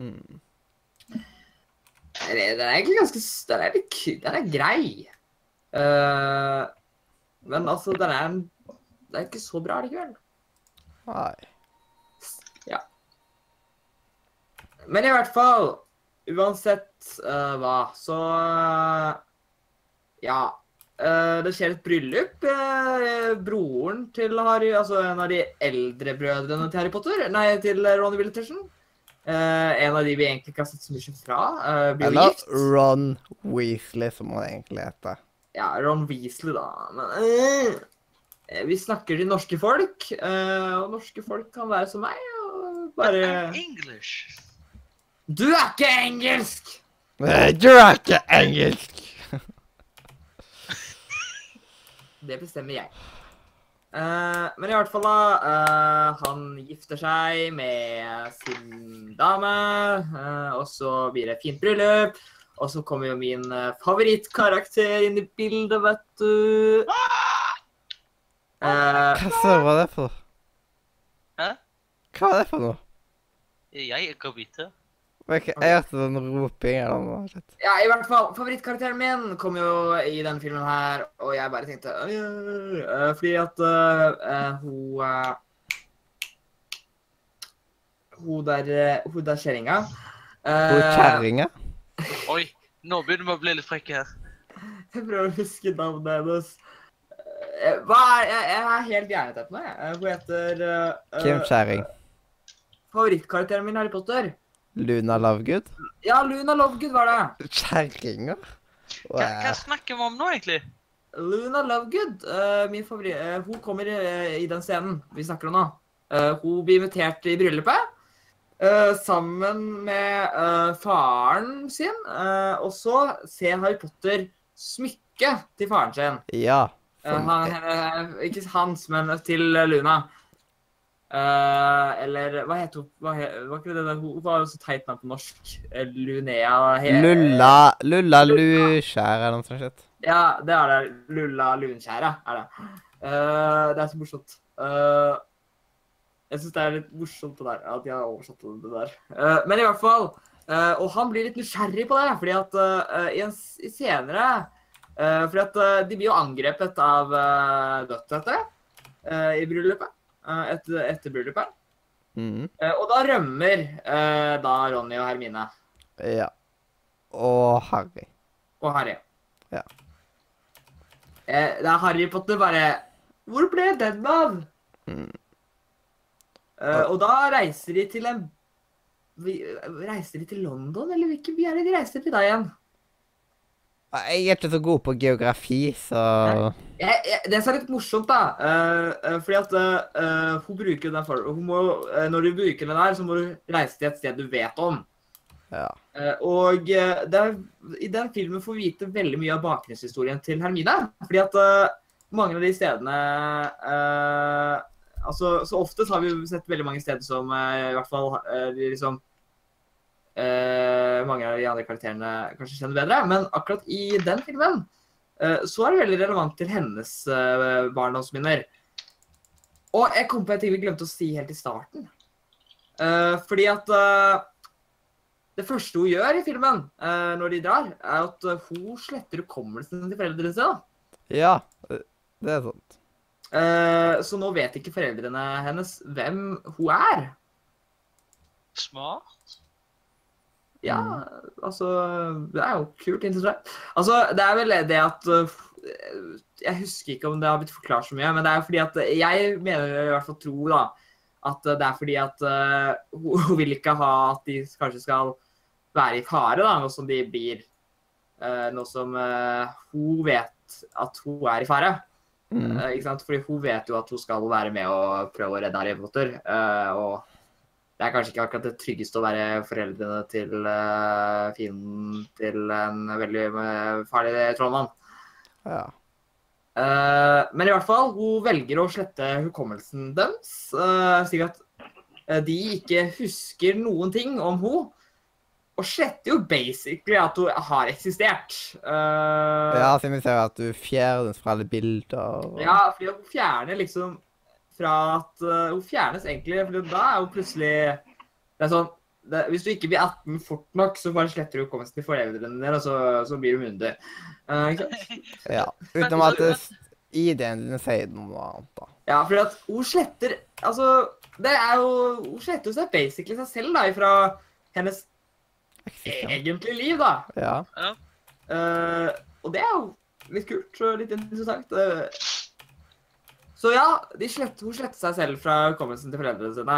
Mm. Den er, egentlig ganske Den er litt Den er grei. Eh, men altså, den er Det er ikke så bra likevel. Nei. Men i hvert fall, uansett uh, hva, så uh, Ja. Uh, det skjer et bryllup. Eh, broren til Harry, altså en av de eldre brødrene til Harry Potter, nei, til Ronny Wiltersen. En av de vi egentlig ikke har sett så mye fra, blir Eller gift. Ron Weasley, som han egentlig heter. Ja, Ron Weasley, da. Men eh, vi snakker til norske folk, eh, og norske folk kan være som meg. og Bare English. Du er ikke engelsk! Du er ikke engelsk! Det bestemmer jeg. Uh, men i hvert fall, da. Uh, han gifter seg med sin dame, Uh, og så blir det fint bryllup. Og så kommer jo min eh, favorittkarakter inn i bildet, vet du. Eh, Hva var det for? Hæ? Hva var det for noe? Jeg kan vite. Jeg jeg hørte sånn roping eller noe. shit. ja, i hvert fall. Favorittkarakteren min kom jo i denne filmen her, og jeg bare tenkte øh, øh, oi», eh, Fordi at eh, hun Hun der, eh, hun der kjerringa Hun kjerringa? Oi, nå begynner vi å bli litt frekke her. Jeg prøver å huske navnet hennes. Eh, Hva er Jeg, jeg er helt jernete på meg. Eh, Hun heter uh, Kim Skjæring. Favorittkarakteren min i Harry Potter. Luna Lovegood? Ja, Luna Lovegood var det. Kjerringa? Hva, hva snakker vi om nå, egentlig? Luna Lovegood, uh, min favoritt uh, Hun kommer uh, i den scenen vi snakker om nå. Eh, hun blir invitert i bryllupet eh, sammen med uh, faren sin. Uh, og så ser Harry Potter smykke til faren sin. Ja. Han, ikke hans, men til Luna. Eller hva heter hun? Hva var ikke det det? hun var jo så teit navn på norsk. Lunea he, Lulla Lulla Luskjær eller noe sånt. Ja, det er det. Lulla Lunskjæra er det. Det er så morsomt. Eh, jeg syns det er litt morsomt det der, at de har oversatt det der. Uh, men i hvert fall Uh, Og han blir litt nysgjerrig på det, fordi at uh, i en i senere uh, Fordi at de blir jo angrepet av uh, dødsette i bryllupet. etter, etter bryllupet. Mm. Og da rømmer da Ronny og Hermine Ja. Og Harry. og Harry. Ja. Det er Harry Potter bare Hvor ble den av? Mm. Eh, og da reiser de til en Reiser de til London, eller hvilken by er det de reiser til da igjen? Jeg er ikke så god på geografi, så Jeg, jeg, det som er litt morsomt, da uh, Fordi at eh, hun bruker den for, hun må, uh, Når du bruker den der, så må du reise til et sted du vet om. Ja. Og eh, det er, i den filmen får vi vite veldig mye av bakgrunnshistorien til Hermine. Fordi at mange av de stedene Altså, så ofte så har vi sett veldig mange steder som eh, i hvert fall eh, liksom eh, Mange av de andre karakterene kanskje kjenner bedre. Men akkurat i den filmen så er det veldig relevant til hennes barndomsminner. Og jeg kom på en ting vi glemte å si helt i starten. Fordi at det første hun gjør i filmen når de drar, er at hun sletter hukommelsen til foreldrene sine. Ja, det er sant. Eh, så nå vet ikke foreldrene hennes hvem hun er. Smart. Ja, altså Det er jo kult, interessant. Altså, det er vel det at uh, Jeg husker ikke om det har blitt forklart så mye, men det er fordi at jeg mener i hvert fall tror da, at det er fordi at uh, hun, vil ikke ha at de kanskje skal være i fare, da, nå som de blir uh, Nå som uh, hun vet at hun er i fare. Mm. Uh, ikke sant? Fordi hun vet jo at hun skal være med og prøve å redde Harry Potter. uh, og det er kanskje ikke akkurat det tryggeste å være foreldrene til uh, fienden til en veldig farlig trollmann. Ja. Men i hvert fall, hun velger å slette hukommelsen deres, slik at de ikke husker noen ting om henne. Og sletter jo basically at hun har eksistert. Uh, ja, siden vi ser at du fjernes fra alle bilder. og- Ja, fordi hun fjerner liksom fra at uh, Hun fjernes egentlig, for da er hun plutselig Det er sånn det, Hvis du ikke blir 18 fort nok, så bare sletter du hukommelsen til foreldrene dine, og så, så blir du myndig. Uh, ikke sant? Ja. Utenom at ID-en din sier noe annet, da. Ja, fordi at hun sletter Altså, det er jo Hun sletter seg basically seg selv, da, ifra hennes Egentlige liv, da. Ja. Uh, og det er jo litt kult og litt interessant. Uh, Så ja, de slett, hun slettet seg selv fra hukommelsen til foreldrene sine.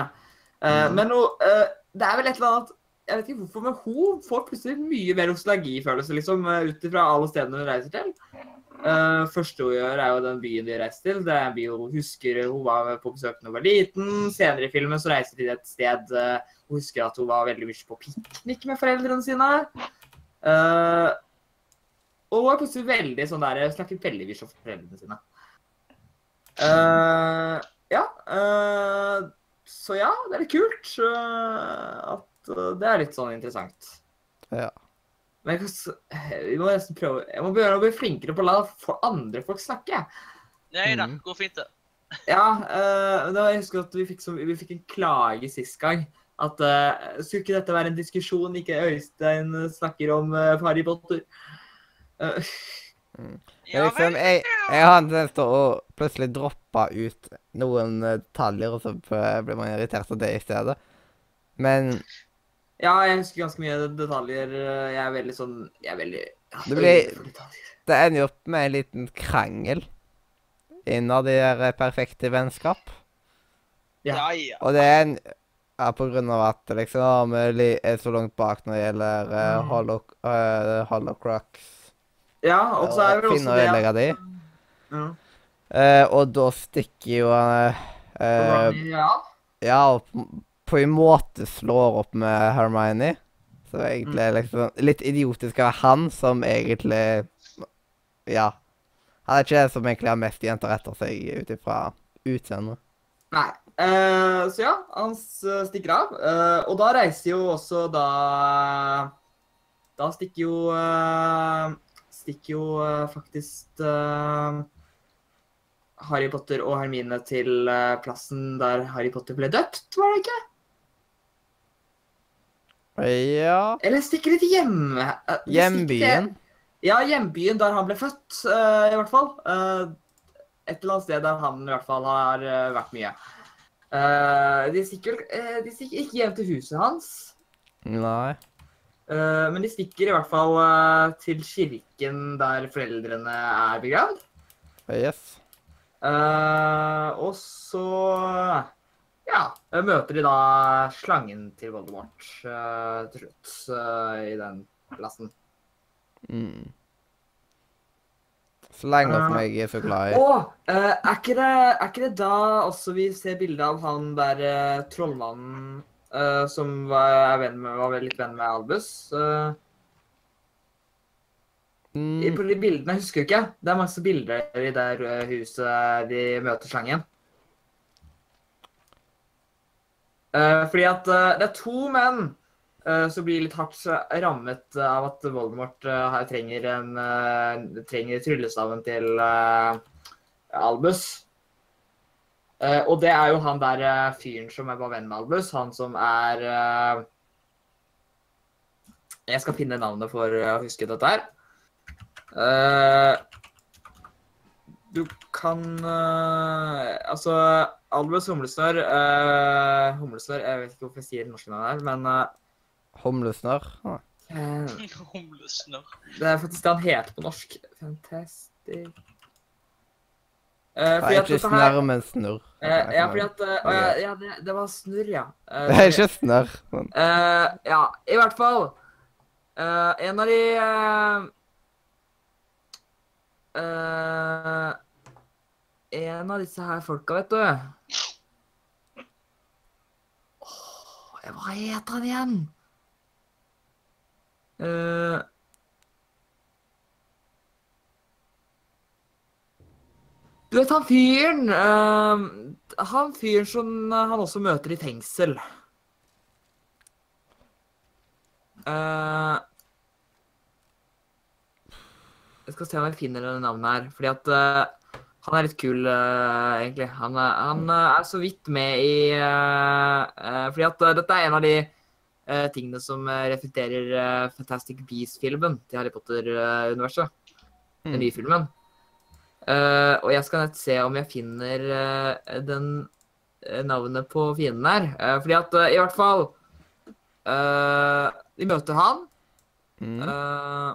Uh, mm. Men hun, eh, det er vel et eller annet Jeg vet ikke hvorfor, men hun får plutselig mye mer nostalgifølelse liksom, ut ifra alle stedene hun reiser til. Uh, første hun gjør, er jo den byen de reiser til. Det er en by hun husker hun var på besøk da hun var liten. Senere i filmen så reiser de til et sted hun husker at hun var veldig mye på piknik med foreldrene sine. Uh, og hun plutselig veldig sånn der, snakket veldig mye om foreldrene sine. Uh, ja. Uh, så ja, det er litt kult at det er litt sånn interessant. Ja. Men jeg, må nesten prøve Jeg må begynne å bli flinkere på å la andre folk snakke. Nei da, Mm. går fint, det. Ja, uh, da jeg husker at vi fikk, så, vi fikk en klage sist gang. At uh, skulle ikke dette være en diskusjon, ikke Øystein snakker om uh, Harry Potter? Eh, Men Ja liksom, jeg, jeg har en tendens til å plutselig droppe ut noen detaljer, og så blir man irritert av det i stedet. Men ja, jeg husker ganske mye detaljer. Jeg er veldig sånn Jeg er veldig ja, Det blir- det ender jo opp med en liten krangel innad i eh, perfekte vennskap. Ja. Ja, ja. Og det er en ja, på grunn av at liksom, vi er så langt bak når det gjelder uh, Mm. uh, holocrux. Ja, og så er det vel også det at- de. Ja. uh, og da stikker jo uh, Ronny, ja. Ja, og på, på en måte slår opp med Hermione. Så egentlig er liksom litt idiotisk av han som egentlig Ja. Han er ikke den som egentlig har mest jenter etter seg ut ifra utseendet. Nei. Eh, så ja, han stikker av. Eh, og da reiser jo også da Da stikker jo eh, Stikker jo eh, faktisk eh, Harry Potter og Hermine til eh, plassen der Harry Potter ble døpt, var det ikke? Ja Eller stikker til hjemme... eh, Hjembyen. Ja, hjembyen der han ble født, eh, i hvert fall. Eh, et eller annet sted der han i hvert fall har eh, vært mye. Eh, de stikker eh, De stikker ikke hjem til huset hans, Nei. Uh, men de stikker i hvert fall til kirken der foreldrene er begravd. Yes. Og så ja, møter de da slangen til Voldemort til slutt i den plassen. Mm. Slanger opp meg så glad i. Og eh, er, ikke det, er ikke det da også vi ser bilde av han der uh, trollmannen uh, som var, er venn med, var litt venn med Albus? Uh, Mm. På de bildene, jeg husker ikke. Det er masse bilder i det huset de møter slangen. Uh, fordi at det er to menn eh, som blir litt hardt rammet av at Voldemort eh, her trenger en eh, trenger tryllestaven til Albus. Og det er jo han der fyren som er bare venn med Albus. Han som er Jeg skal finne navnet for å huske dette her. Du kan Altså, Albus Humlesnørr Humlesnørr Jeg vet ikke hvorfor jeg sier norsk navnet her, men Humlesnørr. Ah. eh, Humlesnørr. Det er faktisk det han heter på norsk. Fantastic eh, Det er ikke snørr, men snurr. Uh, Ja, fordi at uh, å, ja, det, det var snurr, ja. Det er ikke snørr. Men. Eh, ja, i hvert fall. Eh, en av de eh, eh, En av disse her folka, vet du oh, Hva heter han igjen? Eh, du vet han fyren uh, Han fyren som eh, han også møter i fengsel. Uh, jeg skal se om jeg finner det navnet her, fordi at uh, han er litt kul, uh, egentlig. Han, han er så vidt med i Fordi at dette er en av de tingene som uh, reflekterer eh, Fantastic Beasts-filmen til Harry Potter-universet. Den Mm. nye filmen. Uh, og jeg skal nett se om jeg finner uh, den uh, navnet på fienden her. Eh, fordi at eh, i hvert fall Vi møter han. Mm. Eh,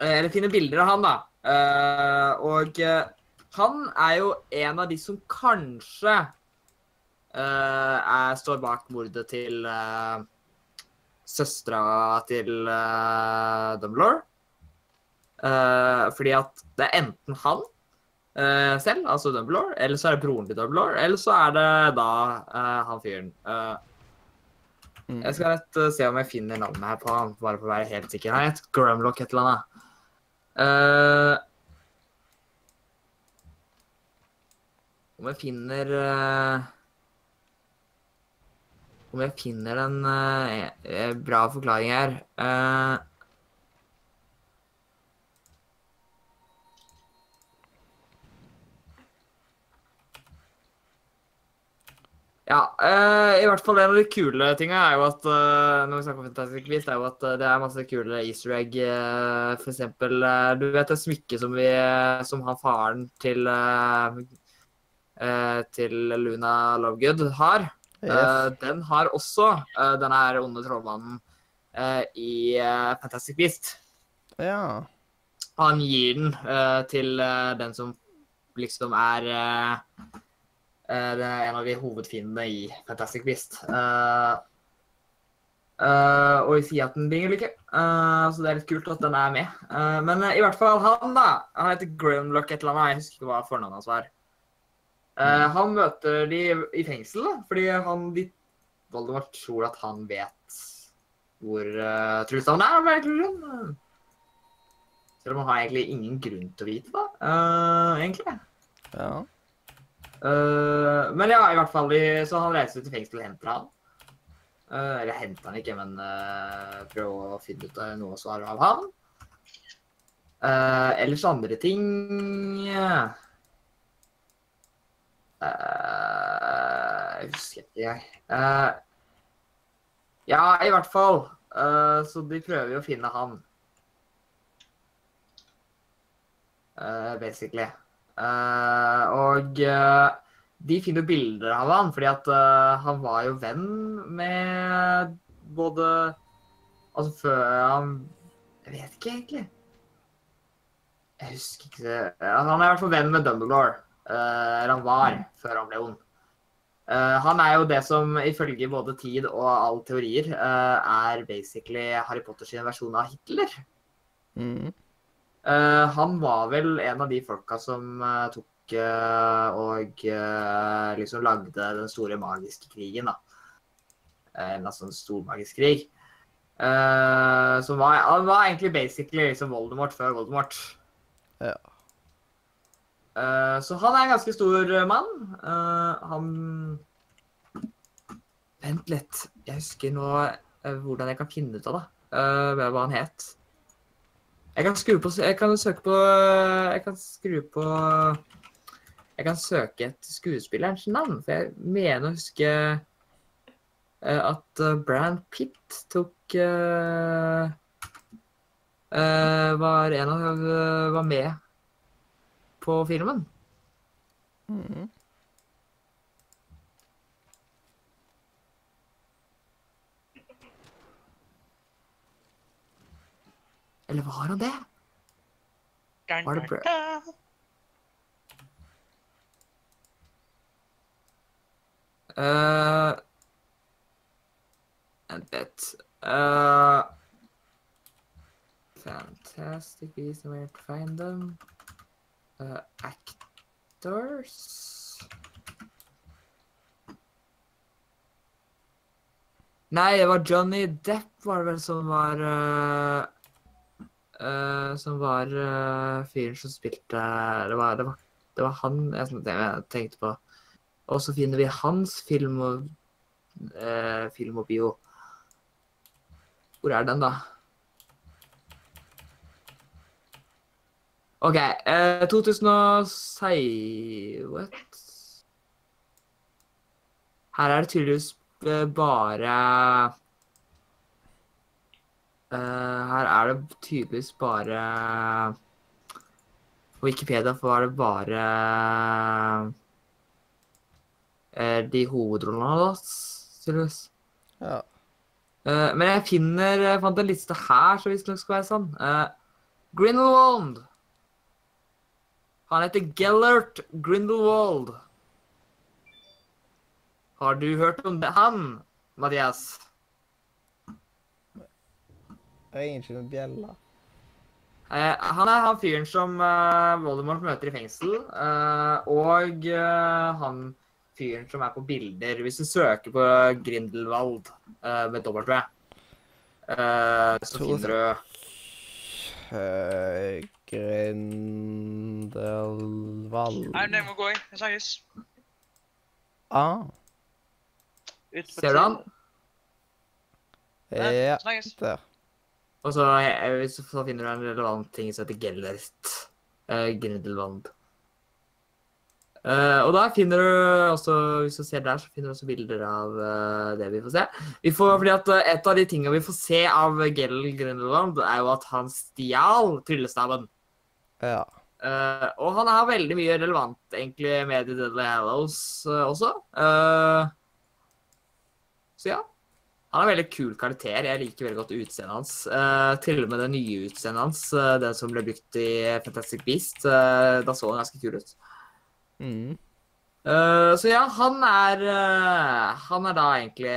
eh, Eller finner bilder av han, da. Eh, og eh, han er jo en av de som kanskje eh, er, står bak mordet til uh, søstera til uh, Dumbledore. Uh, fordi at det er enten han uh, selv, altså Dumbledore, eller så er det broren til Dumbledore, eller så er det da uh, han fyren. Eh, Mm. jeg skal rett eh, se om jeg finner navnet her på han, bare for å være helt sikker. Han heter Grumlock et eller annet. Eh, om jeg finner eh, Om jeg finner en eh, eh, bra forklaring her Uh, Ja, uh, i hvert fall en av de kule tinga er jo at når vi snakker om Fantastic Beast, er jo at det er masse kule easter egg. Uh, for eksempel, du vet det smykket som vi som har faren til til Luna Lovegood har. Eh, Yes. den har også eh, denne her onde trollmannen eh, i Fantastic Beast. Ja. Han gir den til den som liksom er en av de hovedfiendene i Fantastic Beast. Uh, og vi sier at den bringer lykke, Uh, så det er litt kult at den er med. Uh, men i hvert fall han, da. Han heter Grimlock et eller annet. Jeg husker ikke hva fornavnet hans var. Eh, han møter de i fengsel, da, fordi han de, Voldemort tror at han vet hvor uh, Trustaven er. av en eller annen grunn. Selv om han har egentlig ingen grunn til å vite det, uh, egentlig. ja. Uh, men ja, i hvert fall, de- så han reiser til fengsel og henter han. Uh, eller henter han ikke, men uh, prøver å finne ut av noe svar av han. Uh, ellers andre ting Eh, Jeg husker ikke, jeg. Uh, ja, i hvert fall. Uh, så de prøver jo å finne han. Basically. Og de finner bilder av han, fordi at han var jo venn med både Altså før han Jeg vet ikke egentlig. Jeg husker ikke det. Han er i hvert fall venn med Dumbledore. Eh, eller han var, før han ble ond. Eh, han er jo det som ifølge både tid og alle teorier eh, er basically Harry Potters versjon av Hitler. Mm. Han var vel en av de folka som tok og liksom lagde den store magiske krigen, da. Altså, en stor magisk krig. Uh, som var, var egentlig basically liksom Voldemort før Voldemort. Ja. Eh, så han er en ganske stor eh, mann. Uh, han Vent litt. Jeg husker nå uh, hvordan jeg kan finne ut av det. hva han het. Jeg kan skru på Jeg kan søke på Jeg kan skru på Jeg kan søke et skuespillerens navn, for jeg mener å huske at Brand Pitt tok Var en av Var med på filmen. Mm. Eller var han det? Var det bra? Uh, Vent litt. Uh, fantastic Beasts and where to find them. Uh, actors Nei, det var Johnny Depp var det vel som var uh, uh, Som var uh, fyren som spilte det var, det, var, det var han jeg, tenkte på. Og så finner vi hans film og, film og bio. Hvor er den, da? OK. Eh, 2006 What? Her er det tydeligvis eh, bare eh, Her er det tydeligvis bare På Wikipedia var det bare eh, de hovedrollene hans, tydeligvis. Ja. Eh, men jeg finner jeg fant en liste her, så visstnok skal være. Eh, Grindelwald. Han heter Gellert Grindelwald. Har du hørt om det, han, Mathias? Ringer ikke noen bjella. Eh, han er han fyren som eh, Voldemort møter i fengsel, eh, og eh, han fyren som er på bilder Hvis du søker på Grindelwald eh, med W, eh, så finner du Uh, Grindelwald Nei, det må gå i. Vi snakkes. Ah, Ser du han? Ja. Snakkes. Der. Og så, jeg, så så finner du en relevant ting som heter Gellert Uh, Grindelwald. Eh, og da finner du også, hvis du ser der, så finner du også bilder av uh, det vi får se. Vi får, fordi at uh, Et av de tingene vi får se av Gell Grindelwald, er jo at han stjal tryllestaven. Ja. Og han har veldig mye relevant egentlig med The Deadly Hallows også. Så ja. Han er en veldig kul karakter. Jeg liker veldig godt utseendet hans. Uh, til og med det nye utseendet hans, uh, det som ble brukt i Fantastic Beast. uh, da så han ganske kul ut. Mm. Eh, så ja, han er uh, Han er da egentlig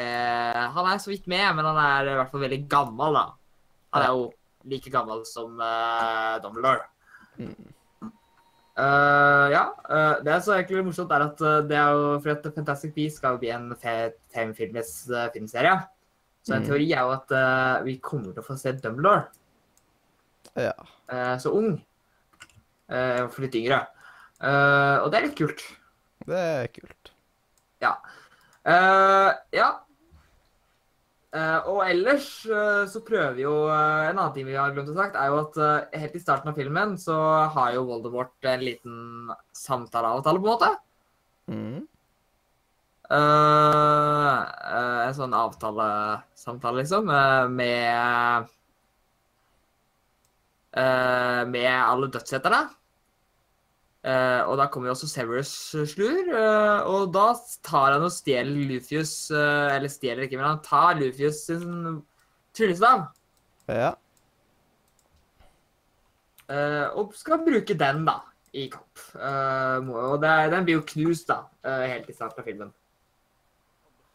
Han er så vidt med, men han er i hvert fall veldig gammel, da. Han er jo like gammel som uh, Dumbledore. Mm. Uh, ja. Uh, det som er egentlig morsomt, er at uh, det er jo fordi at Fantastic Beasts skal jo bli en eh, filmserie. Så en Mm. teori er jo at vi kommer til å få se Dumbledore Ja. så ung. Uh, for litt yngre. Eh, og det er litt kult. Det er kult. Eh, ja. Uh, og ellers så prøver jo En annen ting vi har glemt å sagt, er jo at helt i starten av filmen så har jo Voldemort en liten samtaleavtale, på en måte. Mm. En sånn avtalesamtale, liksom, med Med alle dødseterne. Eh, og da kommer jo også Severus Slur, uh, og da tar han og stjeler Lufius uh, Eller stjeler ikke, men han tar Lufius sin tryllestav. Ja. eh, og skal bruke den, da, i kamp. Eh, og det, den blir jo knust, da, eh, helt i starten av filmen.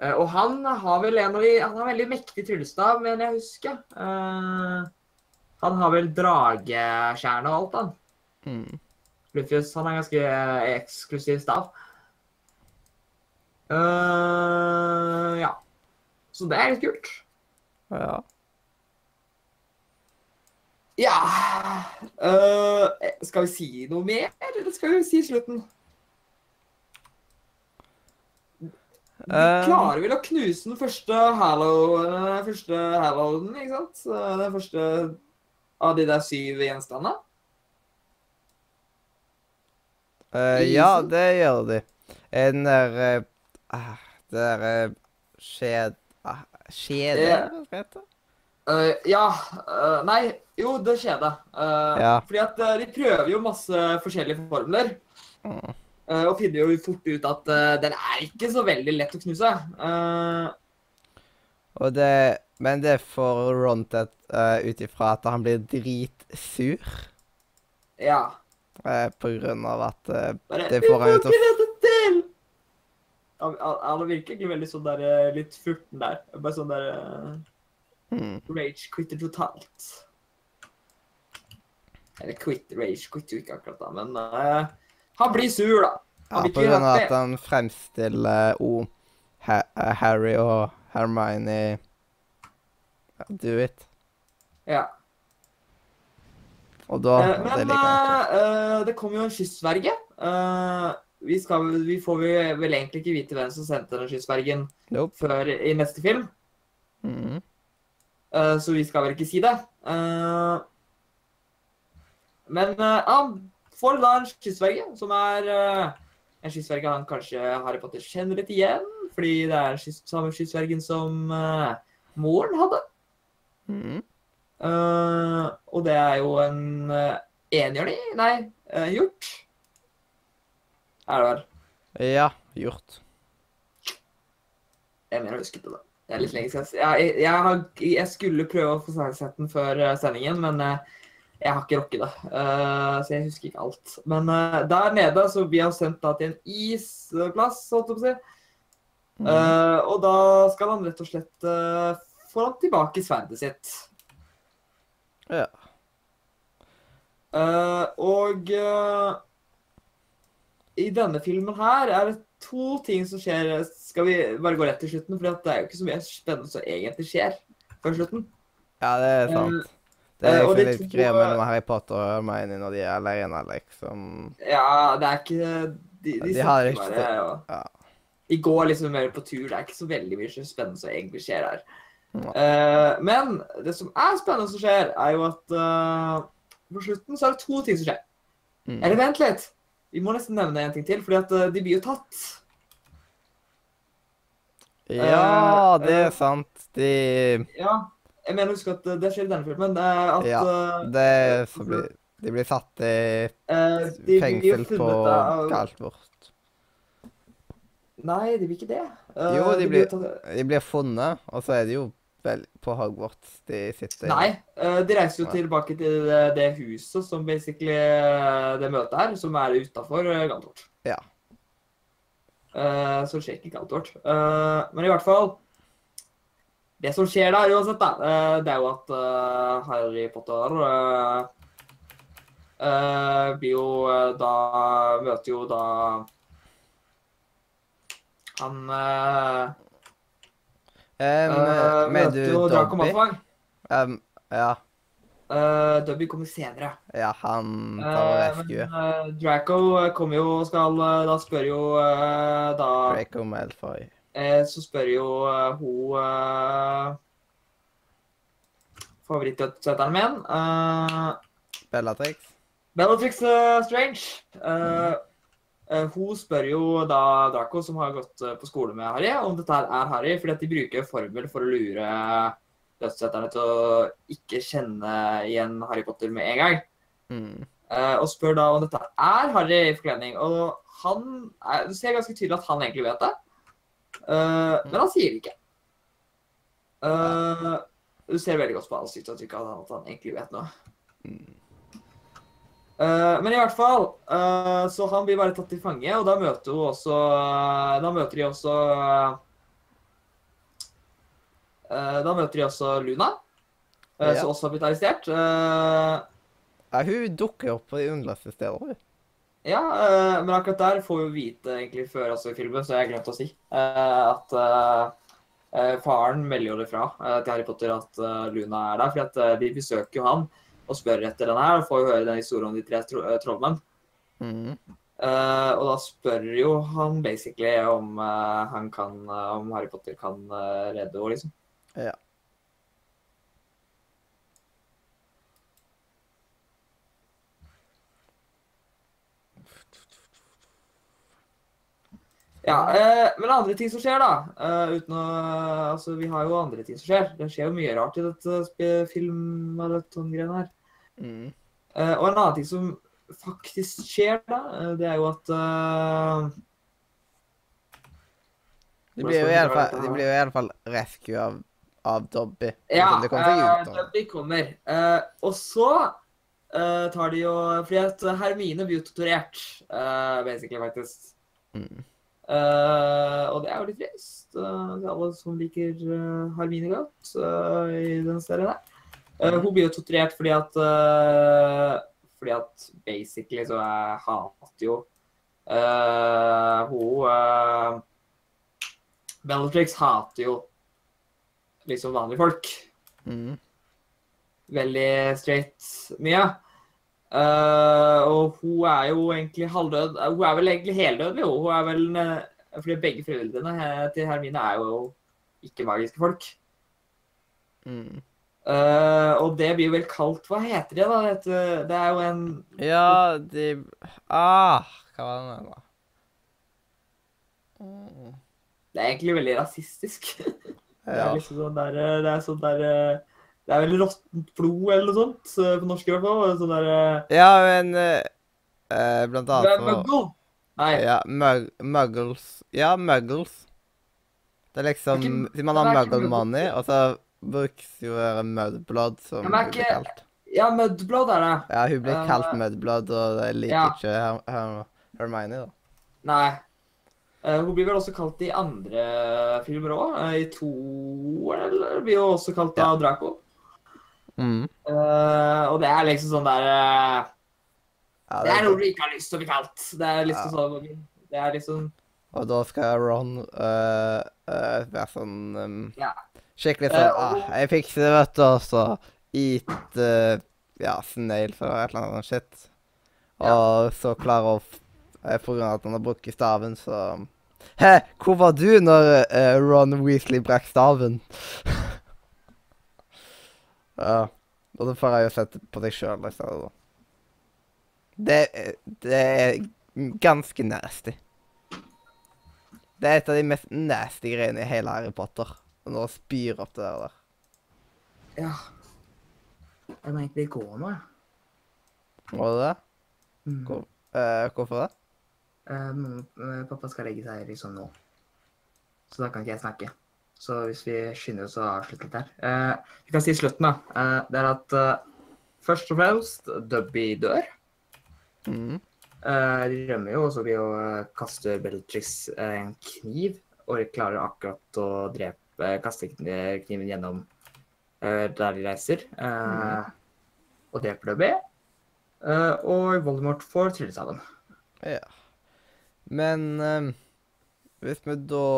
Eh, og han har vel en av de Han har veldig mektig tryllestav, mener jeg husker. Eh, han har vel dragekjerne og alt, han. Mm. Lufius han er ganske eh, eksklusiv stav. Uh, ja. Så det er litt kult. Ja. Ja uh, Skal vi si noe mer, eller skal vi si slutten? Klarer vel å knuse den første Hallowen, ikke sant? Den første av de der syv gjenstandene. I ja, det gjør de. Den der ah, Det der uh, skjed... Uh, Skjede, hva skal det hete? Eh, ja uh, Nei, jo, det skjedde. Uh, Ja. Fordi at de prøver jo masse forskjellige formler. Mm. og finner jo fort ut at den er ikke så veldig lett å knuse. Og det Men det får Ron til uh, ut ifra at han blir dritsur. ja. Eh, på grunn av at eh, Bare, Det får han «Vi jo til å ikke dette til!» Han, virker egentlig veldig sånn der, eh, litt furten der. Bare sånn der hmm. Rage quitter totalt. Eller quit, rage quitter jo ikke akkurat da, men uh, han blir sur, da. Han ja, på grunn av at han fremstiller o ha Harry og Hermione Do it. Ja. Da Eh, Det men ikke. eh, eh, det kom jo en kystverge. Vi, skal, vi får vel, egentlig ikke vite hvem som sendte den kystvergen Nope. før i neste film, Mm. så vi skal vel ikke si det. Men han får da en kystverge, som er en kystverge han kanskje Harry Potter kjenner litt igjen, fordi det er den samme kystvergen som moren hadde. Mhm. Eh, og det er jo en uh, enhjørning? Nei, uh, hjort. Er det vel? Ja, gjort. Jeg mener jeg husket det. Det er litt lenge siden. Jeg, jeg, jeg, har, jeg skulle prøve å få sett den før eh, sendingen, men eh, Jeg har ikke rukket det, eh, så jeg husker ikke alt. Men eh, der nede så vi har sendt da til en isplass, holdt jeg på å si. Mm. Eh, og da skal han rett og slett eh, få han tilbake sverdet sitt. Ja. Uh, og uh, i denne filmen her er det to ting som skjer. Skal vi bare gå rett til slutten? For det er jo ikke så mye spennende som egentlig skjer før slutten. ja, det er sant. Det eh, er liksom de litt eh, mellom Harry Potter og Hermione når de er alene, liksom. Ja, det er ikke De, de, de har ikke bare og, ja. De går liksom mer på tur. Det er ikke så veldig mye spennende som egentlig skjer her. Eh, men det som er spennende som skjer, er jo at eh, på slutten så er det to ting som skjer. Mm. Eller vent litt. Vi må nesten nevne en ting til, fordi at eh, de blir jo tatt. Ja, eh, det er eh, sant. De Ja, jeg mener husk at eh, det skjer i denne filmen. At Ja, Det blir De blir satt i blir jo fengsel på av- galt bort. Nei, de blir ikke det. Uh, Jo, de de, blir- tatt- De blir funnet, og så er de jo vel på Hogwarts de sitter. Nei, eh, de reiser jo tilbake til eh, det huset som basically eh, det møtet er, som er utafor Gantort. Ja. Eh, så det skjer ikke. Eh, men i hvert fall Det som skjer der uansett, da, eh, det er jo at eh, Harry Potter eh, eh, blir jo eh, da Møter jo da Han Um, møter du jo Draco? Malfoy. Um, ja. Uh, Dobby kommer senere. Ja, han tar uh, men uh, Draco kommer jo og skal Da spør jo uh, da Draco Malfoy. Så spør jo hun uh, Favorittdødsøteren min. Bellatrix. Bellatrix Strange. Eh, hun spør jo da Draco, som har gått eh, på skole med Harry, om dette er Harry, fordi at de bruker formel for å lure dødssetterne til å ikke kjenne igjen Harry Potter med en gang. Mm. Eh, og spør da om dette er Harry i forkledning. Og han er, Du ser ganske tydelig at han egentlig vet det, Eh, men han sier det ikke. Eh, du ser veldig godt på ansiktet at han egentlig vet noe. Mm. Eh, men i hvert fall, eh, så han blir bare tatt til fange, og da møter hun også Da møter de også eh, Da møter de også Luna, eh, Ja. som også har blitt arrestert. Eh, Ja, hun dukker opp på de underligste steder. Ja, eh, men akkurat der får vi vite egentlig før altså i filmen, så jeg glemte å si, eh, at eh, eh, faren melder jo det fra eh, til Harry Potter at eh, Luna er der, eh, de besøker jo han og spør etter den her, og får jo høre den historien om de tre tro eh, trollmenn. Mm. Uh, og da spør jo han basically om uh, han kan, om Harry Potter kan redde henne, liksom. Ja. Ja, eh, men andre ting som skjer, da. eh, uten å Altså, vi har jo andre ting som skjer. Det skjer jo mye rart i dette filmmaraton-greiene her. Mm. Eh, og en annen ting som faktisk skjer, da, eh, det er jo at eh, De blir jo i alle fall, de blir jo i alle fall rescue av, av Dobby. Ja, Som kommer eh, ut av. Kommer. Eh, og så eh, tar de jo Fordi at Hermine blir torturert, eh, basically, faktisk. Mm. Eh, og det er jo litt trist. uh, til alle som liker eh, Hermine godt eh, i den serien her. Eh, hun blir jo torturert fordi at eh, Fordi at basically så jeg hater jo eh, hun Bellatrix hater jo liksom vanlige folk. Mm. Veldig straight mye. Eh, og hun er jo egentlig halvdød. Eh, Hun er vel egentlig heldød, jo. Hun er vel eh, Fordi begge foreldrene til Hermine er jo ikke magiske folk. Mm. Uh, og det blir vel kalt Hva heter det, da? Det, det er jo en Ja, de Ah, hva var det nå? Mm. Det er egentlig veldig rasistisk. Det er liksom sånn der Det er sånn der Det er vel råttent blod eller noe sånt, eh, på norsk i hvert fall. Sånn der eh, ja, men uh, Blant annet muggle! Nei. Ja, mug muggles. Ja, muggles. Det er liksom Det Siden man har muggle money, og så brukes jo mudblood som Ja, men ikke- kalt. Ja, Mudblood er det. Ja, hun blir kalt kalt Mudblood, og jeg liker ja. ikke Her Her Hermione, da. Nei. Uh, hun blir vel også kalt i andre filmer òg. I to eller blir hun også kalt Ja. av Draco. Mm. Eh, og det er liksom sånn der uh, Ja, Det er noe du ikke har lyst til å bli kalt. Det er liksom sånn Det er liksom Og da skal Ron uh, øh, være sånn um, Ja. Skikkelig Eh, sånn ah, 'Jeg fikser det, vet du', og så eat øh, Ja, snail eller et eller annet shit. Og så klarer eh, På grunn av at han har brukket staven, så Hæ, hvor var du når eh, Ron Weasley brakk staven? ja. Og da får jeg jo sett på deg sjøl i stedet, da. Det, det er ganske nasty. Det er et av de mest nasty greiene i hele Harry Potter. Når han spyr opp det der. Ja. Jeg må egentlig gå nå, jeg. Må du det? Mm. Hvor, eh, hvorfor det? Uh, pappa skal legge seg liksom nå. Så da kan ikke jeg snakke. Så hvis vi skynder oss å avslutte litt her. Eh, vi kan si slutten, da. Eh, det er at eh, først og fremst Dubby dør. Mm. Eh, de rømmer jo, og så blir jo eh, kaster Bellatrix eh, en kniv. Og klarer akkurat å drepe kaste kniven gjennom eh, der de reiser. Eh, Og dreper Dubby. Eh, og Voldemort får trillet av dem. Ja. Men hvis vi da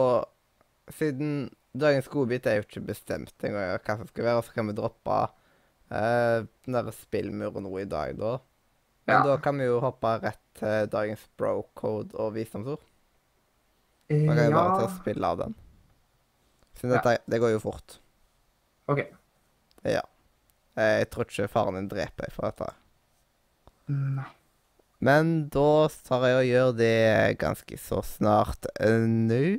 Siden dagens godbit er jo ikke bestemt engang hva som skal være, og så kan vi droppe eh, den der spillmuren nå i dag, da. Men Ja. da kan vi jo hoppe rett til dagens bro-code og visdomsord. Eh, Man kan jo bare ta spill av den. Siden Ja. dette det går jo fort. OK. Ja. Eh, Jeg tror ikke faren din dreper deg for dette. Nei. Men da tar jeg og gjør det ganske så snart eh, nå.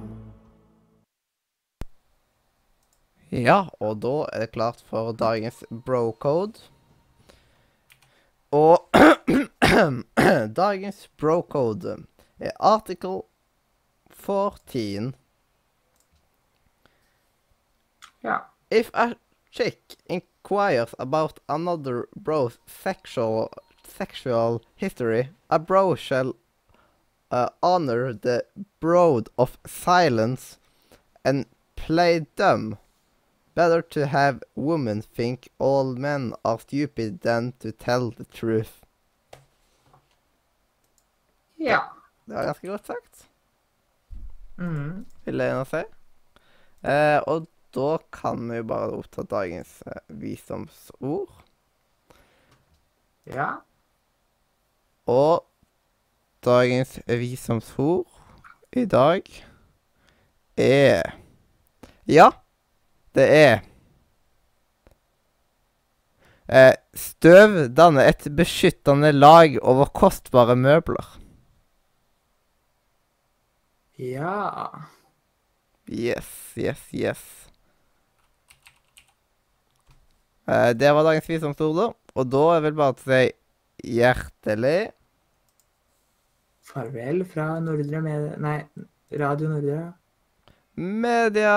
Ja, og da er det klart for dagens bro-code. Og dagens bro-code er article 14. Ja. If a chick inquires about another bro's sexual sexual history, a bro shall uh, honor the broad of silence and play dumb. Better to have women think all men are stupid than to tell the truth. Ja. Det var ganske godt sagt, Mhm. vil jeg nå si. Eh, og da kan vi jo bare oppta dagens eh, visdomsord. Ja. Og dagens visdomsord i dag er Ja, det er eh, Støv danner et beskyttende lag over kostbare møbler. Ja. Yes, yes, yes. Eh, det var dagens visdomsord, da. Og da er vel bare si hjertelig Farvel fra Nordre med... Nei, Radio Nordre. Media